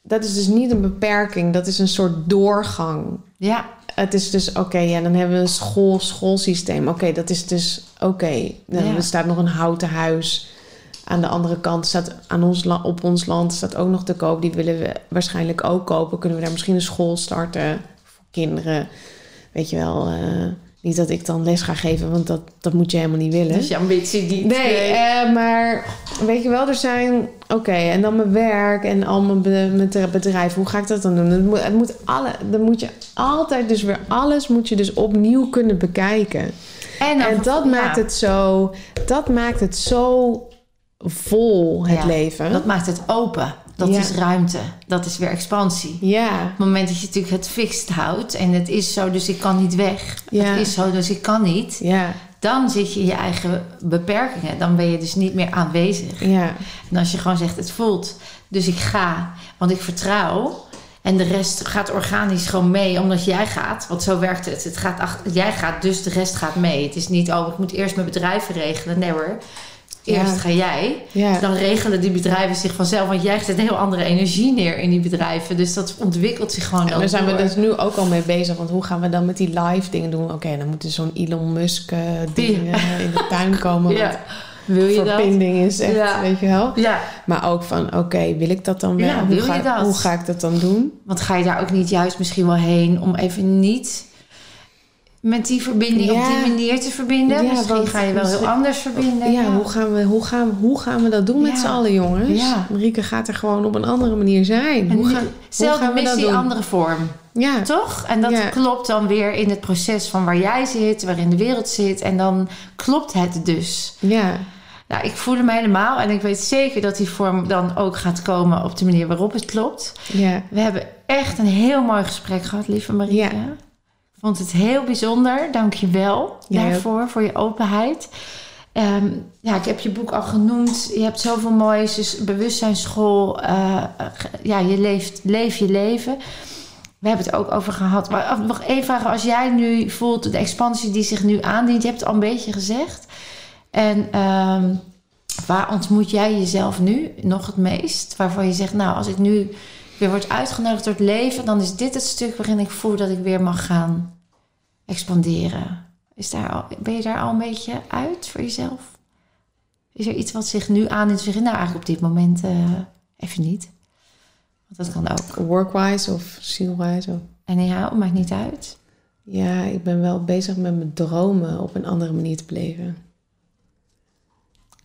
Dat is dus niet een beperking, dat is een soort doorgang. ja, Het is dus, oké, ja, dan hebben we een school, schoolsysteem. Oké, dat is dus, oké. Dan Ja. Er staat nog een houten huis. Aan de andere kant staat aan ons, op ons land staat ook nog te koop. Die willen we waarschijnlijk ook kopen. Kunnen we daar misschien een school starten voor kinderen? Weet je wel. eh, Niet dat ik dan les ga geven, want dat, dat moet je helemaal niet willen. Dus je ambitie niet. Nee, eh, maar weet je wel, er zijn... Oké, en dan mijn werk en al mijn, mijn bedrijf. Hoe ga ik dat dan doen? Het moet, het moet alle, dan moet je altijd dus weer alles moet je dus opnieuw kunnen bekijken. en, dan En vervol- dat ja, maakt het zo... Dat maakt het zo vol, het Ja, leven. Dat maakt het open. Dat Ja. is ruimte. Dat is weer expansie. Ja, Op het moment dat je natuurlijk het fixed houdt en het is zo, dus ik kan niet weg. Ja. Het is zo, dus ik kan niet. ja, Dan zit je in je eigen beperkingen. Dan ben je dus niet meer aanwezig. ja. En als je gewoon zegt, het voelt, dus ik ga, want ik vertrouw. En de rest gaat organisch gewoon mee, omdat jij gaat. Want zo werkt het. het gaat achter, jij gaat, dus de rest gaat mee. Het is niet, oh, ik moet eerst mijn bedrijven regelen. Nee hoor. Eerst Ja. ga jij. ja. Dan regelen die bedrijven zich vanzelf. Want jij zet een heel andere energie neer in die bedrijven. Dus dat ontwikkelt zich gewoon En daar zijn we dus nu ook al mee bezig. Want hoe gaan we dan met die live dingen doen? Oké, dan moet er zo'n Elon Musk eh, ding Ja. eh, in de tuin komen. Ja. Wil je dat? verbinding is echt, weet je wel. Ja, Maar ook van, oké, wil ik dat dan wel? Ja, hoe, ga, dat? hoe ga ik dat dan doen? want ga je daar ook niet juist misschien wel heen om even niet met die verbinding op die manier te verbinden? Ja, misschien want ga je wel heel anders verbinden. Ja, Hoe, gaan we, hoe, gaan, hoe gaan we dat doen met z'n allen, jongens? Marieke gaat er gewoon op een andere manier zijn. En hoe gaan, Zelfde hoe gaan we dat doen? andere vorm. Ja, Toch? En dat klopt dan weer in het proces van waar jij zit, waarin de wereld zit. En dan klopt het dus. ja, Nou, ik voel hem helemaal. En ik weet zeker dat die vorm dan ook gaat komen op de manier waarop het klopt. ja. We hebben echt een heel mooi gesprek gehad, lieve Marieke. Vond het heel bijzonder. Dank je wel ook. daarvoor, voor je openheid. Ehm, ja, ik heb je boek al genoemd. Je hebt zoveel moois. Dus bewustzijnsschool. eh, ge- ja, je leeft, leef je leven. We hebben het ook over gehad. Maar nog één vraag. Als jij nu voelt de expansie die zich nu aandient. Je hebt het al een beetje gezegd. En ehm, waar ontmoet jij jezelf nu nog het meest? Waarvan je zegt, nou, als ik nu weer word uitgenodigd door het leven... dan is dit het stuk waarin ik voel dat ik weer mag gaan expanderen. Is daar al, ben je daar al een beetje uit voor jezelf? Is er iets wat zich nu? Zeg je, nou, eigenlijk op dit moment eh, even niet. Want dat kan ook. Workwise of zielwise. Of... En ja, maakt niet uit. Ja, ik ben wel bezig met mijn dromen op een andere manier te beleven.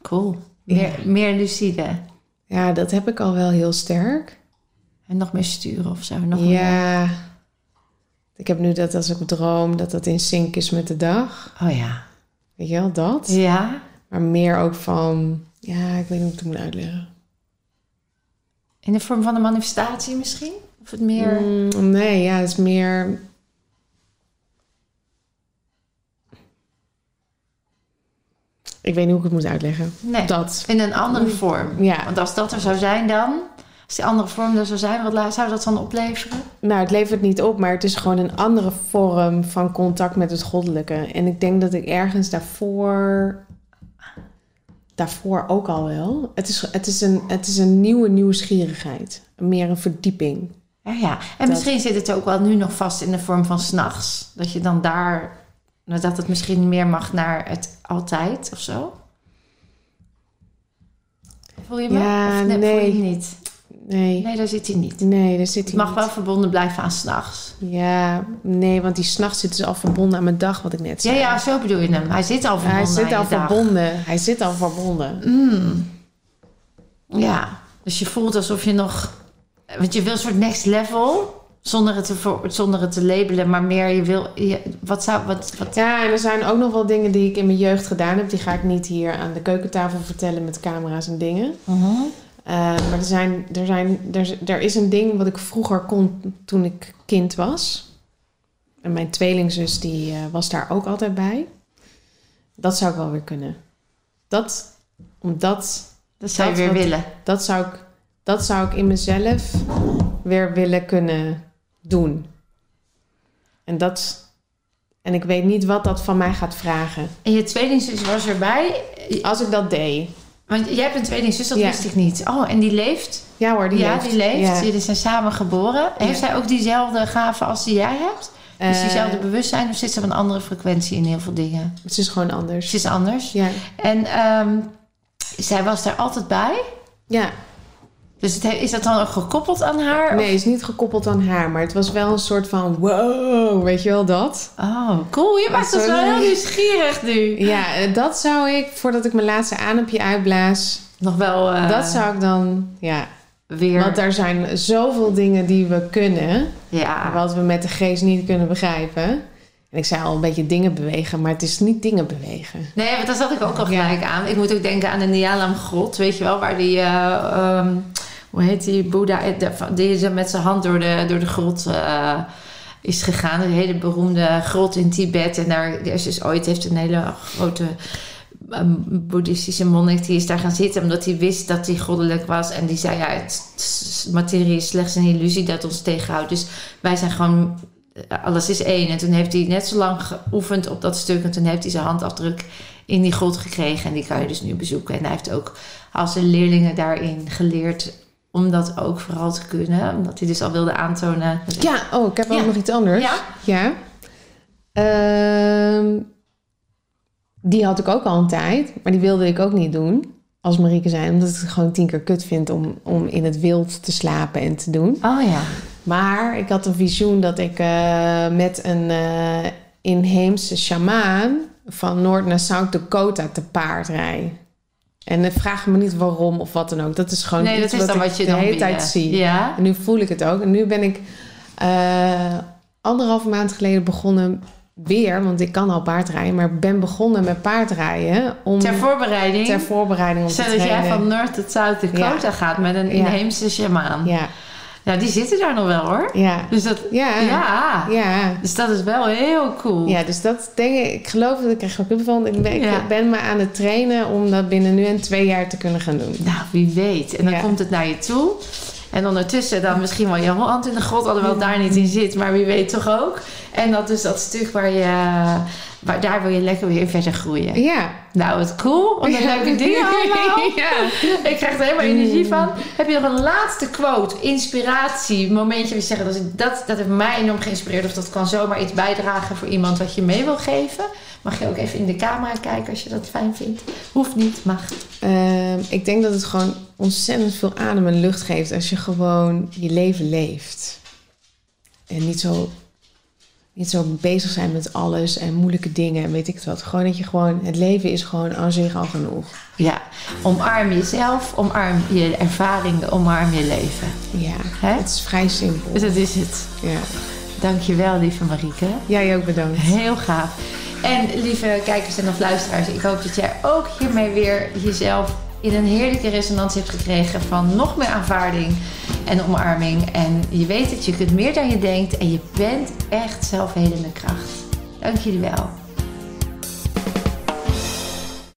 Cool. Meer, meer lucide. Ja, dat heb ik al wel heel sterk. En nog meer sturen of zo. Nog meer. ja. Ik heb nu dat als ik droom, dat dat in sync is met de dag. Oh ja. Weet je wel, dat. Ja. Maar meer ook van... Ja, ik weet niet hoe ik het moet uitleggen. In de vorm van een manifestatie misschien? Of het meer... Mm, nee, ja, het is meer... Ik weet niet hoe ik het moet uitleggen. Nee. Dat. In een andere vorm. Ja. Want als dat er zou zijn dan... Als die andere vorm er zou zijn, wat zou dat dan opleveren? Nou, het levert niet op, maar het is gewoon een andere vorm van contact met het goddelijke. En ik denk dat ik ergens daarvoor. Daarvoor ook al wel. Het is, het is, een, het is een nieuwe nieuwsgierigheid. Meer een verdieping. Ja, ja. En Dat- misschien zit het ook wel nu nog vast in de vorm van s'nachts. Dat je dan daar... nou, Dat het misschien meer mag naar het altijd of zo. Voel je me? Ja, of nee, nee. Voel je niet? Nee. Nee, daar zit hij niet. Nee, daar zit Het hij mag niet. wel verbonden blijven aan s'nachts. Ja, nee, want die s'nachts zit dus al verbonden aan mijn dag, wat ik net Ja, zei. ja, zo bedoel je hem. Hij zit al verbonden Hij zit aan al je dag. verbonden. Hij zit al verbonden. Mm. Ja, dus je voelt alsof je nog... Want je wil een soort next level... Zonder het te, zonder het te labelen, maar meer je wil... Je, wat zou... Wat, wat, Ja, en er zijn ook nog wel dingen die ik in mijn jeugd gedaan heb. Die ga ik niet hier aan de keukentafel vertellen met camera's en dingen. Mhm. Uh, maar er, zijn, er, zijn, er, er is een ding wat ik vroeger kon toen ik kind was. En mijn tweelingzus die uh, was daar ook altijd bij. Dat zou ik wel weer kunnen. Dat, omdat, Dat zou je weer wat- willen. dat zou, ik, dat zou ik in mezelf weer willen kunnen doen. En dat... En ik weet niet wat dat van mij gaat vragen. En je tweelingzus was erbij. Als ik dat deed. Want jij hebt een tweelingzus, dat Ja. wist ik niet. Oh, en die leeft? Ja hoor, die ja, leeft. die leeft. Jullie zijn samen geboren. Heeft zij ook diezelfde gaven als die jij hebt? Dus Eh, diezelfde bewustzijn? Of zit ze op een andere frequentie in heel veel dingen? het is gewoon anders. Ze is anders. Ja. En ehm, zij was daar altijd bij. Ja. Dus het he- is dat dan ook gekoppeld aan haar? Nee, is niet gekoppeld aan haar. Maar het was wel een soort van wow, weet je wel dat? Oh, cool. Je maakt ons wel heel nieuwsgierig nu. Ja, eh, dat zou ik, voordat ik mijn laatste adempje uitblaas... Nog wel eh, dat zou ik dan, ja... weer... Want er zijn zoveel dingen die we kunnen... ja. wat we met de geest niet kunnen begrijpen. En ik zei al een beetje dingen bewegen, maar het is niet dingen bewegen. Nee, want daar zat ik ook al Ja. gelijk aan. Ik moet ook denken aan de Nialam grot, weet je wel, waar die, eh, ehm, hoe heet die, Boeddha, eh, die zo met zijn hand door de, door de grot eh, is gegaan. Een hele beroemde grot in Tibet. En daar is dus ooit heeft een hele grote ehm, boeddhistische monnik, die is daar gaan zitten omdat hij wist dat hij goddelijk was. En die zei, ja, het, materie is slechts een illusie dat ons tegenhoudt. Dus wij zijn gewoon alles is één. En toen heeft hij net zo lang geoefend op dat stuk. En toen heeft hij zijn handafdruk in die grot gekregen. En die kan je dus nu bezoeken. En hij heeft ook al zijn leerlingen daarin geleerd om dat ook vooral te kunnen. Omdat hij dus al wilde aantonen. Ja, oh, ik heb ook Ja. nog iets anders. Ja? Ja. Ehm, die had ik ook al een tijd, maar die wilde ik ook niet doen als Marieke zijn. Omdat ik het gewoon tien keer kut vind om, om in het wild te slapen en te doen. Oh ja. Maar ik had een visioen dat ik eh, met een eh, inheemse sjamaan van Noord naar South Dakota te paard rijd. En dan vraag me niet waarom of wat dan ook. Dat is gewoon Nee, iets dat is dan ik wat je de dan hele binnen- tijd zie. Ja. En nu voel ik het ook. En nu ben ik eh anderhalve maand geleden begonnen weer, want ik kan al paardrijden, maar ben begonnen met paardrijden om Ter voorbereiding. ter voorbereiding om te Zodat jij trainen. van Noord tot South Dakota gaat met een Ja. inheemse shamaan. Ja. Ja, die zitten daar nog wel hoor. ja, Dus dat, ja, ja. ja. Dus dat is wel heel cool. Ja, dus dat denk ik, ik geloof dat ik er gewoon van. Ik ben, Ja. ik ben me aan het trainen om dat binnen nu en twee jaar te kunnen gaan doen. Nou, wie weet. En dan Ja. komt het naar je toe. En ondertussen dan misschien wel je hand in de grot, alhoewel het daar niet in zit, maar wie weet toch ook. En dat is dat stuk waar je, waar, daar wil je lekker weer verder groeien. Ja. Nou, wat cool. Wat een leuke dingen allemaal. ja. Ik krijg er helemaal energie van. Heb je nog een laatste quote, inspiratie, momentje je zegt, dat, dat, dat heeft mij enorm geïnspireerd. Of dat kan zomaar iets bijdragen voor iemand wat je mee wil geven. Mag je ook even in de camera kijken als je dat fijn vindt. Hoeft niet, mag. Ehm, ik denk dat het gewoon ontzettend veel adem en lucht geeft als je gewoon je leven leeft. En niet zo, niet zo bezig zijn met alles en moeilijke dingen en weet ik het wat. Gewoon dat je gewoon, het leven is gewoon aan zich al genoeg. Ja, omarm jezelf, omarm je ervaringen, omarm je leven. Ja, het is vrij simpel. Dus dat is het. Ja. Dankjewel, lieve Marieke. Jij ook bedankt. Heel gaaf. En lieve kijkers en of luisteraars, ik hoop dat jij ook hiermee weer jezelf in een heerlijke resonantie hebt gekregen van nog meer aanvaarding en omarming. En je weet dat je kunt meer dan je denkt en je bent echt zelfhelende kracht. Dank jullie wel.